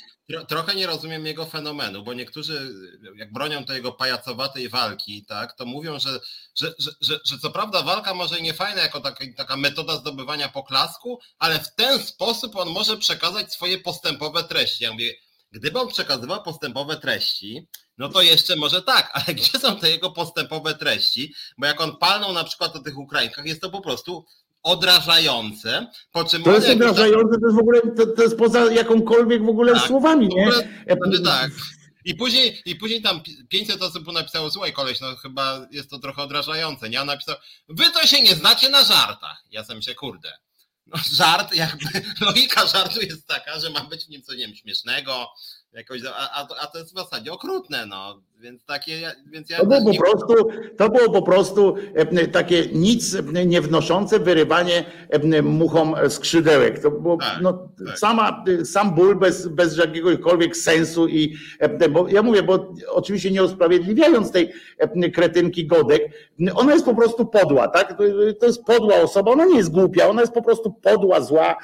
trochę nie rozumiem jego fenomenu, bo niektórzy jak bronią tej jego pajacowatej walki, tak, to mówią, że, że, że, że, że co prawda walka może nie fajna jako taka, taka metoda zdobywania poklasku, ale w ten sposób on może przekazać swoje postępowe treści. Ja mówię, gdyby on przekazywał postępowe treści, no to jeszcze może tak, (laughs) ale gdzie są te jego postępowe treści? Bo jak on palnął na przykład o tych Ukrainkach, jest to po prostu odrażające. Po czym to jest odrażające, to jest w ogóle, to, to jest poza jakąkolwiek w ogóle tak, słowami, nie? Ogóle, tak. I później, I później tam 500 osób napisało, słuchaj koleś, no chyba jest to trochę odrażające, nie? On napisał, wy to się nie znacie na żartach. Ja sam się, kurde, no żart, jakby (laughs) logika żartu jest taka, że ma być w nim coś, nie wiem, śmiesznego, jakoś, a, a, a to jest w zasadzie okrutne, no. Więc takie, więc ja to, było po prostu, to było po prostu e, takie nic nie wnoszące wyrywanie e, muchom skrzydełek. To było tak, no, tak. Sama, sam ból bez, bez jakiegokolwiek sensu i e, bo ja mówię, bo oczywiście nie usprawiedliwiając tej kretynki Godek, ona jest po prostu podła, tak? To jest podła osoba, ona nie jest głupia, ona jest po prostu podła, zła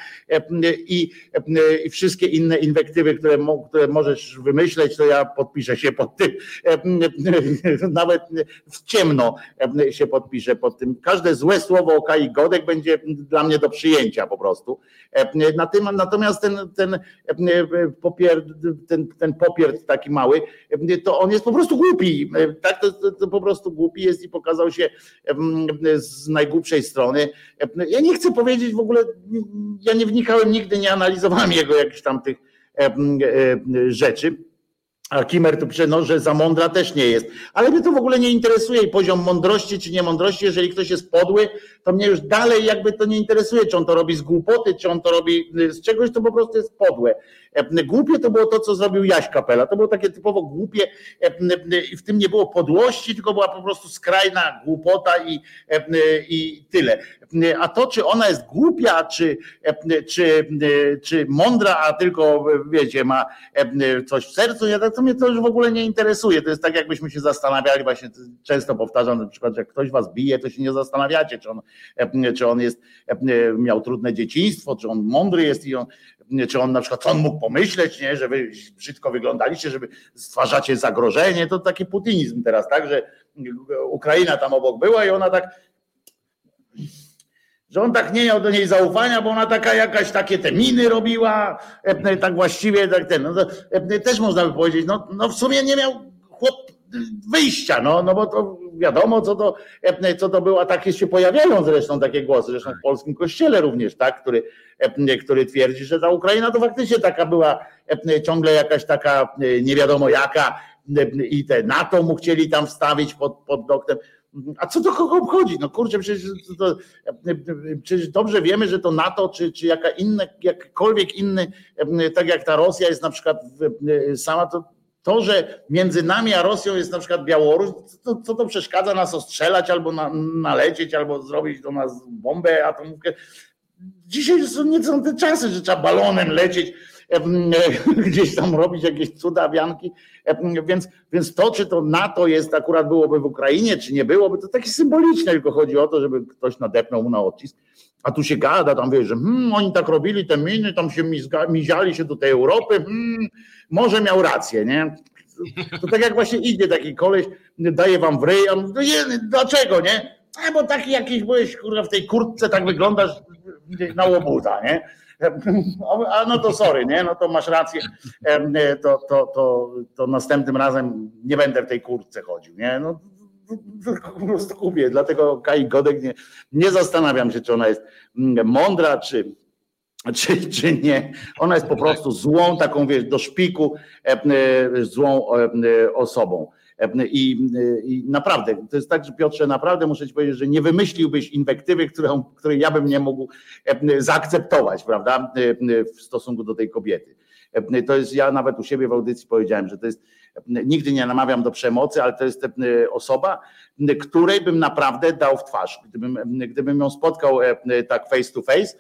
i, i wszystkie inne inwektywy, które, które możesz wymyśleć, to ja podpiszę się pod tym (laughs) nawet w ciemno się podpiszę pod tym. Każde złe słowo o Kai Godek będzie dla mnie do przyjęcia po prostu. Natomiast ten, ten, popier, ten, ten popierd taki mały, to on jest po prostu głupi. Tak, to, to, to po prostu głupi jest i pokazał się z najgłupszej strony. Ja nie chcę powiedzieć w ogóle, ja nie wnikałem nigdy, nie analizowałem jego jakichś tam tych rzeczy a Kimer tu pisze, no, że za mądra też nie jest. Ale mnie to w ogóle nie interesuje i poziom mądrości czy niemądrości. Jeżeli ktoś jest podły, to mnie już dalej jakby to nie interesuje, czy on to robi z głupoty, czy on to robi z czegoś, to po prostu jest podłe. Głupie to było to, co zrobił Jaś Kapela. To było takie typowo głupie i w tym nie było podłości, tylko była po prostu skrajna głupota i, i tyle. A to, czy ona jest głupia, czy, czy, czy mądra, a tylko wiecie, ma coś w sercu, ja tak to mnie to już w ogóle nie interesuje. To jest tak, jakbyśmy się zastanawiali, właśnie często powtarzam na przykład, jak ktoś was bije, to się nie zastanawiacie, czy on, czy on jest, miał trudne dzieciństwo, czy on mądry jest i on, czy on na przykład, co on mógł pomyśleć, nie, że wy brzydko wyglądaliście, żeby stwarzacie zagrożenie, to taki putinizm teraz, tak, że Ukraina tam obok była i ona tak że on tak nie miał do niej zaufania, bo ona taka jakaś takie te miny robiła, e, tak właściwie tak ten, no e, też można by powiedzieć, no, no w sumie nie miał chłop wyjścia, no, no bo to wiadomo, co to, e, co to było, takie się pojawiają zresztą takie głosy, zresztą w polskim kościele również, tak, który, który twierdzi, że ta Ukraina to faktycznie taka była ciągle jakaś taka nie wiadomo jaka i te NATO mu chcieli tam wstawić pod, pod doktem. A co to kogo obchodzi? No kurczę, przecież, to, przecież dobrze wiemy, że to NATO, czy, czy jaka inne, jakkolwiek inny, tak jak ta Rosja jest na przykład sama, to, to, że między nami a Rosją jest na przykład Białoruś, to, co to przeszkadza nas ostrzelać albo na, nalecieć, albo zrobić do nas bombę atomówkę. Dzisiaj są, nie są te czasy, że trzeba balonem lecieć (laughs) gdzieś tam robić jakieś cudawianki. Więc, więc to, czy to NATO jest, akurat byłoby w Ukrainie, czy nie byłoby, to takie symboliczne, tylko chodzi o to, żeby ktoś nadepnął mu na odcisk. A tu się gada, tam wie, że hmm, oni tak robili te miny, tam się mizga, miziali się do tej Europy, hmm, może miał rację, nie? To tak jak właśnie idzie taki koleś, daje wam w ryj, a no dlaczego, nie? A bo taki jakiś byłeś, kurwa, w tej kurtce tak wyglądasz na łobuza, nie? (laughs) A no to sorry, nie? No to masz rację. To, to, to, to następnym razem nie będę w tej kurtce chodził, nie? No, kupię. Dlatego Kai Godek nie, nie zastanawiam się, czy ona jest mądra, czy, czy, czy nie. Ona jest po prostu złą, taką wiesz, do szpiku, złą osobą. I, I, naprawdę, to jest tak, że Piotrze, naprawdę muszę ci powiedzieć, że nie wymyśliłbyś inwektywy, którą, której ja bym nie mógł zaakceptować, prawda, w stosunku do tej kobiety. To jest, ja nawet u siebie w audycji powiedziałem, że to jest, nigdy nie namawiam do przemocy, ale to jest osoba, której bym naprawdę dał w twarz. Gdybym, gdybym ją spotkał tak face to face,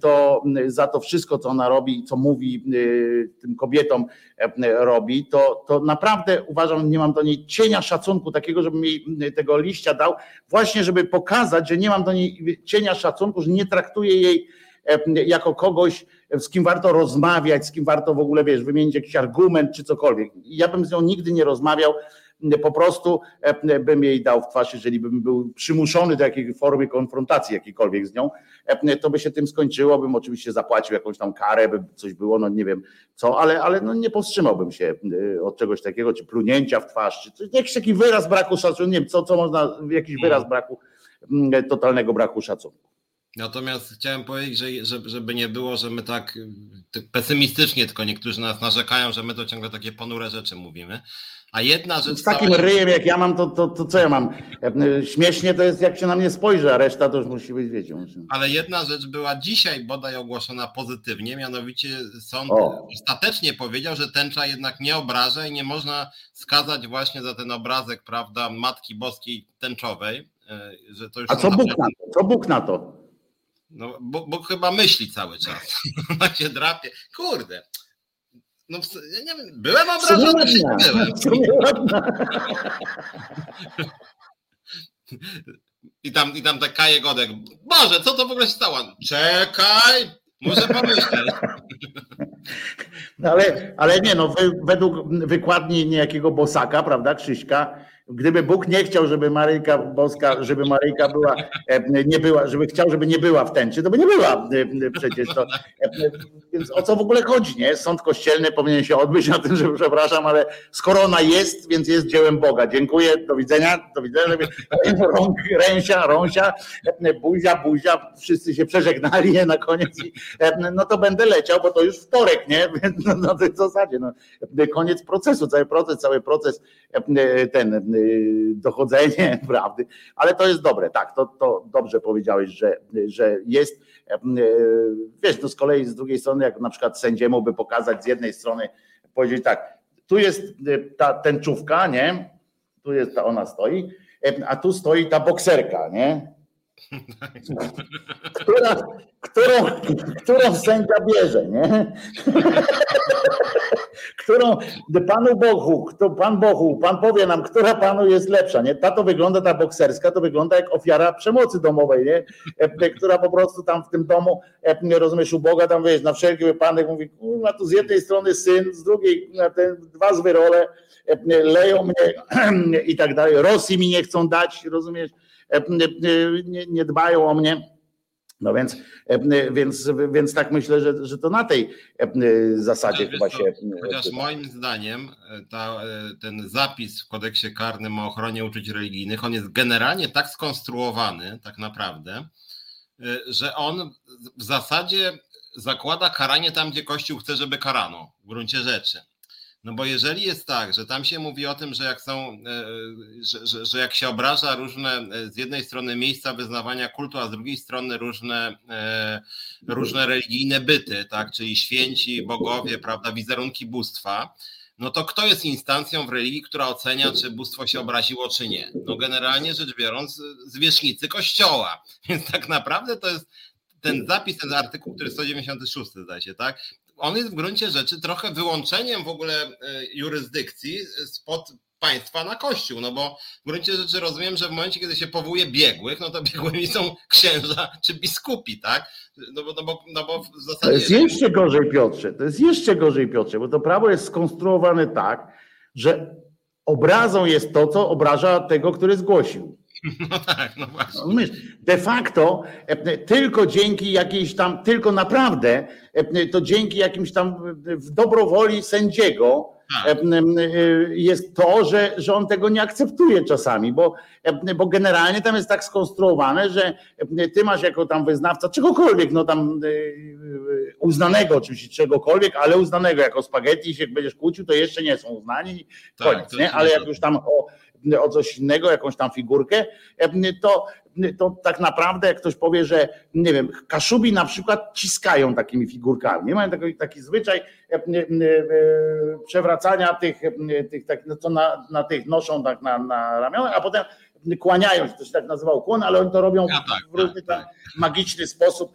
to za to wszystko, co ona robi, co mówi tym kobietom robi, to, to naprawdę uważam, nie mam do niej cienia szacunku takiego, żebym jej tego liścia dał, właśnie żeby pokazać, że nie mam do niej cienia szacunku, że nie traktuję jej jako kogoś, z kim warto rozmawiać, z kim warto w ogóle, wiesz, wymienić jakiś argument czy cokolwiek. Ja bym z nią nigdy nie rozmawiał, po prostu bym jej dał w twarz, jeżeli bym był przymuszony do jakiejś formy konfrontacji jakiejkolwiek z nią, to by się tym skończyło, bym oczywiście zapłacił jakąś tam karę, by coś było, no nie wiem co, ale, ale no nie powstrzymałbym się od czegoś takiego, czy plunięcia w twarz, czy jakiś taki wyraz braku szacunku, nie wiem, co, co można, jakiś wyraz braku, totalnego braku szacunku. Natomiast chciałem powiedzieć, że, żeby nie było, że my tak, tak pesymistycznie, tylko niektórzy nas narzekają, że my to ciągle takie ponure rzeczy mówimy. A jedna rzecz. Z takim cała... ryjem, jak ja mam, to, to, to co ja mam? Śmiesznie to jest, jak się na mnie spojrzy, a reszta to już musi być, wiecie. Ale jedna rzecz była dzisiaj bodaj ogłoszona pozytywnie, mianowicie sąd o. ostatecznie powiedział, że tęcza jednak nie obraża i nie można skazać właśnie za ten obrazek, prawda, Matki Boskiej tęczowej. E, że to już a co Bóg na to? Co Bóg na to? No, bo, bo chyba myśli cały czas. (laughs) Ona się drapie. Kurde. No, ja nie wiem, byłem obrażony, czy nie byłem? I tam, I tam tak Kaje Godek. Boże, co to w ogóle się stało? Czekaj, może pomyśleć. No ale, ale nie, no według wykładni niejakiego Bosaka, prawda, Krzyśka, Gdyby Bóg nie chciał, żeby Maryjka Boska, żeby Maryjka była, e, nie była, żeby chciał, żeby nie była w tęczy, to by nie była e, przecież. To, e, więc o co w ogóle chodzi, nie? Sąd kościelny powinien się odbyć na tym, że przepraszam, ale skoro ona jest, więc jest dziełem Boga. Dziękuję, do widzenia, do widzenia. Rąk, ręsia, rąsia, buzia, buzia, wszyscy się przeżegnali nie, na koniec no to będę leciał, bo to już wtorek, nie? No, no to w zasadzie, no, koniec procesu, cały proces, cały proces ten dochodzenie (laughs) prawdy, ale to jest dobre, tak, to, to dobrze powiedziałeś, że, że jest, y, wiesz, to z kolei z drugiej strony, jak na przykład sędziemu by pokazać z jednej strony, powiedzieć tak, tu jest y, ta tęczówka, nie, tu jest ta, ona stoi, a tu stoi ta bokserka, nie, (laughs) która, którą, którą sędzia bierze, nie? (laughs) którą panu Bogu, kto, pan Bogu, pan powie nam, która panu jest lepsza, nie? Ta to wygląda, ta bokserska, to wygląda jak ofiara przemocy domowej, nie? E, która po prostu tam w tym domu, nie rozumiesz, u Boga tam, wiesz, na wszelki wypadek mówi, kurwa, tu z jednej strony syn, z drugiej te dwa złe role, leją mnie (clears throat) i tak dalej, Rosji mi nie chcą dać, rozumiesz, nie, nie dbają o mnie, no więc, więc, więc tak myślę, że, że to na tej zasadzie chyba się. Chociaż moim zdaniem ta, ten zapis w kodeksie karnym o ochronie uczuć religijnych, on jest generalnie tak skonstruowany, tak naprawdę, że on w zasadzie zakłada karanie tam, gdzie Kościół chce, żeby karano, w gruncie rzeczy. No bo jeżeli jest tak, że tam się mówi o tym, że jak są, e, że, że, że, jak się obraża różne e, z jednej strony miejsca wyznawania kultu, a z drugiej strony różne, e, różne religijne byty, tak, czyli święci, bogowie, prawda, wizerunki bóstwa, no to kto jest instancją w religii, która ocenia, czy bóstwo się obraziło, czy nie? No generalnie rzecz biorąc, zwierzchnicy kościoła. (laughs) Więc tak naprawdę to jest ten zapis, ten artykuł, który jest 196, zdaje się, tak? On jest w gruncie rzeczy trochę wyłączeniem w ogóle e, jurysdykcji spod państwa na kościół, no bo w gruncie rzeczy rozumiem, że w momencie, kiedy się powołuje biegłych, no to (laughs) biegłymi są księża czy biskupi, tak? No bo, no bo, no bo w zasadzie... To jest jeszcze gorzej, Piotrze, to jest jeszcze gorzej, Piotrze, bo to prawo jest skonstruowane tak, że obrazą jest to, co obraża tego, który zgłosił. (laughs) No tak, no właśnie. De facto e, tylko dzięki jakiejś tam, tylko naprawdę e, to dzięki jakimś tam w dobrowoli sędziego tak. e, jest to, że, że on tego nie akceptuje czasami, bo, bo generalnie tam jest tak skonstruowane, że ty masz jako tam wyznawca czegokolwiek, no tam uznanego oczywiście czegokolwiek, ale uznanego jako spaghetti, jeśli będziesz kłócił, to jeszcze nie są uznani, tak, koniec, nie? ale jak już tam o o coś innego, jakąś tam figurkę, to, to tak naprawdę jak ktoś powie, że nie wiem, Kaszubi na przykład ciskają takimi figurkami. Nie mają taki, taki zwyczaj e, e, przewracania tych, tych tak, no co na, na tych noszą tak na, na ramionach, a potem kłaniają się, to się tak nazywa ukłon, ale oni to robią ja, tak, w różny tak, tak. magiczny sposób,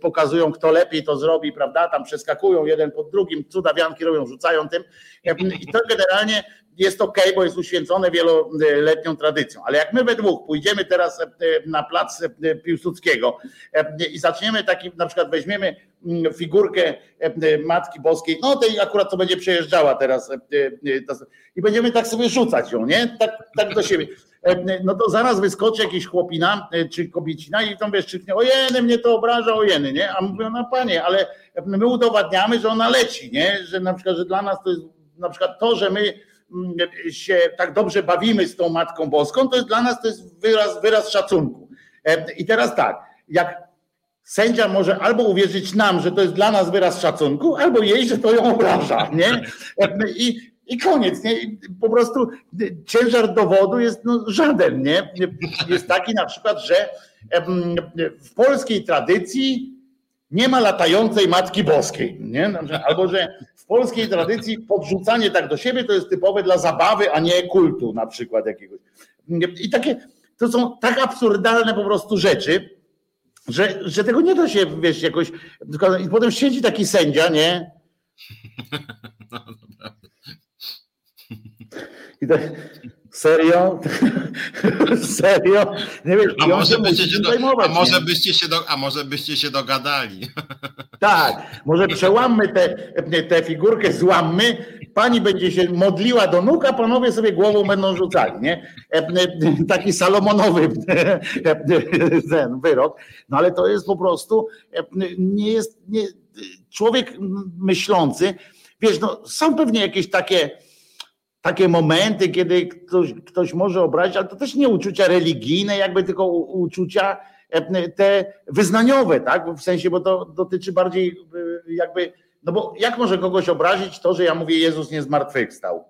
pokazują kto lepiej to zrobi, prawda, tam przeskakują jeden pod drugim, cudawianki robią, rzucają tym i to generalnie jest ok, bo jest uświęcone wieloletnią tradycją. Ale jak my we dwóch pójdziemy teraz e, na plac e, Piłsudskiego i zaczniemy taki, na przykład weźmiemy mm, figurkę Matki Boskiej, no tej akurat co będzie przejeżdżała teraz i będziemy tak sobie rzucać ją, nie? Tak, tak do siebie. No to zaraz wyskoczy jakiś chłopina czy kobiecina i tam wiesz, krzyknie, ojeny, mnie to obraża, ojeny, nie? A mówią, no panie, ale my udowadniamy, że ona leci, nie? Że na przykład, że dla nas to jest na przykład to, że my Mm, się tak dobrze bawimy z tą Matką Boską, to jest dla nas to jest wyraz, wyraz szacunku. E, I teraz tak, jak sędzia może albo uwierzyć nam, że to jest dla nas wyraz szacunku, albo jej, że to ją obraża, nie? E, I, i koniec, nie? po prostu ciężar dowodu jest no, żaden, nie? Jest taki na przykład, że w polskiej tradycji nie ma latającej Matki Boskiej, nie? Albo, że polskiej tradycji podrzucanie tak do siebie to jest typowe dla zabawy, a nie kultu na przykład jakiegoś. I takie, to są tak absurdalne po prostu rzeczy, że, że tego nie da się, wiesz, jakoś. I potem siedzi taki sędzia, nie? (laughs) No, I tak, serio? (laughs) serio? Nie wiem, a może, byście się, do, a, może byście się do, a może byście się dogadali. (laughs) Tak, może przełammy tę figurkę, złammy, pani będzie się modliła do nóg, a panowie sobie głową będą rzucali, nie? Taki salomonowy ten wyrok. No ale to jest po prostu, nie jest, nie, człowiek myślący, wiesz, no są pewnie jakieś takie, takie momenty, kiedy ktoś, ktoś może obrazić, ale to też nie uczucia religijne, jakby tylko uczucia e, te wyznaniowe, tak? W sensie, bo to dotyczy bardziej e, jakby, no bo jak może kogoś obrazić to, że ja mówię Jezus nie zmartwychwstał?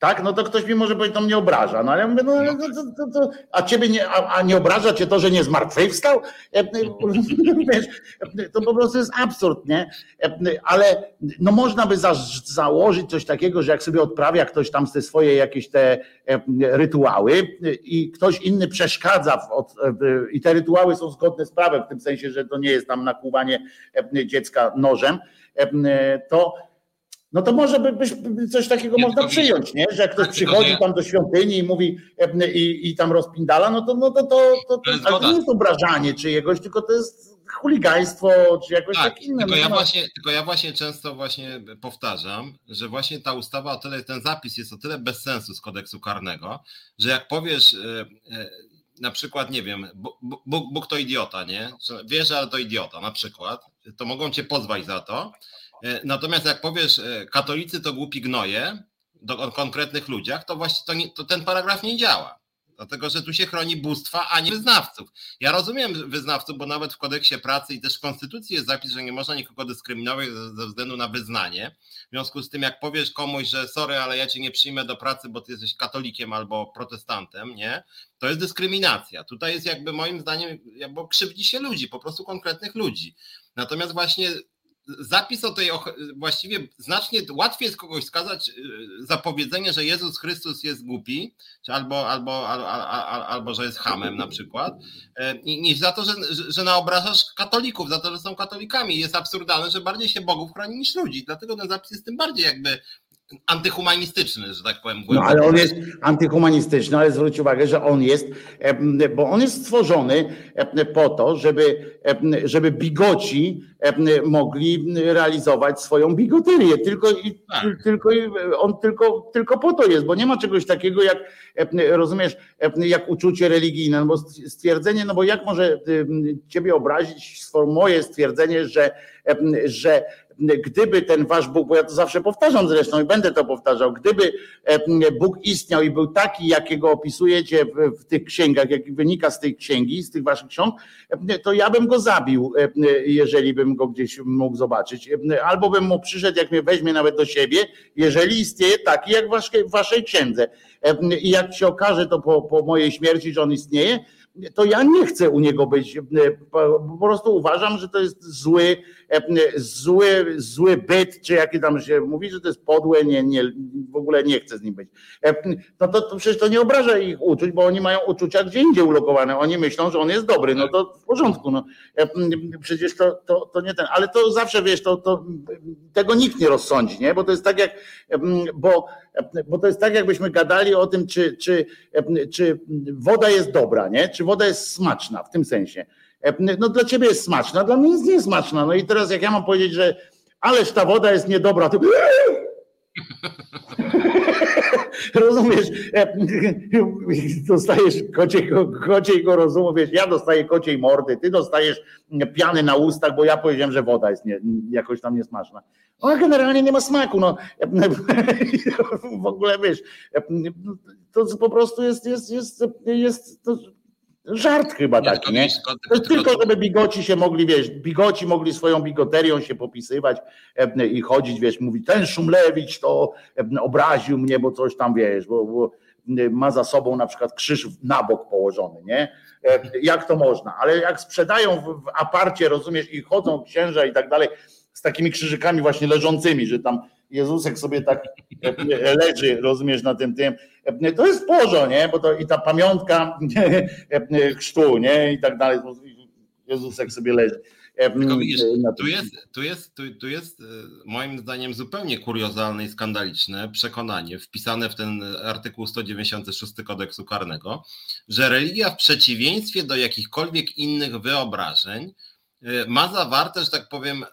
Tak, no to ktoś mi może powiedzieć, to mnie obraża, no ale ja mówię, no, no to, to, to, a ciebie nie, a, a, nie obraża cię to, że nie zmartwychwstał? (laughs) Wiesz, to po prostu jest absurd, nie? Ale no można by za, założyć coś takiego, że jak sobie odprawia ktoś tam te swoje jakieś te rytuały i ktoś inny przeszkadza w, od, i te rytuały są zgodne z prawem, w tym sensie, że to nie jest tam nakłuwanie dziecka nożem, to no to może by, by coś takiego nie, można przyjąć, nie? Że jak ktoś przychodzi tam do świątyni i mówi i, i tam rozpindala, no to, no to, to, to, to, to, to nie jest obrażanie czyjegoś, tylko to jest chuligaństwo, czy jakoś tak, tak inne. Tylko no ja, właśnie, tylko ja właśnie często właśnie powtarzam, że właśnie ta ustawa o tyle, ten zapis jest o tyle bez sensu z kodeksu karnego, że jak powiesz e, e, na przykład, nie wiem, Bóg, Bóg to idiota, nie? Wiesz, ale to idiota na przykład, to mogą cię pozwać za to. E, natomiast jak powiesz, katolicy to głupi gnoje, do, konkretnych ludziach, to właśnie to, nie, to ten paragraf nie działa. Dlatego, że tu się chroni bóstwa, a nie wyznawców. Ja rozumiem wyznawców, bo nawet w kodeksie pracy i też w konstytucji jest zapis, że nie można nikogo dyskryminować ze względu na wyznanie. W związku z tym, jak powiesz komuś, że sorry, ale ja cię nie przyjmę do pracy, bo ty jesteś katolikiem albo protestantem, nie? To jest dyskryminacja. Tutaj jest jakby moim zdaniem, bo krzywdzi się ludzi, po prostu konkretnych ludzi. Natomiast właśnie zapis o tej, właściwie znacznie łatwiej jest kogoś skazać y, za powiedzenie, że Jezus Chrystus jest głupi, czy albo, albo, albo, albo że jest hamem na przykład, e, niż za to, że, że naobrażasz katolików, za to, że są katolikami. Jest absurdalne, że bardziej się Bogów chroni niż ludzi. Dlatego ten zapis jest tym bardziej jakby antyhumanistyczny, że tak powiem. No ale on jest antyhumanistyczny, ale zwróć uwagę, że on jest, bo on jest stworzony po to, żeby, żeby bigoci mogli realizować swoją bigoterię. Tylko, tak. tylko on tylko, tylko po to jest, bo nie ma czegoś takiego jak, rozumiesz, jak uczucie religijne, no bo stwierdzenie, no bo jak może ciebie obrazić moje stwierdzenie, że, że gdyby ten wasz Bóg, bo ja to zawsze powtarzam zresztą i będę to powtarzał, gdyby e, Bóg istniał i był taki, jakiego opisujecie w, tych księgach, jak wynika z tej księgi, z tych waszych ksiąg, e, to ja bym go zabił, e, jeżeli bym go gdzieś mógł zobaczyć. Albo bym mu przyszedł, jak mnie weźmie nawet do siebie, jeżeli istnieje taki, jak w waszej księdze. I jak się okaże to po, po mojej śmierci, że on istnieje, to ja nie chcę u niego być. E, po prostu uważam, że to jest zły, e, zły, zły byt, czy jaki tam się mówi, że to jest podłe, nie, nie, w ogóle nie chcę z nim być. E, no to, to przecież to nie obraża ich uczuć, bo oni mają uczucia gdzie indziej ulokowane. Oni myślą, że on jest dobry, no to w porządku. No. Przecież to, to, to nie ten, ale to zawsze wiesz, to, to tego nikt nie rozsądzi, nie? Bo to jest tak jak, bo bo to jest tak, jakbyśmy gadali o tym, czy, czy, czy woda jest dobra, nie? Czy woda jest smaczna w tym sensie. No dla ciebie jest smaczna, dla mnie jest niesmaczna. No i teraz jak ja mam powiedzieć, że ależ ta woda jest niedobra, to (laughs) Rozumiesz, (laughs) dostajesz kociego, kociego rozumu, wiesz, ja dostaję kociej mordy, ty dostajesz piany na ustach, bo ja powiedziałem, że woda jest nie, jakoś tam niesmaczna. Ona generalnie nie ma smaku, no. (laughs) W ogóle wiesz, to po prostu jest, jest, jest, jest to żart chyba taki, nie? To tylko, żeby bigoci się mogli, wiesz, bigoci mogli swoją bigoterią się popisywać i chodzić, wiesz, mówić, ten Szumlewicz to obraził mnie, bo coś tam, wiesz, bo, bo ma za sobą na przykład krzyż na bok położony, nie? Jak to można? Ale jak sprzedają w aparcie, rozumiesz, i chodzą księża i tak dalej, z takimi krzyżykami właśnie leżącymi, że tam Jezusek sobie tak leży, rozumiesz, na tym tym. To jest porzo, nie? Bo to i ta pamiątka chrztu, nie? I tak dalej. Jezusek sobie leży. Tylko widzisz, tu jest, tu, jest, tu, tu jest moim zdaniem zupełnie kuriozalne i skandaliczne przekonanie wpisane w ten artykuł 196 kodeksu karnego, że religia w przeciwieństwie do jakichkolwiek innych wyobrażeń ma zawarte, że tak powiem,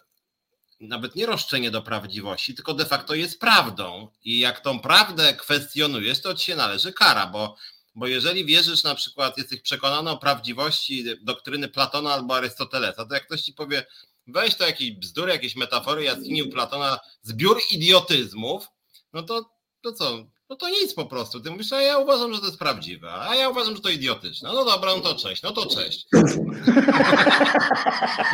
nawet nie roszczenie do prawdziwości, tylko de facto jest prawdą. I jak tą prawdę kwestionujesz, to ci się należy kara, bo, bo jeżeli wierzysz na przykład, jesteś przekonany o prawdziwości doktryny Platona albo Arystotelesa, to jak ktoś ci powie, weź to jakieś bzdury, jakieś metafory jaskini u Platona, zbiór idiotyzmów, no to, to co, no to nic po prostu. Ty mówisz, a ja uważam, że to jest prawdziwe, a ja uważam, że to idiotyczne. No dobra, no to cześć, no to cześć. (laughs)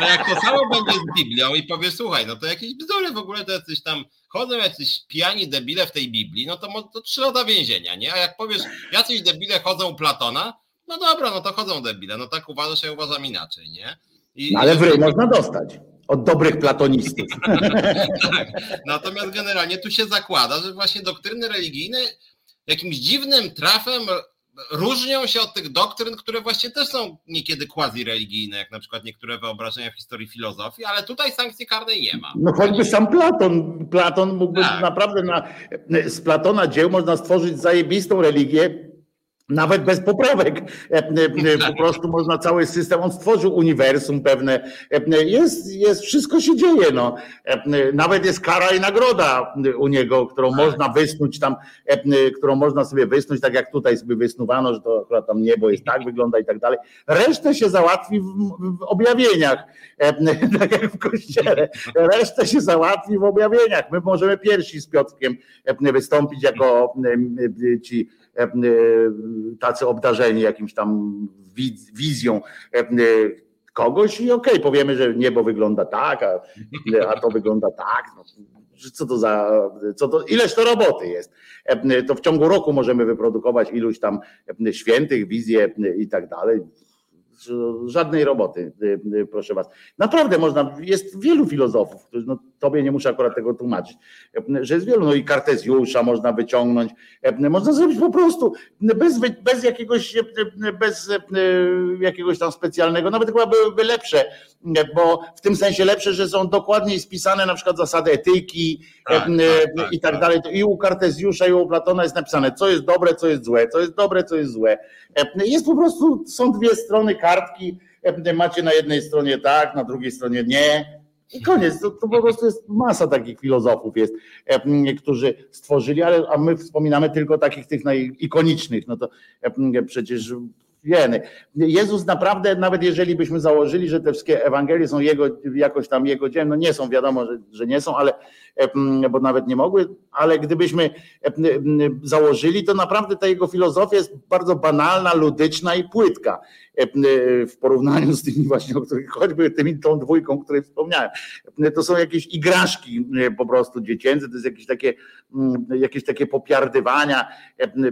No jak to samo będzie z Biblią i powiesz, słuchaj, no to jakieś bzdury w ogóle to jacyś tam, chodzą jacyś pijani debile w tej Biblii, no to, to trzy lata więzienia, nie? A jak powiesz, jacyś debile chodzą u Platona, no dobra, no to chodzą debile, no tak uważasz, ja uważam inaczej, nie? I, no ale w ryj można dostać od dobrych platonistów. (laughs) tak. Natomiast generalnie tu się zakłada, że właśnie doktryny religijne jakimś dziwnym trafem różnią się od tych doktryn, które właśnie też są niekiedy quasi-religijne, jak na przykład niektóre wyobrażenia w historii filozofii, ale tutaj sankcji karnej nie ma. No choćby sam Platon. Platon mógłby tak. naprawdę na, z Platona dzieł można stworzyć zajebistą religię, nawet bez poprawek. E, e, po prostu można cały system, on stworzył uniwersum pewne. E, jest, jest wszystko się dzieje. No. Nawet jest kara i nagroda u niego, którą tak. można wysnuć tam, którą można sobie wysnuć, tak jak tutaj sobie wysnuwano, że to akurat tam niebo jest tak, wygląda i tak dalej. Resztę się załatwi w, w objawieniach, (laughs) tak jak w kościele. Resztę się załatwi w objawieniach. My możemy pierwsi z Piotrkiem wystąpić jako ci E, e, tacy obdarzeni jakimś tam wizją e, kogoś i okej, okay, powiemy, że niebo wygląda tak, a, a to wygląda tak. No, co to za, co to, ileż to roboty jest. To w ciągu roku możemy wyprodukować iluś tam świętych, wizje i tak dalej żadnej roboty, proszę was. Naprawdę można, jest wielu filozofów, no tobie nie muszę akurat tego tłumaczyć, że jest wielu, no i Kartezjusza można wyciągnąć, można zrobić po prostu bez, bez jakiegoś, bez jakiegoś tam specjalnego, nawet chyba byłyby lepsze, bo w tym sensie lepsze, że są dokładniej spisane na przykład zasady etyki tak, tak, tak, i tak, tak dalej. I u Kartezjusza i u Platona jest napisane, co jest dobre, co jest złe, co jest dobre, co jest złe. Jest po prostu, są dwie strony kartki, macie na jednej stronie tak, na drugiej stronie nie. I koniec, to, to po prostu jest masa takich filozofów jest, którzy stworzyli, ale a my wspominamy tylko takich tych najikonicznych, no to przecież wiemy. Jezus naprawdę, nawet jeżeli byśmy założyli, że te wszystkie Ewangelie są jego, jakoś tam jego dziełem, no nie są, wiadomo, że, że nie są, ale bo nawet nie mogły, ale gdybyśmy założyli, to naprawdę ta jego filozofia jest bardzo banalna, ludyczna i płytka w porównaniu z tymi właśnie, o których choćby tymi tą dwójką, o której wspomniałem. To są jakieś igraszki po prostu dziecięce, to jest jakieś takie, jakieś takie popiardywania,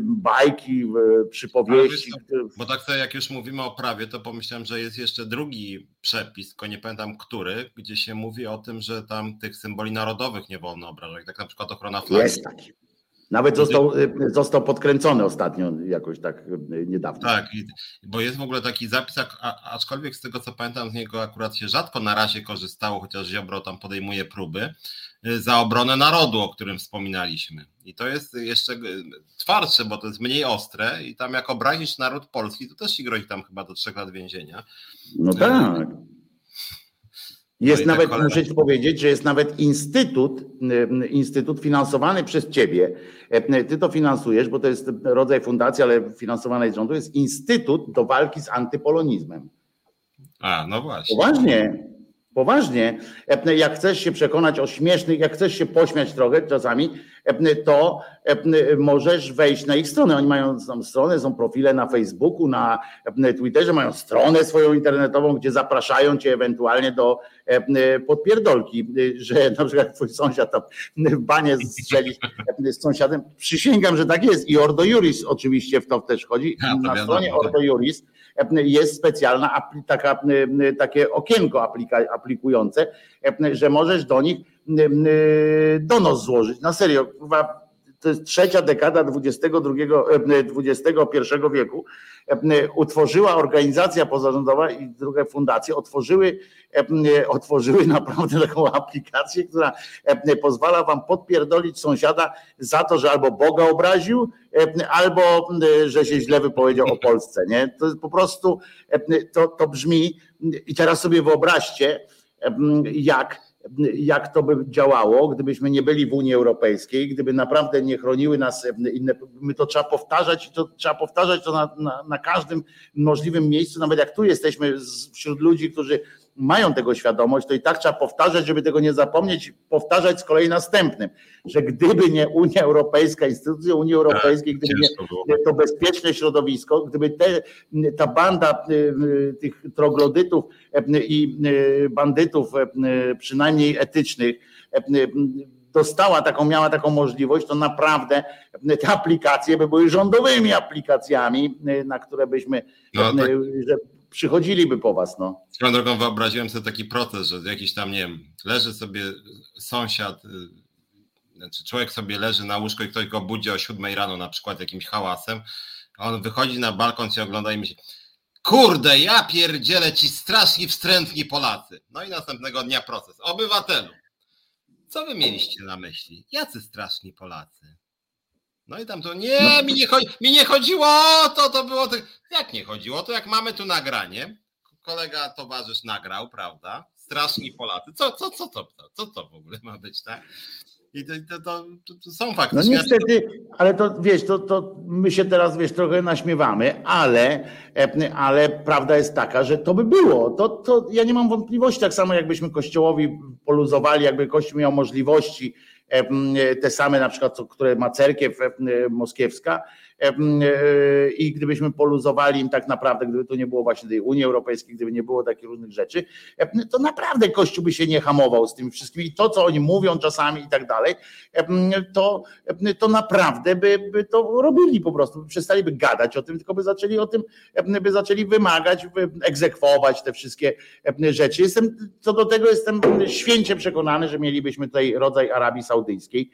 bajki, przypowieści. Bo tak sobie jak już mówimy o prawie, to pomyślałem, że jest jeszcze drugi przepis, tylko nie pamiętam który, gdzie się mówi o tym, że tam tych symboli narodowych nie wolno obrażać, tak na przykład ochrona flagi. Jest taki. Nawet został, y, został podkręcony ostatnio, jakoś tak y, niedawno. Tak, bo jest w ogóle taki zapis, aczkolwiek z tego co pamiętam, z niego akurat się rzadko na razie korzystało, chociaż Ziobro tam podejmuje próby, y, za obronę narodu, o którym wspominaliśmy. I to jest jeszcze twardsze, bo to jest mniej ostre i tam jak obrazić naród polski, to też się grozi tam chyba do trzech lat więzienia. No tak. Jest no nawet, tak muszę ci powiedzieć, że jest nawet instytut, instytut finansowany przez ciebie. Ty to finansujesz, bo to jest rodzaj fundacji, ale finansowanej z rządu. Jest instytut do walki z antypolonizmem. A, no właśnie. Poważnie. Poważnie, e, jak chcesz się przekonać o śmiesznych, jak chcesz się pośmiać trochę czasami, e, to e, możesz wejść na ich stronę. Oni mają tam stronę, są profile na Facebooku, na Twitterze, mają stronę swoją internetową, gdzie zapraszają cię ewentualnie do podpierdolki, że na przykład twój sąsiad tam w banie strzeli z sąsiadem. Przysięgam, że tak jest i Ordo Juris oczywiście w to też chodzi. Na stronie Ordo Juris jest specjalna taka, takie okienko aplika, aplikujące, że możesz do nich donos złożyć. Na serio, to jest trzecia dekada XXI, XXI wieku, utworzyła organizacja pozarządowa i drugie fundacje, otworzyły, otworzyły (laughs) naprawdę taką aplikację, która pozwala wam podpierdolić sąsiada za to, że albo Boga obraził, albo że się źle wypowiedział o Polsce. Nie? To jest po prostu, to, to brzmi i teraz sobie wyobraźcie, jak jak to by działało, gdybyśmy nie byli w Unii Europejskiej, gdyby naprawdę nie chroniły nas inne, my to trzeba powtarzać, to trzeba powtarzać to na, na, na każdym możliwym miejscu, nawet jak tu jesteśmy wśród ludzi, którzy mają tego świadomość, to i tak trzeba powtarzać, żeby tego nie zapomnieć, powtarzać z kolei następnym, że gdyby nie Unia Europejska, instytucje Unii Europejskiej, gdyby nie to bezpieczne środowisko, gdyby te, ta banda y, y, tych troglodytów y, i bandytów, przynajmniej etycznych, dostała taką, miała taką możliwość, to naprawdę te aplikacje by były rządowymi aplikacjami, na które byśmy, no, tak. Przychodziliby po was. No. Swoją drogą wyobraziłem sobie taki proces, że jakiś tam, nie wiem, leży sobie sąsiad, y, znaczy człowiek sobie leży na łóżku i ktoś go budzi o siódmej rano na przykład jakimś hałasem A on wychodzi na balkon, się ogląda i myśli, kurde, ja pierdzielę ci strasznie wstrętni Polacy. No i następnego dnia proces. Obywatelu, co wy mieliście na myśli? Jacy straszni Polacy? No i tam to nie, no. mi, nie chodzi, mi nie chodziło o to, to było. Jak nie chodziło? To jak mamy tu nagranie, kolega towarzysz nagrał, prawda? Straszni Polacy. Co, co, co, to, co to w ogóle ma być, tak? I to, to, to, to są fakty. No niestety, ale to wiesz, to, to my się teraz wiesz, trochę naśmiewamy, ale, ale prawda jest taka, że to by było. To, to ja nie mam wątpliwości, tak samo jakbyśmy kościołowi poluzowali, jakby kościół miał możliwości te same na przykład, które ma cerkiew moskiewska, E, i gdybyśmy poluzowali im tak naprawdę, gdyby to nie było właśnie tej Unii Europejskiej, gdyby nie było takich różnych rzeczy, to naprawdę Kościół by się nie hamował z tymi wszystkimi. I to, co oni mówią czasami i tak dalej, to, to naprawdę by, by to robili po prostu. Przestaliby gadać o tym, tylko by zaczęli o tym, by zaczęli wymagać, egzekwować te wszystkie rzeczy. Jestem, co do tego jestem święcie przekonany, że mielibyśmy tutaj rodzaj Arabii Saudyjskiej.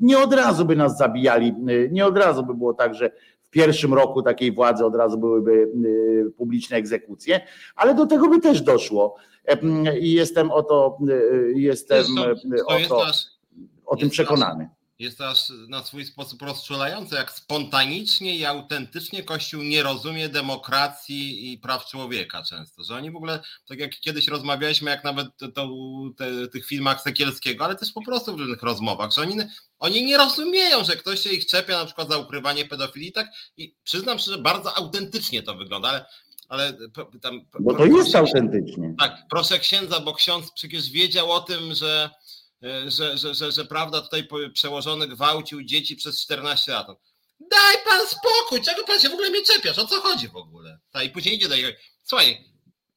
Nie od razu by nas zabijali, nie od razu by było tak, że w pierwszym roku takiej władzy od razu byłyby y, publiczne egzekucje, ale do tego by też doszło. I jestem o to, y, jestem to, o, to, o tym przekonany jest aż na swój sposób rozczulające, jak spontanicznie i autentycznie Kościół nie rozumie demokracji i praw człowieka często, że oni w ogóle, tak jak kiedyś rozmawialiśmy, jak nawet to, te, tych filmach Sekielskiego, ale też po prostu w różnych rozmowach, że oni, oni nie rozumieją, że ktoś się ich czepia na przykład za ukrywanie pedofilii, tak i przyznam szczerze, bardzo autentycznie to wygląda, ale ale tam. Bo to jest autentycznie. Tak, proszę księdza, bo ksiądz przecież wiedział o tym, że że, że, że, że prawda tutaj przełożony gwałcił dzieci przez 14 lat. Daj pan spokój, czego pan się w ogóle mnie czepiasz? O co chodzi w ogóle? Ta, I później idzie do jego. Słuchaj,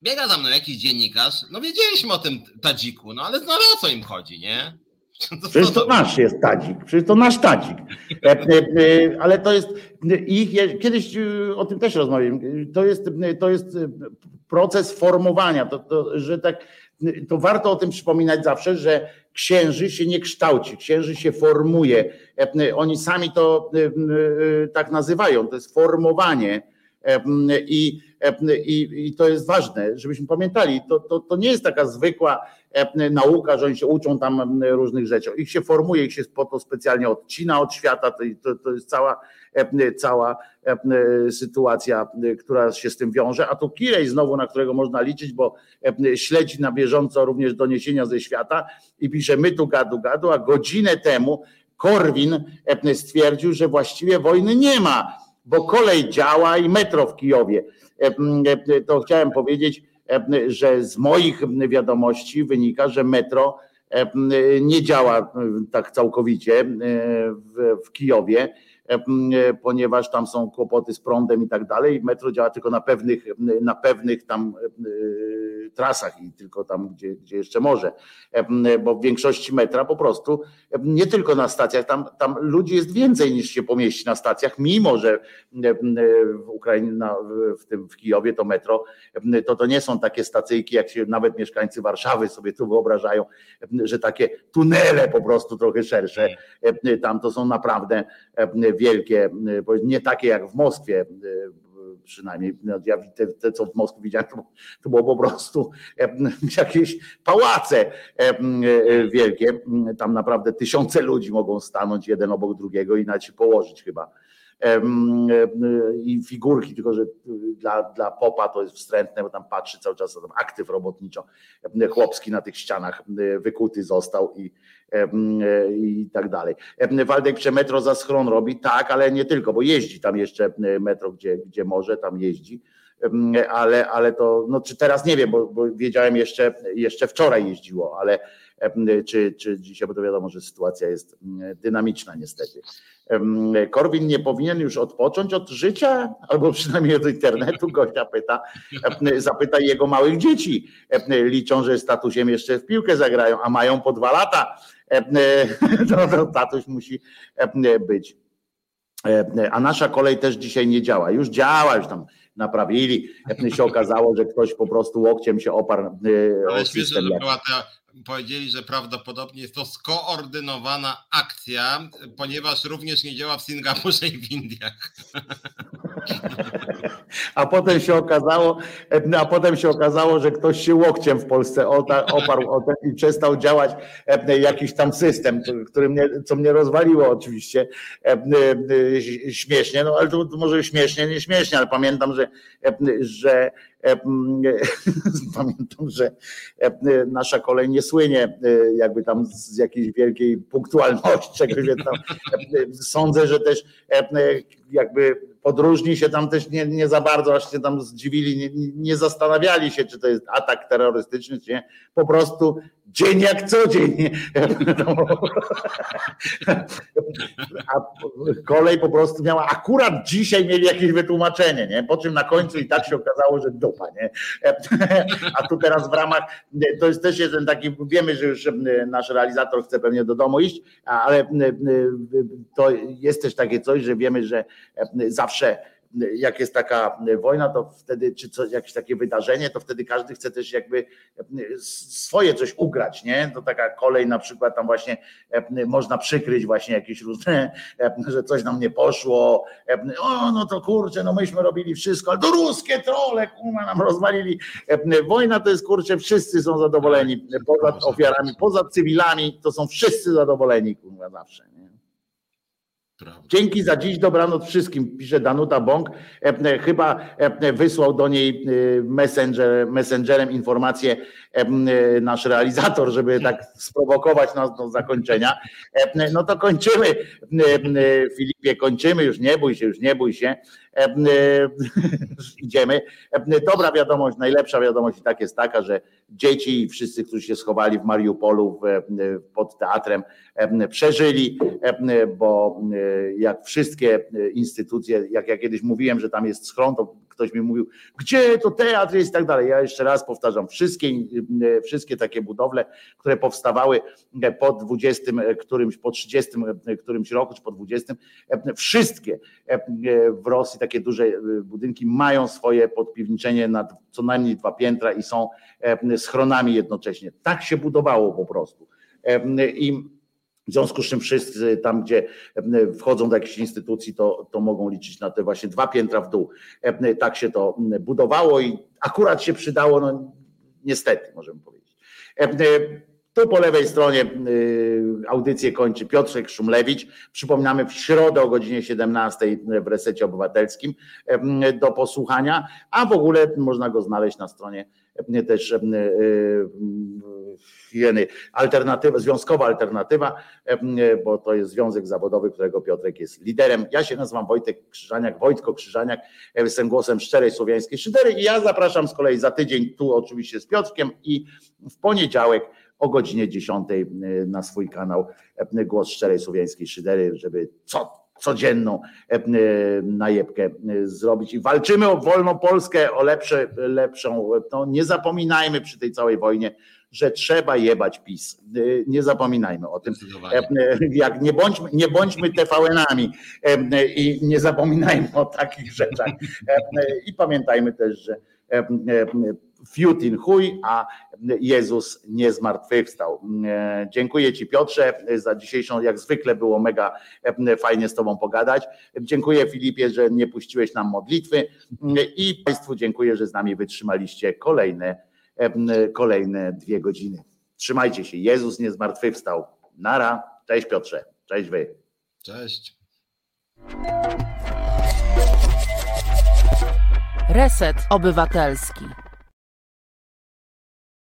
biega za mną jakiś dziennikarz, no wiedzieliśmy o tym tadziku, no ale, no, ale o co im chodzi, nie? To (laughs) przecież to nasz jest tadzik, przecież to nasz tadzik. E, e, ale to jest ich, kiedyś o tym też rozmawiałem, to jest, to jest proces formowania, to, to, że tak, to warto o tym przypominać zawsze, że księży się nie kształci, księży się formuje. E, oni sami to e, e, tak nazywają, to jest formowanie. I, i, i to jest ważne, żebyśmy pamiętali, to, to, to nie jest taka zwykła nauka, że oni się uczą tam różnych rzeczy. Ich się formuje, ich się po to specjalnie odcina od świata, to, to, to jest cała, cała sytuacja, która się z tym wiąże. A tu Kirej znowu, na którego można liczyć, bo śledzi na bieżąco również doniesienia ze świata i pisze, my tu gadu gadu, a godzinę temu Korwin stwierdził, że właściwie wojny nie ma, bo kolej działa i metro w Kijowie. To chciałem powiedzieć, że z moich wiadomości wynika, że metro nie działa tak całkowicie w, Kijowie E, ponieważ tam są kłopoty z prądem i tak dalej. Metro działa tylko na pewnych, na pewnych tam e, trasach i tylko tam, gdzie, gdzie jeszcze może, bo w większości metra po prostu nie tylko na stacjach, tam, tam ludzi jest więcej niż się pomieści na stacjach, mimo że w Ukrainie, w tym w Kijowie to metro, to to nie są takie stacyjki, jak się nawet mieszkańcy Warszawy sobie tu wyobrażają, że takie tunele po prostu trochę szersze, tam to są naprawdę wielkie, nie takie jak w Moskwie, przynajmniej no, ja te, te, co w Moskwie widziałem, to, to było po prostu (laughs) jakieś pałace wielkie. Tam naprawdę tysiące ludzi mogą stanąć jeden obok drugiego i na się położyć chyba i figurki, tylko że dla, dla popa to jest wstrętne, bo tam patrzy cały czas tam aktyw robotniczo chłopski na tych ścianach wykuty został i, i tak dalej. Waldek Przemetro za schron robi, tak, ale nie tylko, bo jeździ tam jeszcze metro, gdzie, gdzie może, tam jeździ ale, ale to, no czy teraz nie wiem, bo, bo wiedziałem jeszcze, jeszcze wczoraj jeździło, ale czy, czy dzisiaj, bo to wiadomo, że sytuacja jest dynamiczna niestety. Korwin nie powinien już odpocząć od życia, albo przynajmniej od internetu, gościa pyta, zapyta jego małych dzieci. Liczą, że statusiem jeszcze w piłkę zagrają, a mają po dwa lata. (laughs) No, to tatuś musi być. A nasza kolej też dzisiaj nie działa. Już działa, już tam naprawili. Się okazało, że ktoś po prostu łokciem się oparł. Ale śmieszne, że była ta powiedzieli, że prawdopodobnie jest to skoordynowana akcja, ponieważ również nie działa w Singapurze i w Indiach. (laughs) A potem się okazało, a potem się okazało, że ktoś się łokciem w Polsce oparł o ten i przestał działać e, jakiś tam system, który mnie, co mnie rozwaliło oczywiście e, e, śmiesznie, no ale to może śmiesznie, nie śmiesznie, ale pamiętam, że, że (laughs) pamiętam, że nasza kolej nie słynie jakby tam z jakiejś wielkiej punktualności, (laughs) czegoś tam. Sądzę, że też jakby podróżni się tam też nie, nie za bardzo aż się tam zdziwili, nie, nie zastanawiali się, czy to jest atak terrorystyczny, czy nie. Po prostu dzień jak co dzień. A kolej po prostu miała, akurat dzisiaj mieli jakieś wytłumaczenie, nie? Po czym na końcu i tak się okazało, że dupa, nie? A tu teraz w ramach, to jest też jeden taki, wiemy, że już nasz realizator chce pewnie do domu iść, ale to jest też takie coś, że wiemy, że zawsze jak jest taka wojna, to wtedy, czy coś, jakieś takie wydarzenie, to wtedy każdy chce też jakby swoje coś ugrać, nie? To taka kolej na przykład tam właśnie można przykryć właśnie jakieś różne, że coś nam nie poszło, o no to kurczę, no myśmy robili wszystko, ale to ruskie trole, kurwa nam rozwalili. Wojna to jest kurczę, wszyscy są zadowoleni, poza ofiarami, poza cywilami, to są wszyscy zadowoleni, kurwa zawsze. Prawda. Dzięki za dziś, dobranoc wszystkim, pisze Danuta Bąk. Chyba wysłał do niej messenger, messengerem informację nasz realizator, żeby tak sprowokować nas do zakończenia. No to kończymy, Filipie, kończymy, już nie bój się, już nie bój się. (laughs) Idziemy. Dobra wiadomość, najlepsza wiadomość i tak jest taka, że dzieci i wszyscy, którzy się schowali w Mariupolu pod teatrem, przeżyli, bo jak wszystkie instytucje, jak ja kiedyś mówiłem, że tam jest schron, to ktoś mi mówił, gdzie to teatr jest i tak dalej. Ja jeszcze raz powtarzam, wszystkie, wszystkie takie budowle, które powstawały po 20 którymś, po 30 którymś roku, czy po 20, wszystkie w Rosji takie duże budynki mają swoje podpiwniczenie na co najmniej dwa piętra i są schronami jednocześnie. Tak się budowało po prostu. I w związku z czym wszyscy tam, gdzie wchodzą do jakiejś instytucji, to, to mogą liczyć na te właśnie dwa piętra w dół. Tak się to budowało i akurat się przydało, no niestety możemy powiedzieć. Tu po lewej stronie audycję kończy Piotrek Szumlewicz. Przypominamy w środę o godzinie 17 w Resecie Obywatelskim do posłuchania, a w ogóle można go znaleźć na stronie też alternatywa, związkowa alternatywa, bo to jest związek zawodowy, którego Piotrek jest liderem. Ja się nazywam Wojtek Krzyżaniak, Wojtko Krzyżaniak, jestem głosem szczerej słowiańskiej szydery i ja zapraszam z kolei za tydzień tu oczywiście z Piotrkiem i w poniedziałek o godzinie 10 na swój kanał Głos Szczerej Słowiańskiej Szydery, żeby co codzienną najebkę zrobić i walczymy o wolną Polskę, o lepsze, lepszą, no nie zapominajmy przy tej całej wojnie, że trzeba jebać PiS. Nie zapominajmy o tym. Jak nie bądźmy, nie bądźmy TVN-ami i nie zapominajmy o takich rzeczach. I pamiętajmy też, że fiutin chuj, a Jezus nie zmartwychwstał. Dziękuję Ci Piotrze za dzisiejszą, jak zwykle było mega fajnie z Tobą pogadać. Dziękuję Filipie, że nie puściłeś nam modlitwy i Państwu dziękuję, że z nami wytrzymaliście kolejne kolejne dwie godziny. Trzymajcie się. Jezus nie zmartwychwstał. Nara. Cześć Piotrze. Cześć wy. Cześć. Reset Obywatelski.